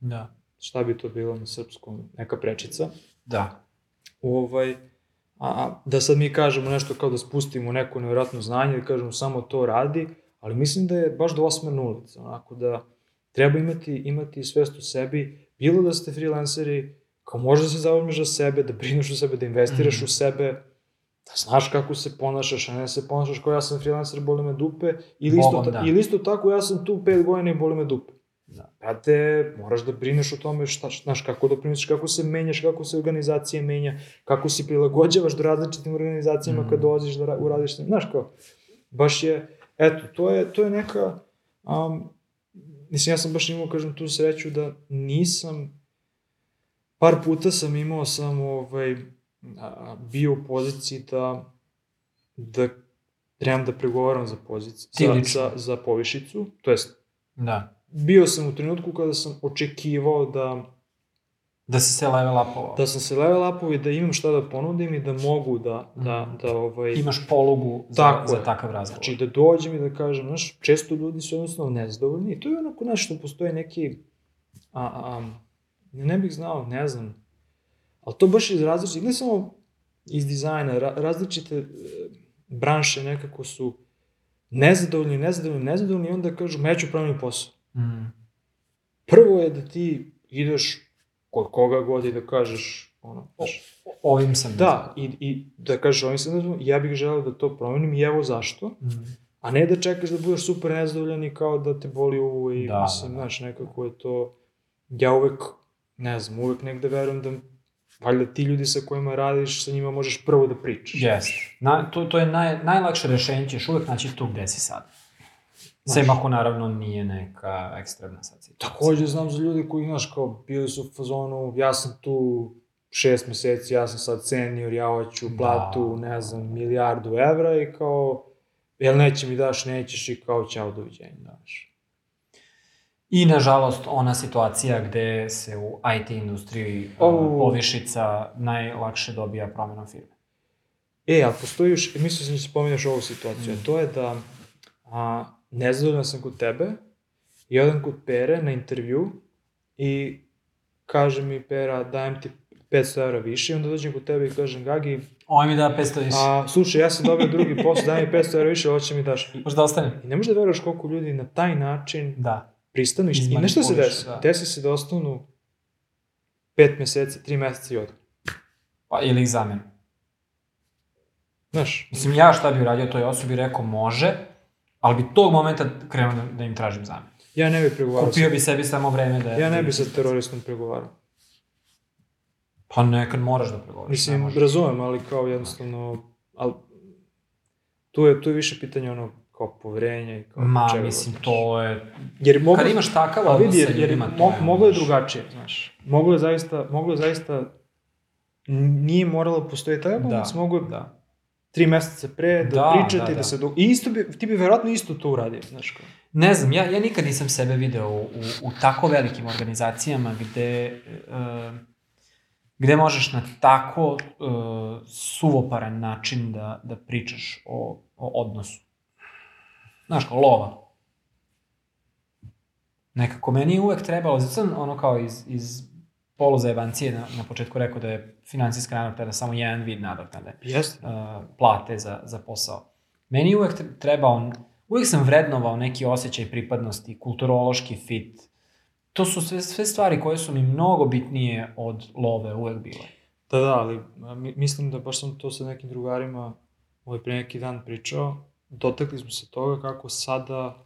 Da. šta bi to bilo na srpskom, neka prečica. Da. Ovaj, a, a da sad mi kažemo nešto kao da spustimo neko nevjerojatno znanje, da kažemo samo to radi, ali mislim da je baš dvosmerna ulica, onako da treba imati, imati svest u sebi, bilo da ste freelanceri, kao možda se zauzmeš za sebe, da brineš o sebe, da investiraš Mhm. u sebe, da znaš kako se ponašaš, a ne da se ponašaš kao ja sam freelancer, boli me dupe, ili isto, ta, da. ili isto tako ja sam tu pet godina i boli me dupe. Da. Brate, moraš da brineš o tome šta, znaš, kako doprinosiš, kako se menjaš, kako se organizacija menja, kako si prilagođavaš do različitim organizacijama Mm. kad dolaziš da ra- uradiš, znaš kao, baš je, eto, to je, to je neka, um, mislim, ja sam baš imao, kažem, tu sreću da nisam, par puta sam imao sam, ovaj, a, bio u poziciji da, da trebam da pregovaram za poziciju, za, za, za povišicu, to jest, Da. bio sam u trenutku kada sam očekivao da, Da si se level upovao. da sam se level upao i da imam šta da ponudim i da mogu da, da, Mhm. da ovaj, Imaš polugu za, Tako za takav razgovor. Znači da dođem i da kažem, znaš, često ljudi su jednostavno nezadovoljni i to je onako nešto, postoje neki, a, a, ne bih znao, ne znam. Ali to baš iz različitih, ne samo iz dizajna, ra, različite e, branše nekako su nezadovoljni, nezadovoljni, nezadovoljni i onda kažu, ja ću promeniti posao. Mm. Prvo je da ti ideš kod koga god i da kažeš, ono, znaš, Ovim sam da, i, i da kažeš ovim sam nezadovoljan, ja bih želeo da to promenim i evo zašto, Mm. a ne da čekaš da budeš super nezadovoljan i kao da te boli uvo i, Da, mislim, da, da. znaš, nekako je to, ja uvek, ne znam, uvek negde verujem da valjda ti ljudi sa kojima radiš, sa njima možeš prvo da pričaš. Jeste. Na, to, to je naj, najlakše rešenje, ćeš uvek naći tu gde si sad. Sem ako naravno nije neka ekstremna sad situacija. Takođe znam za ljude koji, znaš, kao, bili su u fazonu, ja sam tu šest meseci, ja sam sad senior, ja hoću Da. platu, ne znam, milijardu evra i kao, jel neće mi daš, nećeš i kao, ćao, doviđenja, znaš. I nažalost ona situacija gde se u IT industriji Au. uh, povišica najlakše dobija promenom firme. E, ali postoji još, mislio sam da će spominjaš ovu situaciju, a to je da a, nezadovoljan sam kod tebe i odem kod Pere na intervju i kaže mi Pera dajem ti 500 evra više i onda dođem kod tebe i kažem Gagi, Ovo mi da 500 više. a, slušaj, ja sam dobio drugi posao, daj mi 500 evra više, hoće mi daš. Možda ostane? I ne možeš da veruješ koliko ljudi na taj način Da. pristanu i, i nešto se desi. da. Desi se da ostanu 5 meseci, 3 meseca i odu. Pa, ili ih zamenu. Znaš, Mislim, ja šta bi uradio toj osobi, rekao može, ali bi tog momenta krenuo da, da im tražim zamenu. ja ne bih pregovarao. Kupio bi sebi samo vreme da... Ja ne bih sa teroristom pregovarao. Pa nekad moraš da pregovoriš. ne Mislim, možeš. razumem, ali kao jednostavno, ali tu je, tu je više pitanje ono kao poverenja i kao Ma, čega mislim, god, to je... Jer mogu, Kad imaš takav odnos vidi, jer, jer ljudima, to mo, je... moglo je znaš, drugačije, znaš. Moglo je zaista, moglo je zaista, nije moralo da postoji taj odnos, Da, mogu je da. Tri meseca pre da, Da, pričate da, da, da. se... Do... I isto bi, ti bi verovatno isto to uradio, znaš kao. Ne znam, ja, ja nikad nisam sebe video u, u, u tako velikim organizacijama gde, uh, gde možeš na tako uh, suvoparan način da, da pričaš o, o odnosu. Znaš, kao lova. Nekako meni je uvek trebalo, zato sam ono kao iz, iz poluzajebancije na, na početku rekao da je finansijska nadoknada samo jedan vid nadoknade Jeste. uh, plate za, za posao. Meni je uvek tre- trebao, uvek sam vrednovao neki osjećaj pripadnosti, kulturološki fit. To su sve, sve stvari koje su mi mnogo bitnije od love uvek bile. Da, da, ali mislim da baš sam to sa nekim drugarima ovaj pre neki dan pričao, dotakli smo se toga kako sada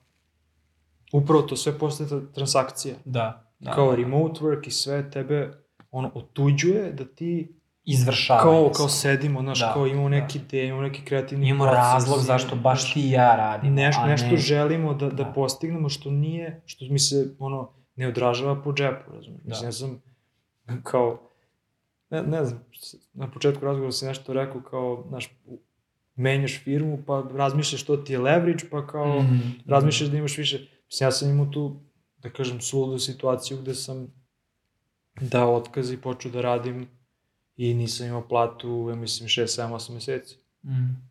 upravo to sve postaje tra- transakcija. Da. Da kao da. remote work i sve tebe ono otuđuje da ti Izvršavanje. kao, se. kao sedimo, znaš, Da, kao imamo da. neki ideje, imamo neki kreativni Imamo proces, razlog zašto baš ti i ja radimo, Neš, a nešto ne... želimo da, da, Da. postignemo što nije, što mi se ono ne odražava po džepu, razumiješ? Da. Mislim, ja sam kao, ne, ne znam, na početku razgovora si nešto rekao kao, znaš, menjaš firmu, pa razmišljaš što ti je leverage, pa kao, Mm, razmišljaš da imaš više. Mislim, ja sam imao tu, da kažem, suludu situaciju gde sam dao otkaz i počeo da radim i nisam imao platu, ja mislim, 6, 7, 8 meseci. Mm,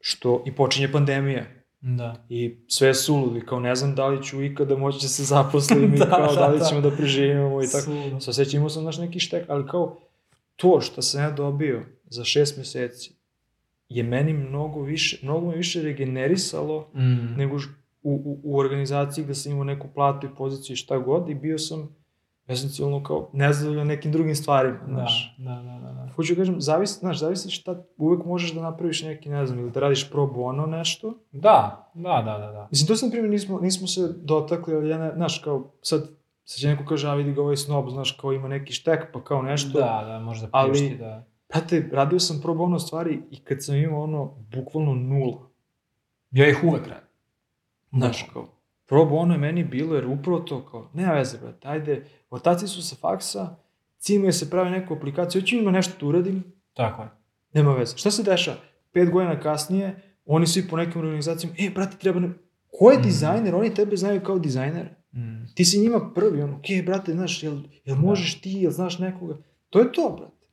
Što, i počinje pandemija. da. I sve je suludi, kao ne znam da li ću ikada moći da se zaposlim (laughs) i Da, kao da, da, li da. ćemo da preživimo i tako. Suludo. Sa sećam imao sam naš neki štek, ali kao to što sam ja dobio za šest meseci je meni mnogo više, mnogo me više regenerisalo Mm, nego u, u, u organizaciji gde sam imao neku platu i poziciju i šta god i bio sam esencijalno kao nezadovoljan nekim drugim stvarima, da, znaš. da, da, da, da. Hoću da kažem, zavisi, znaš, zavisi šta, uvek možeš da napraviš neki, ne znam, ili da radiš pro bono nešto. Da, da, da, da, da. Mislim, to sam, primjer, nismo, nismo se dotakli, ali ja ne, znaš, kao, sad, sad će neko kaže, a vidi ga ovaj snob, znaš, kao ima neki štek, pa kao nešto. Da, da, možda ali- priušti da... Brate, radio sam pro bono stvari i kad sam imao ono, bukvalno nula. Ja ih uvek radim. Znaš, kao, pro bono je meni bilo, jer upravo to, kao, nema veze, brate, ajde, ortaci su sa faksa, cimaju se pravi neku aplikaciju, hoću ima nešto da uradim, Tako je. nema veze. Šta se dešava? Pet godina kasnije, oni svi po nekim organizacijama, e, brate, treba ne... Ko je Mhm. dizajner? Oni tebe znaju kao dizajner. Mm. Ti si njima prvi, ono, okej, brate, znaš, jel, jel Da. možeš ti, jel znaš nekoga? To je to, brate.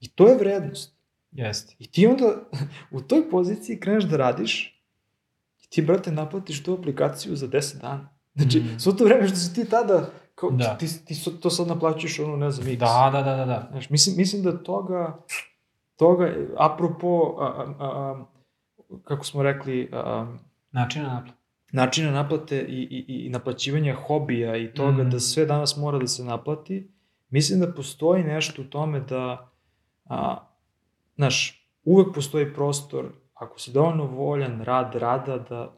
I to je vrednost. Jeste. I ti onda (laughs) u toj poziciji kreneš da radiš ti, brate, naplatiš tu aplikaciju za 10 dana. Znači, Mm. svo to vreme što si ti tada kao, Da. ti, ti to sad naplaćuješ ono, ne znam, x. Da, da, da, da, da. Znaš, mislim, mislim da toga, toga, apropo, a, a, a, kako smo rekli, a, a, Način na naplatu. načina naplate i, i, i naplaćivanja hobija i toga Mhm. da sve danas mora da se naplati, mislim da postoji nešto u tome da, a, znaš, uvek postoji prostor, ako si dovoljno voljan, rad, rada, da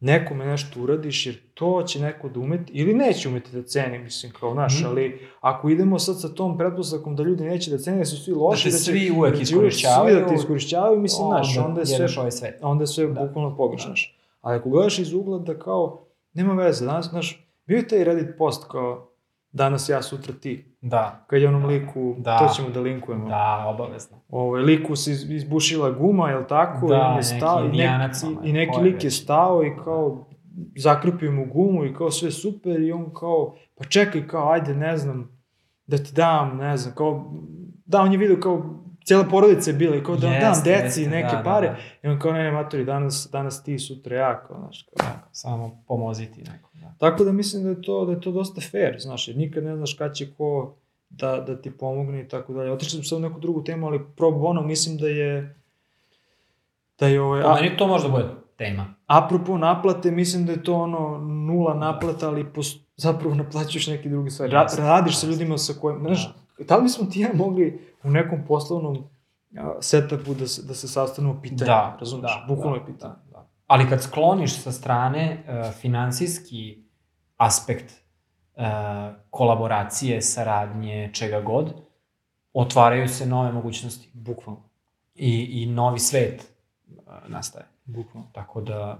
nekome nešto uradiš, jer to će neko da umeti, ili neće umeti da ceni, mislim, kao, znaš, Mhm. ali ako idemo sad sa tom pretpostavkom da ljudi neće da cene, da su svi loši, te će- svi uvek da iskorišćavaju, Svi da te iskorišćavaju, mislim, znaš, onda je sve ovaj svet. onda je sve Da. bukvalno pogrešno. znaš. Ali ako gledaš iz ugla da kao, nema veze, danas, znaš, bio je taj Reddit post kao, danas ja, sutra ti. Da, Kad je onom liku, Da. to ćemo da linkujemo. da, obavezno. Ovaj, liku se iz- izbušila guma, jel tako? Da, I je neki stao, i, neki, onaj, i neki ko je lik je stao i kao zakrpio mu gumu i kao sve super i on kao, pa čekaj kao, ajde, ne znam, da ti dam, ne znam, kao, da, on je vidio kao, cijela porodica je bila i kao da vam dam deci jeste, neke da, pare. Da, I on kao, ne, ne, matori, danas, danas ti, sutra ja, kao, znaš, kao. da. Samo pomoziti nekom. Da. Tako da mislim da je to, da je to dosta fair, znaš, jer nikad ne znaš kad će ko da, da ti pomogne i tako dalje. Otišli smo sad u neku drugu temu, ali pro bono mislim da je da je ovaj, a, meni to možda bude tema. apropo naplate, mislim da je to ono nula naplata, ali pos, zapravo naplaćuješ neki drugi stvari. Ra, radiš sa ljudima sa kojim, znaš, da li bismo ti ja mogli u nekom poslovnom setupu da se, da se sastanemo pitanje, Da, razumiješ? da, Bukvalno da, je pitanje. Da, da. Ali kad skloniš sa strane uh, finansijski aspekt uh, kolaboracije, saradnje, čega god, otvaraju se nove mogućnosti Bukvalno, i, i novi svet uh, nastaje. bukvalno. Tako da...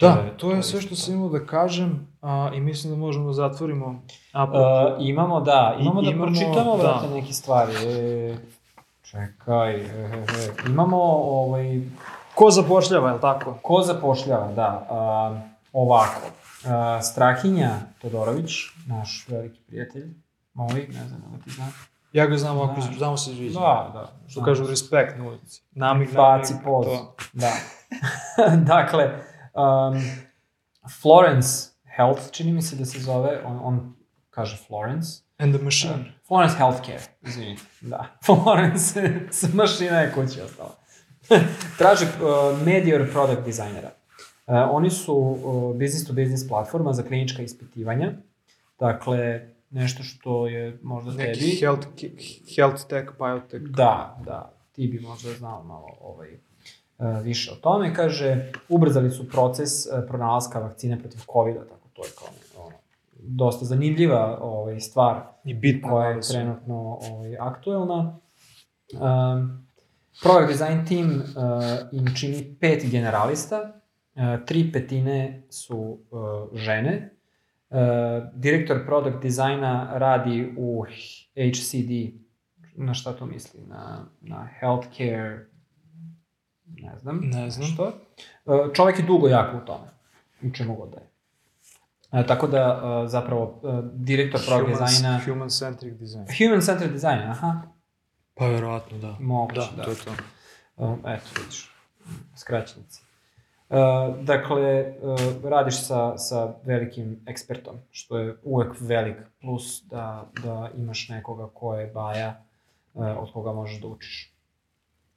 Da, to je sve isto što to. sam imao da kažem a, i mislim da možemo da zatvorimo. A, Uh, imamo, da, I- imamo da imamo, pročitamo, da. brate, neke stvari. E, čekaj, e, e, e. imamo, ovaj, ko zapošljava, je li tako? ko zapošljava, da, a, ovako. Strahinja Todorović, naš veliki prijatelj, moj, ne znam da ti znam. Ja ga znam ovako, Da. znamo se izviđati. Da, da. Što kažu, respekt na ulici. Namig, Baci namig, poz. to. Da. (laughs) dakle, um, Florence Health, čini mi se da se zove, on, on kaže Florence. And the machine. Florence Healthcare, izvinite. Da, (laughs) Florence mašina je kući ostala. (laughs) Traže uh, Medior product designera. Uh, oni su business to business platforma za klinička ispitivanja. Dakle, nešto što je možda Neki tebi... health, health tech, biotech. Da, da, ti bi možda znao malo ovaj, uh, više o tome. Kaže, ubrzali su proces uh, pronalaska vakcine protiv COVID-a, tako to je kao ono, dosta zanimljiva ovaj, stvar I bitno. koja je trenutno ovaj, aktuelna. Um, product design team uh, im čini pet generalista, tri petine su uh, žene. Uh, direktor product dizajna radi u HCD, na šta to misli? Na, na healthcare, ne znam. Ne znam. Što? Čovek je dugo jako u tome, u čemu god da je. E, tako da, uh, zapravo, uh, direktor product Human- dizajna... Human-centric design. Human centered design, aha. Pa verovatno, da. Moguće, da, da. to je to. Um, eto, vidiš, skraćenici. Uh, dakle, uh, radiš sa, sa velikim ekspertom, što je uvek velik plus da, da imaš nekoga ko je baja uh, od koga možeš da učiš.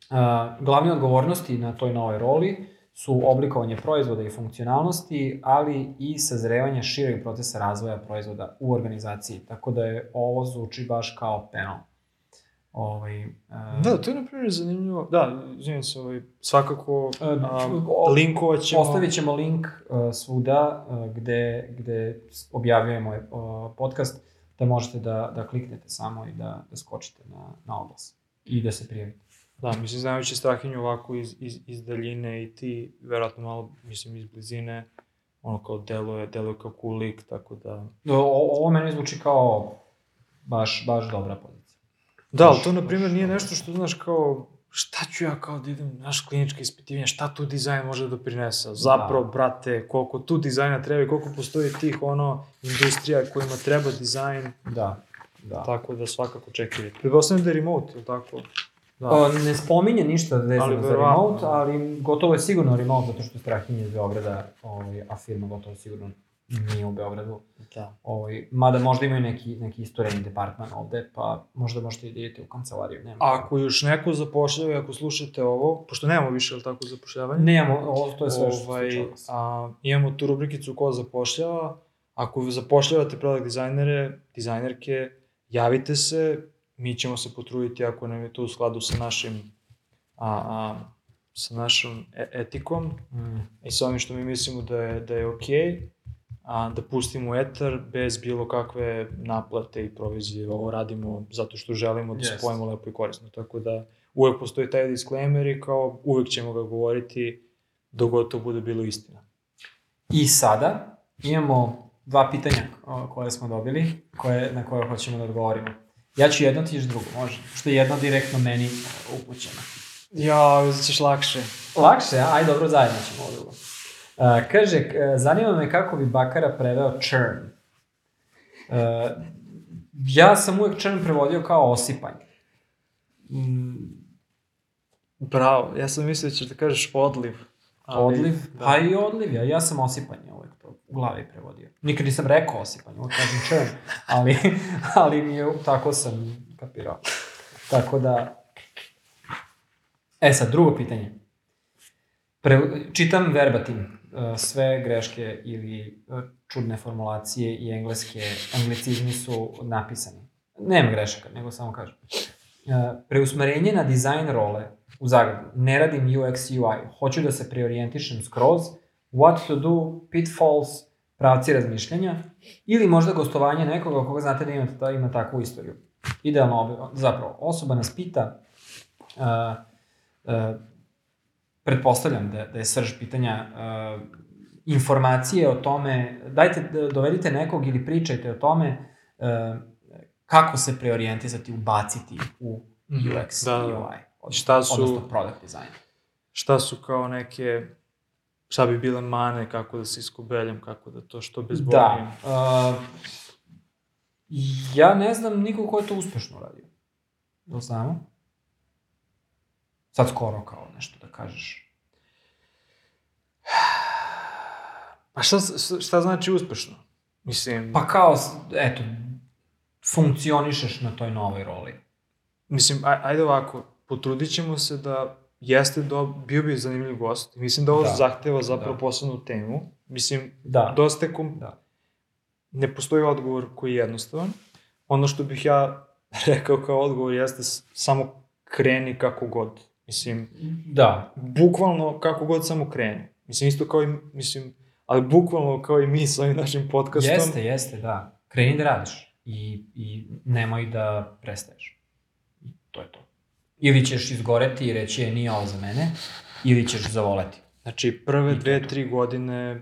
Uh, glavne odgovornosti na toj novoj roli su oblikovanje proizvoda i funkcionalnosti, ali i sazrevanje šireg procesa razvoja proizvoda u organizaciji. Tako da je ovo zvuči baš kao panel. Ovaj, uh, Da, to je na primjer zanimljivo. Da, izvinim se, ovaj, svakako um, o- linkovat ćemo. Ostavit ćemo link uh, svuda uh, gde, gde objavljujemo uh, podcast, da možete da, da kliknete samo i da, da skočite na, na oglas i da se prijavite. Da, mislim, znajući Strahinju ovako iz, iz, iz daljine i ti, verovatno malo, mislim, iz blizine, ono kao deluje, deluje kao cool lik, tako da... O, ovo meni zvuči kao baš, baš dobra pozicija. Da, ali to, na primjer, nije nešto što, znaš, kao, šta ću ja kao da idem, naš klinička ispitivanja, šta tu dizajn može da doprinese? Zapravo, Da. brate, koliko tu dizajna treba i koliko postoji tih, ono, industrija kojima treba dizajn, Da, da. tako da svakako čekirajte. Pretpostavljam da je remote, ili tako? Da. O, ne spominje ništa vezano za remote, da. ali gotovo je sigurno remote, zato što je Strahinje iz Beograda, ovaj, a firma gotovo sigurno nije u Beogradu. Da. Ovaj, mada možda imaju neki, neki istoreni departman ovde, pa možda možete i da idete u kancelariju. Nema. Ako još neko zapošljava, ako slušate ovo, pošto nemamo više, ali tako, zapošljavanje, Nemamo, ovo to je sve što ovaj, se slučalo. a, imamo tu rubrikicu ko zapošljava. Ako zapošljavate product dizajnere, dizajnerke, javite se, mi ćemo se potruditi ako nam je to u skladu sa našim a, a, sa našom e etikom Mm. i sa onim što mi mislimo da je, da je okej, a, da pustimo u etar bez bilo kakve naplate i provizije. Ovo radimo zato što želimo da se Jest. pojemo lepo i korisno. Tako da uvek postoji taj disclaimer i kao uvek ćemo ga govoriti dok god to bude bilo istina. I sada imamo dva pitanja koje smo dobili, koje, na koje hoćemo da odgovorimo. Ja ću jedno, ti ćeš drugo, može. Što je jedno direktno meni e, upućeno. Ja, uzet ćeš lakše. Lakše, a? Aj, dobro, zajedno ćemo ovo drugo. Uh, kaže, k- zanima me kako bi Bakara preveo churn. Uh, ja sam uvek churn prevodio kao osipanje. Mm, Bravo, ja sam mislio da ćeš da kažeš odliv. ali- odliv, da. pa i odliv, ja, ja sam osipanje uvek to u glavi prevodio. Nikad nisam rekao osipanje, uvek kažem churn, (laughs) ali, ali mi je, tako sam kapirao. Tako da, e sad, drugo pitanje. Pre, čitam verbatim sve greške ili uh, čudne formulacije i engleske, anglicizmi su napisani. Nema grešaka, nego samo kažem. Uh, preusmerenje na dizajn role u Zagrebu. Ne radim UX UI. Hoću da se preorijentišem skroz. What to do, pitfalls, pravci razmišljanja ili možda gostovanje nekoga koga znate da ima, da ima takvu istoriju. Idealno, zapravo, osoba nas pita uh, pretpostavljam da, da je srž pitanja uh, informacije o tome, dajte, dovedite nekog ili pričajte o tome uh, kako se preorijentisati, ubaciti u Mhm. UX Da, da, i da. UI, od, Šta su- odnosno product design. Šta su kao neke, šta bi bile mane, kako da se iskobeljam, kako da to što bezbolnije. Da. Uh, ja ne znam nikog ko je to uspešno uradio. Da znamo? Sad skoro kao nešto da kažeš. (sighs) Pa šta, šta znači uspešno? Mislim, Pa kao, eto, funkcionišeš na toj novoj roli. mislim, aj, ajde ovako, potrudit ćemo se da jeste do, bio bi zanimljiv gost. Mislim da ovo Da. zahteva zapravo Da. posebnu temu. Mislim, Da. dosta kom... Da. Ne postoji odgovor koji je jednostavan. Ono što bih ja (laughs) rekao kao odgovor jeste samo kreni kako god. Mislim, Da. bukvalno kako god samo kreni. Mislim, isto kao i, mislim, ali bukvalno kao i mi sa ovim našim podcastom. Jeste, jeste, da. Kreni da radiš i, i nemoj da prestaješ. I to je to. Ili ćeš izgoreti i reći, je, nije ovo za mene, ili ćeš zavoleti. Znači, prve dve, tri godine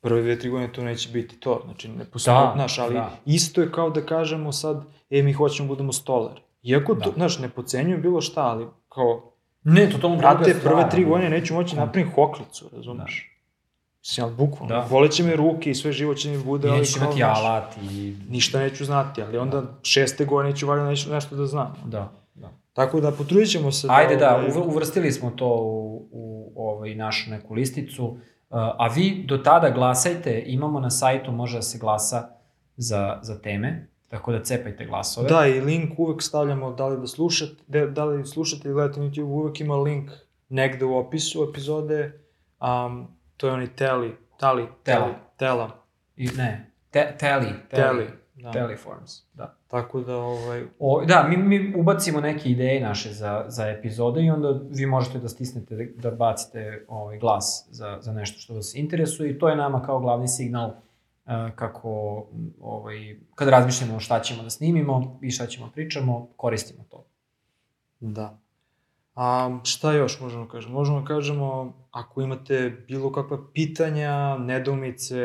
prve dve, tri godine to neće biti to. Znači, ne postoji, Da, znaš, ali da. isto je kao da kažemo sad, e, mi hoćemo da budemo stolar. Iako to, Da. znaš, ne pocenjujem bilo šta, ali kao, Ne, totalno druga brate, stvar. prve tri godine neću moći napravim hoklicu, razumeš? Mislim, ali bukvalno, Da. da. boleće me ruke i sve živo će mi bude, ali kao, imati alat i... ništa neću znati, ali onda šeste godine ću valjda nešto, nešto da znam. Da, da. Tako da potrudit ćemo se Ajde da, uv- uvrstili smo to u, u ovaj, našu neku listicu, a vi do tada glasajte, imamo na sajtu, može da se glasa za, za teme, tako da cepajte glasove. Da, i link uvek stavljamo, da li da slušate, da, da li slušate ili gledate na YouTube, uvek ima link negde u opisu epizode, um, to je onaj teli, tali, Tela. tela, I, ne, te, teli, teli, da. Teleforms, da. Tako da, ovaj, O, da, mi, mi ubacimo neke ideje naše za, za epizode i onda vi možete da stisnete, da bacite ovaj glas za, za nešto što vas interesuje i to je nama kao glavni signal kako m, ovaj, kad razmišljamo šta ćemo da snimimo i šta ćemo pričamo, koristimo to. da. A, šta još možemo da kažemo? Možemo da kažemo, ako imate bilo kakva pitanja, nedoumice,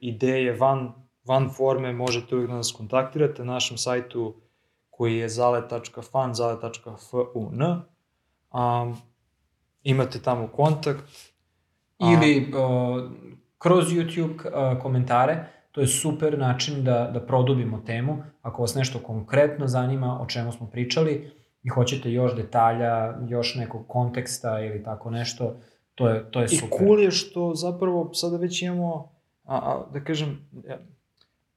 ideje van, van forme, možete uvijek da nas kontaktirate na našem sajtu koji je zale.fan, zale.fun. Um, imate tamo kontakt. A- Ili uh, kroz YouTube uh, komentare, to je super način da, da produbimo temu. Ako vas nešto konkretno zanima o čemu smo pričali i hoćete još detalja, još nekog konteksta ili tako nešto, to je, to je I super. cool je što zapravo sada već imamo a, a da kažem,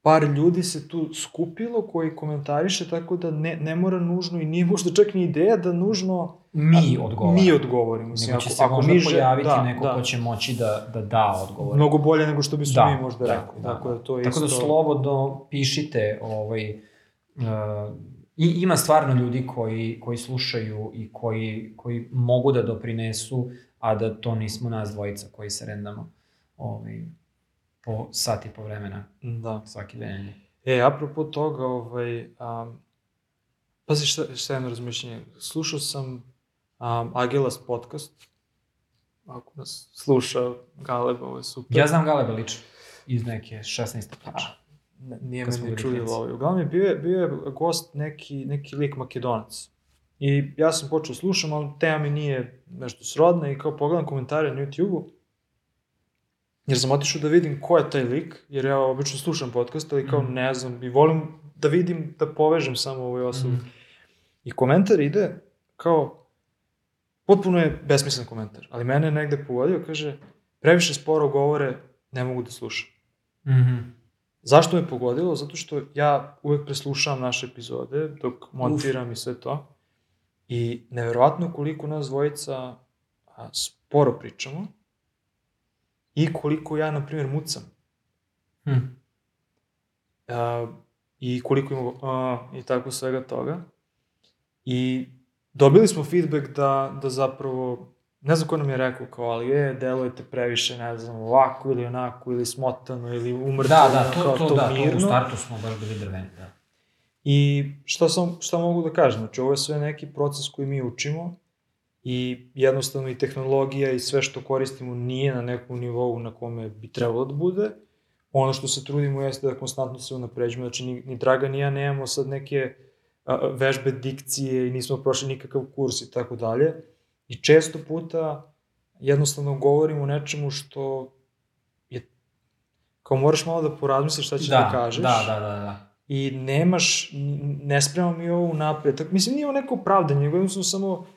par ljudi se tu skupilo koji komentariše, tako da ne, ne mora nužno i nije možda čak ni ideja da nužno Mi odgovaramo. Mi odgovorimo. Mislim, Nego će ako, se ako možda mi pojaviti da, neko da. ko će moći da, da da odgovor. Mnogo bolje nego što bismo Da, mi možda da, rekli. da, tako da to je Tako da isto... slobodno pišite, ovaj, uh, i, ima stvarno ljudi koji, koji slušaju i koji, koji mogu da doprinesu, a da to nismo nas dvojica koji se rendamo ovaj, po sat i po vremena Da. svaki nedelje. E, apropo toga, ovaj, um, pazi šta, šta je jedno razmišljenje. Slušao sam um, Agilas podcast, ako nas sluša Galeb, ovo je super. Ja znam Galeba lično, iz neke 16. priče. Nije meni bili čudilo ovaj. Uglavnom je bio, je- bio je gost neki, neki lik makedonac. I ja sam počeo slušam, ali tema mi nije nešto srodna i kao pogledam komentare na YouTube-u, jer sam otišao da vidim ko je taj lik, jer ja obično slušam podcast, ali kao Mhm. ne znam, i volim da vidim, da povežem samo ovoj osobi. Mhm. I komentar ide kao, potpuno je besmislen komentar, ali mene je negde pogodio, kaže, previše sporo govore, ne mogu da slušam. Mhm. Zašto me pogodilo? Zato što ja uvek preslušavam naše epizode dok montiram i sve to. I neverovatno koliko nas dvojica a, sporo pričamo i koliko ja, na primjer, mucam. Hm. A, I koliko imamo a, i tako svega toga. I dobili smo feedback da, da zapravo, ne znam ko nam je rekao, kao, ali je, delujete previše, ne znam, ovako ili onako, ili smotano, ili umrtvo, Da, da, to, kao, to, da, to u mirno. startu smo baš bili drveni, da. I šta, sam, šta mogu da kažem? Znači, ovo je sve neki proces koji mi učimo i jednostavno i tehnologija i sve što koristimo nije na nekom nivou na kome bi trebalo da bude. Ono što se trudimo jeste da konstantno se unapređujemo. Znači, ni, ni Draga ni ja nemamo sad neke a, vežbe dikcije i nismo prošli nikakav kurs i tako dalje. I često puta jednostavno govorimo o nečemu što je kao moraš malo da porazmisliš šta ćeš da, da kažeš Da, da, da, da. i nemaš, ne spremam mi ovo unapred. Tako, mislim, nije ovo neko opravdanje, nego jednostavno samo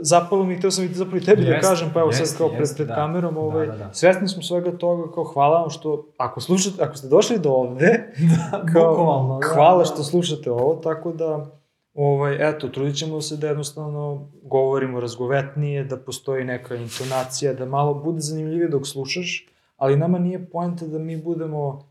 zapalo mi, hteo sam i zapravo i tebi da Jeste, kažem, pa evo jeste, sad kao pred, pred da. kamerom, ovaj, Da, da, da. svesni smo svega toga, kao hvala vam što, ako slušate, ako ste došli do ovde, (laughs) (laughs) kao, Bukvalno, da, hvala da. što slušate ovo, tako da, ovaj, eto, trudit ćemo se da jednostavno govorimo razgovetnije, da postoji neka intonacija, da malo bude zanimljivije dok slušaš, ali nama nije poenta da mi budemo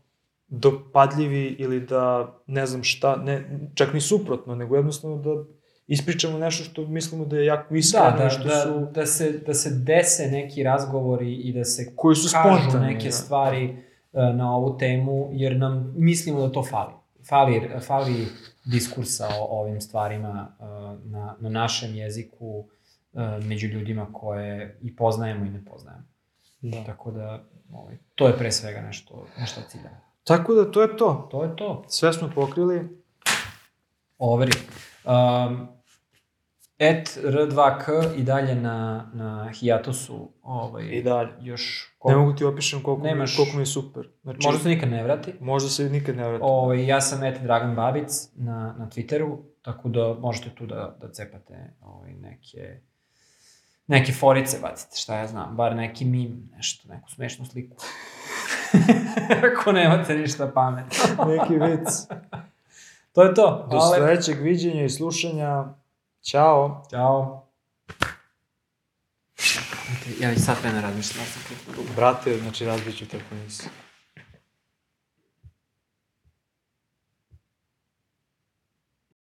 dopadljivi ili da ne znam šta, ne, čak ni suprotno, nego jednostavno da ispričamo nešto što mislimo da je jako iskreno, Da, da, što da, su, da, se, da se dese neki razgovori i da se koji su kažu spontani. neke da. stvari uh, na ovu temu, jer nam mislimo da to fali. Fali, fali diskursa o, o ovim stvarima uh, na, na našem jeziku uh, među ljudima koje i poznajemo i ne poznajemo. Da. Tako da, ovaj, to je pre svega nešto, nešto ciljamo. Tako da to je to. To je to. Sve smo pokrili. Overi. Um, et R2K i dalje na, na hiatusu ovaj, I dalje. još Ne mogu ti opišem koliko, mi, Nemaš- koliko mi je super. Znači, možda se nikad ne vrati. možda se nikad ne vrati. Ovaj, ja sam et Dragan Babic na, na Twitteru, tako da možete tu da, da cepate ovaj, neke neke forice bacite, šta ja znam, bar neki mim, nešto, neku smešnu sliku. (laughs) Ako nemate ništa pametno. Neki vic. To je to. Do Hvala. sledećeg viđenja i slušanja. Ćao. Ćao. Ja već sad vremena razmišljam, ja sam kliknuo. Brate, znači razbiću tako nisi.